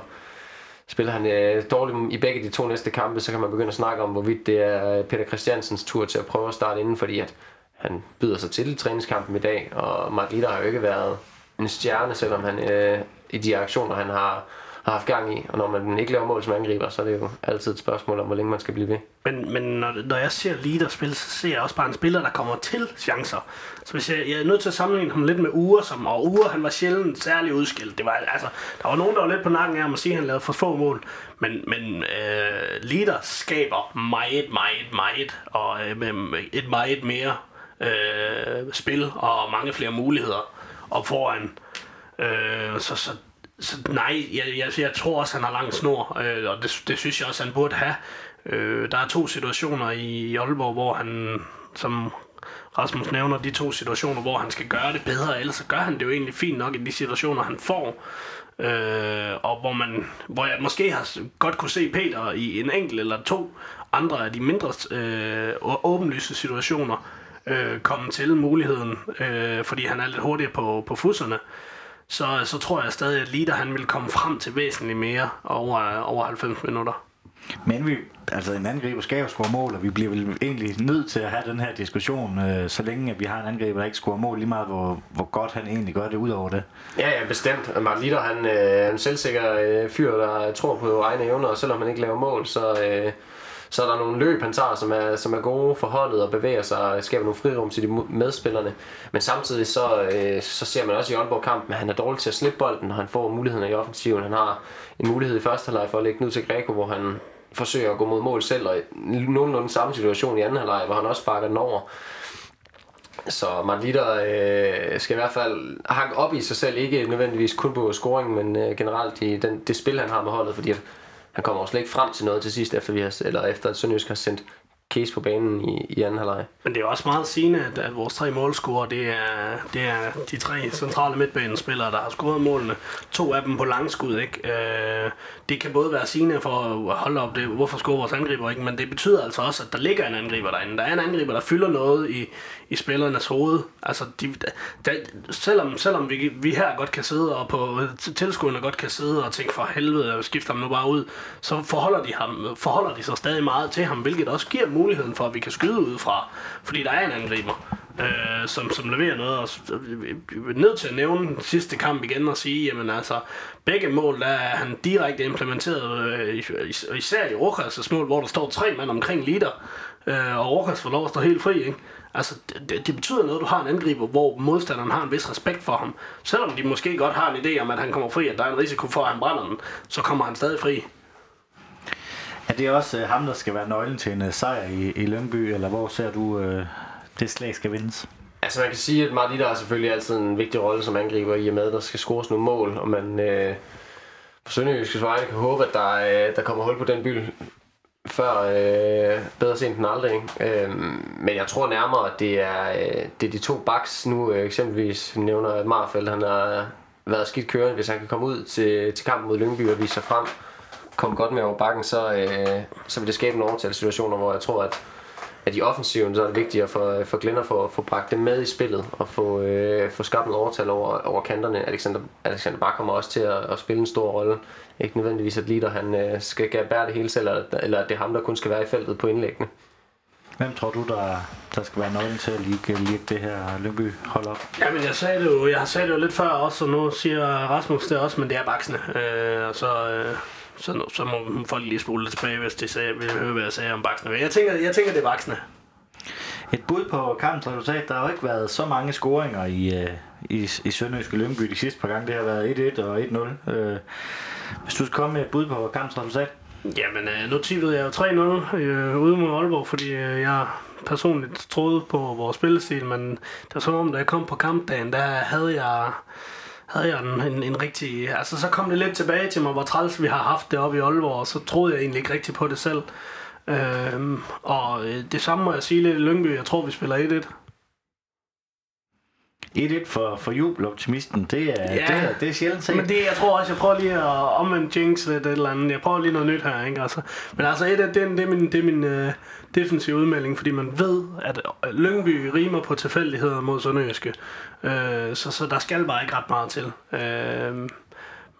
spiller han øh, dårligt i begge de to næste kampe, så kan man begynde at snakke om, hvorvidt det er øh, Peter Christiansens tur til at prøve at starte inden, fordi at han byder sig til træningskampen i dag, og Martin har jo ikke været en stjerne, selvom han øh, i de aktioner, han har, har haft gang i. Og når man ikke laver mål som angriber, så er det jo altid et spørgsmål om, hvor længe man skal blive ved. Men, men når, når jeg ser Lider spille, så ser jeg også bare en spiller, der kommer til chancer. Så hvis jeg, jeg er nødt til at sammenligne ham lidt med Ure, som, og Ure han var sjældent særlig udskilt. Det var, altså, der var nogen, der var lidt på nakken af ham at sige, at han lavede for få mål. Men, men øh, leader skaber meget, meget, meget, og øh, med et meget mere øh, spil og mange flere muligheder og foran. Øh, så, så, så nej, jeg, jeg, jeg tror også, han har lang snor, øh, og det, det synes jeg også, han burde have. Øh, der er to situationer i, i Aalborg, hvor han, som Rasmus nævner, de to situationer, hvor han skal gøre det bedre, ellers så gør han det jo egentlig fint nok i de situationer, han får. Øh, og hvor man hvor jeg måske har godt kunne se Peter i en enkelt eller to andre af de mindre øh, åbenlyse situationer øh, komme til muligheden, øh, fordi han er lidt hurtigere på, på fusserne, så, så tror jeg stadig, at Lider han vil komme frem til væsentligt mere over, over 90 minutter. Men vi, altså en angriber skal jo score mål, og vi bliver vel egentlig nødt til at have den her diskussion, øh, så længe at vi har en angriber, der ikke scorer mål, lige meget hvor, hvor godt han egentlig gør det ud over det. Ja, ja, bestemt. Mark Litter, han øh, er en selvsikker øh, fyr, der tror på egne evner, og selvom han ikke laver mål, så, øh, så er der nogle løb, han tager, som er, som er gode for holdet og bevæger sig og skaber nogle frirum til de medspillerne. Men samtidig så, øh, så ser man også i Aalborg-kampen, at han er dårlig til at slippe bolden, når han får muligheden i offensiven. Han har en mulighed i første halvleg for at lægge den ud til Greco, hvor han forsøger at gå mod mål selv, og nogenlunde samme situation i anden halvleg, hvor han også sparker den over. Så Marlitter øh, skal i hvert fald hakke op i sig selv, ikke nødvendigvis kun på scoring, men øh, generelt i den, det spil, han har med holdet, fordi han kommer også slet ikke frem til noget til sidst, efter, vi har, eller efter at Sønderjysk har sendt case på banen i, i anden halvleg. Men det er også meget sigende, at, at vores tre målscorer, det er, det er de tre centrale midtbanespillere, der har scoret målene. To af dem på langskud, ikke? Øh, det kan både være sigende for at holde op det, hvorfor scorer vores angriber ikke, men det betyder altså også, at der ligger en angriber derinde. Der er en angriber, der fylder noget i, i spillernes hoved. Altså, de, der, selvom, selvom vi, vi her godt kan sidde, og på tilskuerne godt kan sidde og tænke for helvede, skifter ham nu bare ud, så forholder de, ham, forholder de sig stadig meget til ham, hvilket også giver muligheden for, at vi kan skyde ud fra, fordi der er en angriber, øh, som, som leverer noget. Og vi er øh, nødt til at nævne den sidste kamp igen og sige, jamen altså, begge mål, der er han direkte implementeret, øh, især i Rokas' mål, hvor der står tre mand omkring liter, øh, og Rokas får lov at stå helt fri, ikke? Altså, det, det betyder noget, at du har en angriber, hvor modstanderen har en vis respekt for ham. Selvom de måske godt har en idé om, at han kommer fri, at der er en risiko for, at han brænder den, så kommer han stadig fri. Er det også øh, ham, der skal være nøglen til en øh, sejr i, i Lønby, eller hvor ser du, øh, det slag skal vindes? Altså man kan sige, at Martin har selvfølgelig altid en vigtig rolle som angriber i og med, at der skal scores nogle mål, og man øh, på Sønderjyskets vegne kan håbe, at der, øh, der kommer hul på den by før øh, bedre sent end aldrig. Ikke? Øh, men jeg tror nærmere, at det er, øh, det er de to backs nu, øh, eksempelvis nævner, at Marfeldt han har været skidt kørende, hvis han kan komme ud til, til kampen mod Lyngby og vise sig frem, komme godt med over bakken, så, øh, så vil det skabe nogle overtalssituationer, hvor jeg tror, at, at i offensiven, så er det vigtigt at få, for Glenn at få, få bragt dem med i spillet, og få, øh, få skabt noget overtal over, over kanterne. Alexander, Alexander Bak kommer også til at, at spille en stor rolle. Ikke nødvendigvis, at Lider han, øh, skal bære det hele selv, eller, eller at det er ham, der kun skal være i feltet på indlæggene. Hvem tror du, der, der skal være nøglen til at ligge, ligge det her Lyngby hold op? Jamen, jeg sagde det jo, jeg sagde det jo lidt før også, og nu siger Rasmus det også, men det er baksene. Øh, og så, øh, så, så må folk lige spole lidt tilbage, hvis de sagde, vil høre, hvad jeg sagde om baksene. Jeg tænker, jeg tænker, det er baksene. Et bud på kampens resultat. Der har jo ikke været så mange scoringer i, øh, i, i Sønderjyske Lyngby de sidste par gange. Det har været 1-1 og 1-0. Øh, hvis du skal komme med et bud på kampens resultat. Jamen, øh, nu tippede jeg jo 3-0 øh, ude mod Aalborg, fordi øh, jeg personligt troede på vores spillestil, men det var som om, da jeg kom på kampdagen, der havde jeg havde jeg en, en, en rigtig... Altså, så kom det lidt tilbage til mig, hvor træls vi har haft det oppe i Aalborg, og så troede jeg egentlig ikke rigtig på det selv. Øhm, og øh, det samme må jeg sige lidt i Lyngby. Jeg tror, vi spiller 1-1. 1-1 for, for jubeloptimisten, det er, Ja. det er, det er sjældent set. Men det, jeg tror også, jeg prøver lige at omvende jinx lidt eller andet. Jeg prøver lige noget nyt her, ikke? Altså, men altså, et af det, det er min, det er min uh, defensive udmelding, fordi man ved, at øh, Lyngby rimer på tilfældigheder mod Sønderjyske. Uh, så, så der skal bare ikke ret meget til. Uh,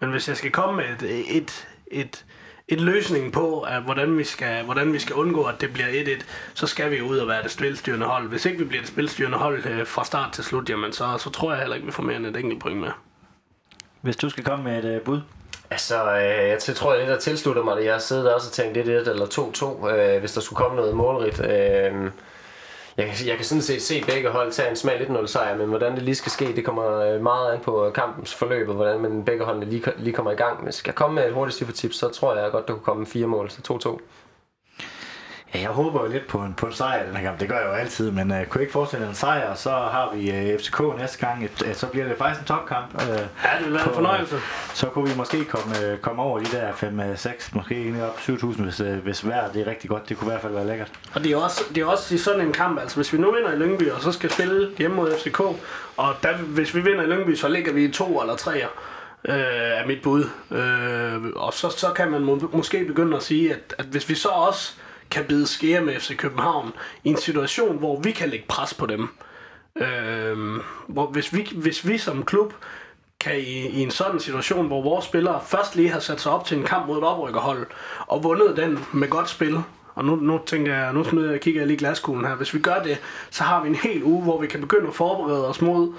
men hvis jeg skal komme med et, et, et, et løsning på, at hvordan, vi skal, hvordan vi skal undgå, at det bliver 1-1, så skal vi jo ud og være det spilstyrende hold. Hvis ikke vi bliver det spilstyrende hold øh, fra start til slut, jamen så, så tror jeg heller ikke, vi får mere end et enkelt point med. Hvis du skal komme med et uh, bud. Altså, øh, jeg tror, jeg lidt der tilslutter mig det. Jeg har siddet også og tænkt 1-1 eller 2-2, øh, hvis der skulle komme noget målrigt. Øh, jeg, jeg kan sådan set se begge hold tage en smal 1-0 sejr, men hvordan det lige skal ske, det kommer øh, meget an på øh, kampens forløb, og hvordan man begge holdene lige, lige kommer i gang. Hvis jeg komme med et hurtigt tip, så tror jeg godt, der kunne komme fire mål, så 2-2. Ja, jeg håber jo lidt på en, på en sejr den her kamp. Det gør jeg jo altid, men uh, kunne ikke forestille en sejr, og så har vi uh, FCK næste gang. Et, uh, så bliver det faktisk en topkamp. Uh, Ja, det vil være en fornøjelse. så kunne vi måske komme, uh, komme over de der 5-6, måske egentlig op 7.000, hvis, uh, hvis vejret det er rigtig godt. Det kunne i hvert fald være lækkert. Og det er også, det er også i sådan en kamp, altså hvis vi nu vinder i Lyngby, og så skal spille hjemme mod FCK, og der, hvis vi vinder i Lyngby, så ligger vi i to eller treer, øh, er mit bud. Øh, og så, så kan man må, måske begynde at sige, at, at hvis vi så også kan bide skære med FC København i en situation, hvor vi kan lægge pres på dem, øh, hvor hvis, vi, hvis vi som klub kan i, i en sådan situation, hvor vores spillere først lige har sat sig op til en kamp mod et oprykkerhold, og vundet den med godt spil, og nu, nu tænker jeg, nu smider jeg, kigger jeg lige i glaskuglen her. Hvis vi gør det, så har vi en hel uge, hvor vi kan begynde at forberede os mod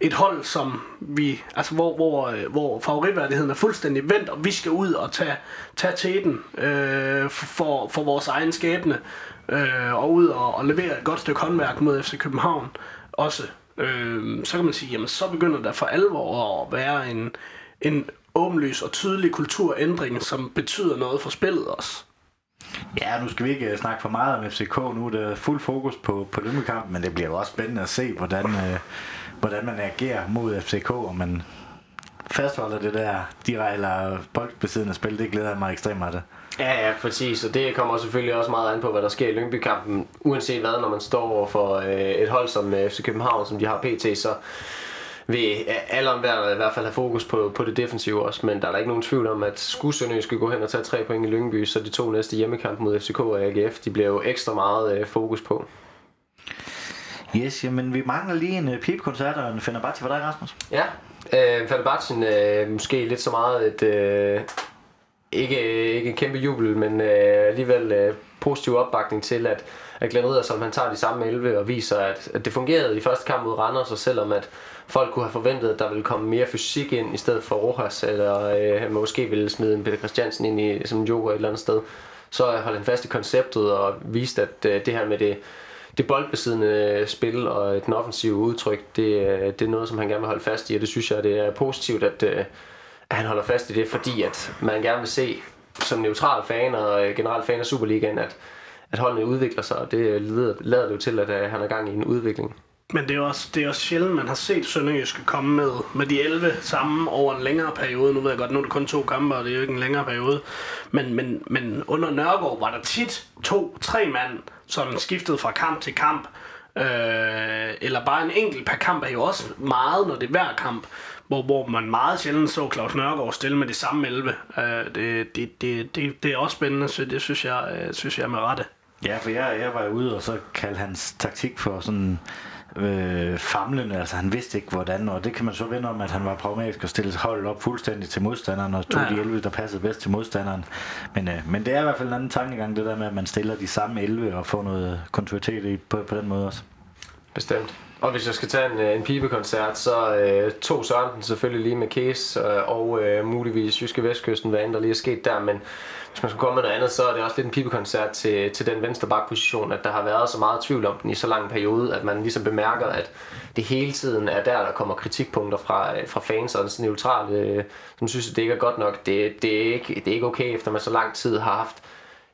et hold, som vi, altså hvor, hvor, øh, hvor favoritværdigheden er fuldstændig vendt, og vi skal ud og tage, tage teten øh, for, for vores egen skæbne, øh, og ud og, og levere et godt stykke håndværk mod FC København også. Øh, så kan man sige, jamen så begynder der for alvor at være en, en åbenlys og tydelig kulturændring, som betyder noget for spillet også. Ja, nu skal vi ikke øh, snakke for meget om FCK. Nu er fuld fokus på, på Lømmekampen, men det bliver jo også spændende at se, hvordan, øh, hvordan man agerer mod FCK, og man fastholder det der direkte eller boldbesiddende spil. Det glæder jeg mig ekstremt meget til. Ja, ja, præcis. Og det kommer selvfølgelig også meget an på, hvad der sker i Lyngby-kampen. Uanset hvad, når man står over for øh, et hold som øh, FC København, som de har pt., så vil alle om hver, i hvert fald have fokus på, på det defensive også. Men der er da ikke nogen tvivl om, at skulle Sønderjysk skal gå hen og tage tre point i Lyngby, så de to næste hjemmekampe mod FCK og AGF, de bliver jo ekstra meget øh, fokus på. Yes, jamen vi mangler lige en uh, pipkoncert og en Fenerbahce for dig, Rasmus. Ja, øh, Fenerbahce øh, måske lidt så meget et... Øh, ikke, ikke en kæmpe jubel, men øh, alligevel øh, positiv opbakning til, at, at Glenn Riddersson han tager de samme 11 og viser, at, at det fungerede i første kamp mod Randers, og selvom at folk kunne have forventet, at der ville komme mere fysik ind i stedet for Rojas, eller øh, måske ville smide en Peter Christiansen ind i, som en joker et eller andet sted, så øh, holdt han fast i konceptet og viste, at øh, det her med det, det boldbesiddende øh, spil og øh, den offensive udtryk, det, det er noget, som han gerne vil holde fast i, og det synes jeg, det er positivt, at, øh, at han holder fast i det, fordi at man gerne vil se som neutral fan og generelt fan af Superligaen, at, at holdene udvikler sig, og det leder, lader det jo til, at øh, han er gang i en udvikling. Men det er også, det er også sjældent, man har set Sønderjyske komme med, med de 11 sammen over en længere periode. Nu ved jeg godt, nu er det kun to kampe, og det er jo ikke en længere periode. Men, men, men under Nørgaard var der tit to-tre mand, som skiftede fra kamp til kamp. Øh, eller bare en enkelt per kamp er jo også meget, når det er hver kamp. Hvor, hvor man meget sjældent så Claus Nørgaard stille med de samme 11. Øh, det, det, det, det, det er også spændende, så det synes jeg, øh, synes jeg er med rette. Ja, for jeg, jeg var ude og så kaldte hans taktik for sådan øh, famlende, altså han vidste ikke hvordan, og det kan man så vende om, at han var pragmatisk og stille holdet op fuldstændig til modstanderen, og tog Ja. ja. de 11, der passede bedst til modstanderen. Men, øh, men det er i hvert fald en anden tankegang, det der med, at man stiller de samme 11 og får noget kontinuitet i, på, på den måde også. Bestemt. Og hvis jeg skal tage en, øh, en pibekoncert, så øh, tog Sørensen selvfølgelig lige med Case øh, og øh, muligvis Jyske Vestkysten, hvad end der lige er sket der, men hvis man skulle komme med noget andet, så er det også lidt en pibekoncert til, til den venstre bakposition, at der har været så meget tvivl om den i så lang en periode, at man ligesom bemærker, at det hele tiden er der, der kommer kritikpunkter fra, øh, fra fans og sådan neutrale, øh, som synes, at det ikke er godt nok. Det, det, er ikke, det er ikke okay, efter man så lang tid har haft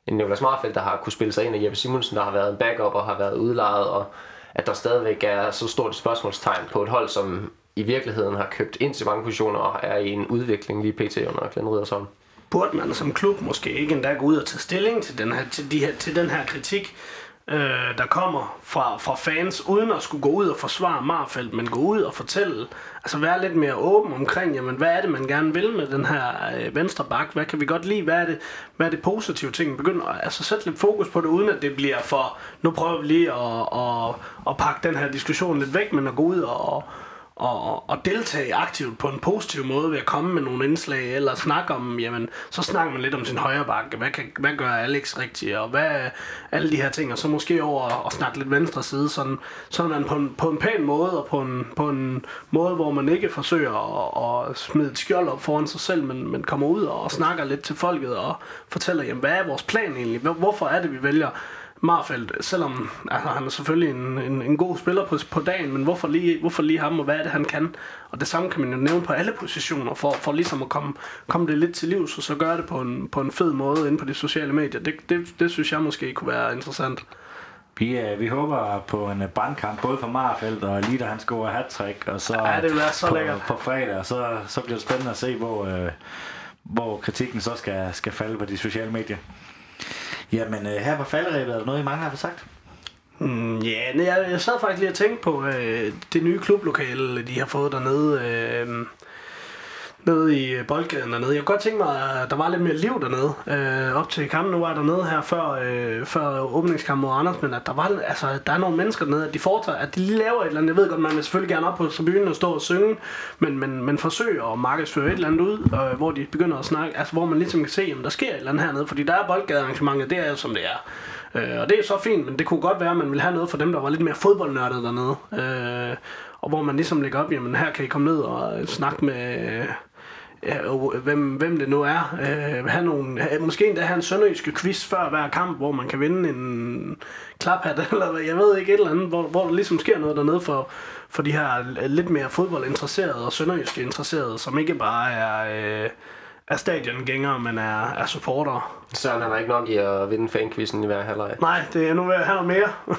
en Nicolas Marfeldt, der har kunne spille sig ind, og Jeppe Simonsen, der har været en backup og har været udlejet, og at der stadigvæk er så stort et spørgsmålstegn på et hold, som i virkeligheden har købt ind til mange positioner og er i en udvikling lige pt. under Glenn Riddersson burde man som klub måske ikke endda gå ud og tage stilling til den her, til de her, til den her kritik. øh, der kommer fra, fra fans, uden at skulle gå ud og forsvare Marfeldt, men gå ud og fortælle, altså være lidt mere åben omkring, jamen hvad er det, man gerne vil med den her øh, venstre bak? Hvad kan vi godt lide? Hvad er det, hvad er det positive ting? Begynd at altså, sætte lidt fokus på det, uden at det bliver for, nu prøver vi lige at, at, at pakke den her diskussion lidt væk, men at gå ud og, og, og deltage aktivt på en positiv måde ved at komme med nogle indslag, eller snakke om, jamen, så snakker man lidt om sin højre bakke. Hvad, kan, hvad gør Alex rigtigt, og hvad alle de her ting, og så måske over og snakke lidt venstre side, sådan, sådan på, en, på en pæn måde, og på en, på en måde, hvor man ikke forsøger at, at smide et skjold op foran sig selv, men, men kommer ud og snakker lidt til folket, og fortæller, jamen, hvad er vores plan egentlig? Hvorfor er det, vi vælger Marfeldt, selvom altså, han er selvfølgelig en, en, en god spiller på, på dagen, men hvorfor lige, hvorfor lige ham, og hvad er det, han kan? Og det samme kan man jo nævne på alle positioner, for, for ligesom at komme, komme det lidt til livs, og så gøre det på en, på en fed måde inde på de sociale medier. Det, det, det synes jeg måske kunne være interessant. Vi, øh, vi håber på en brandkamp, både for Marfeldt og lige da han scorer hat og så, ja, det være så på, lækkert. på fredag, og så, så bliver det spændende at se, hvor, øh, hvor kritikken så skal, skal falde på de sociale medier. Jamen, øh, her på falderæbet, er der noget, I mange har sagt? Mm, ja, yeah, jeg, jeg sad faktisk lige og tænkte på øh, det nye klublokale, de har fået dernede. Øh, nede i øh, boldgaden dernede. Jeg kunne godt tænke mig, at der var lidt mere liv dernede. Øh, op til kampen, nu var jeg dernede her før, øh, før åbningskampen mod Anders, men at der, var, altså, der er nogle mennesker dernede, at de foretager, at de lige laver et eller andet. Jeg ved godt, man vil selvfølgelig gerne op på tribunen og stå og synge, men, men, men forsøger at markedsføre et eller andet ud, øh, hvor de begynder at snakke, altså hvor man ligesom kan se, om der sker et eller andet hernede, fordi der er boldgadearrangementet, det er jo som det er. Øh, og det er så fint, men det kunne godt være, at man ville have noget for dem, der var lidt mere fodboldnørdet dernede. Øh, og hvor man ligesom lægger op, jamen her kan I komme ned og snakke med ja, hvem, hvem det nu er. Øh, have nogle, måske endda have en sønderjyske quiz før hver kamp, hvor man kan vinde en klaphat, eller jeg ved ikke, et eller andet, hvor, hvor der ligesom sker noget dernede for, for de her lidt mere fodboldinteresserede og sønderjyske interesserede, som ikke bare er... Øh, er stadiongængere, men er, er supporter. Søren han er ikke nok i at vinde fanquizzen i hver halvleg. Nej, det er nu ved at have noget mere.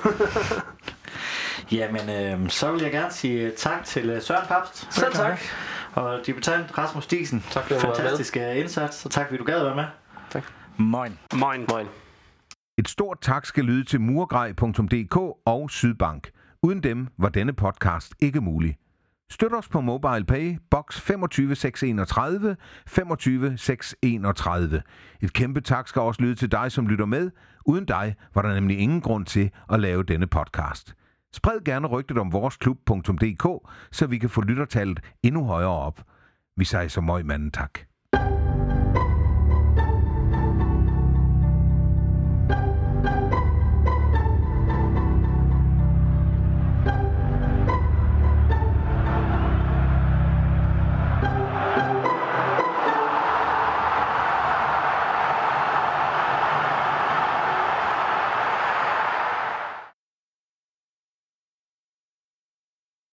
Jamen, øh, så vil jeg gerne sige tak til øh, Søren Papst. Selv tak. Og debutant Rasmus Diesen. Tak var Fantastisk med. indsats, og tak fordi du gad at være med. Tak. Moin. Moin. Moin. Et stort tak skal lyde til murgrej.dk og Sydbank. Uden dem var denne podcast ikke mulig. Støt os på MobilePay, box 25631, 25631. Et kæmpe tak skal også lyde til dig, som lytter med. Uden dig var der nemlig ingen grund til at lave denne podcast. Spred gerne rygtet om voresklub.dk, så vi kan få lyttertallet endnu højere op. Vi siger så møg manden tak.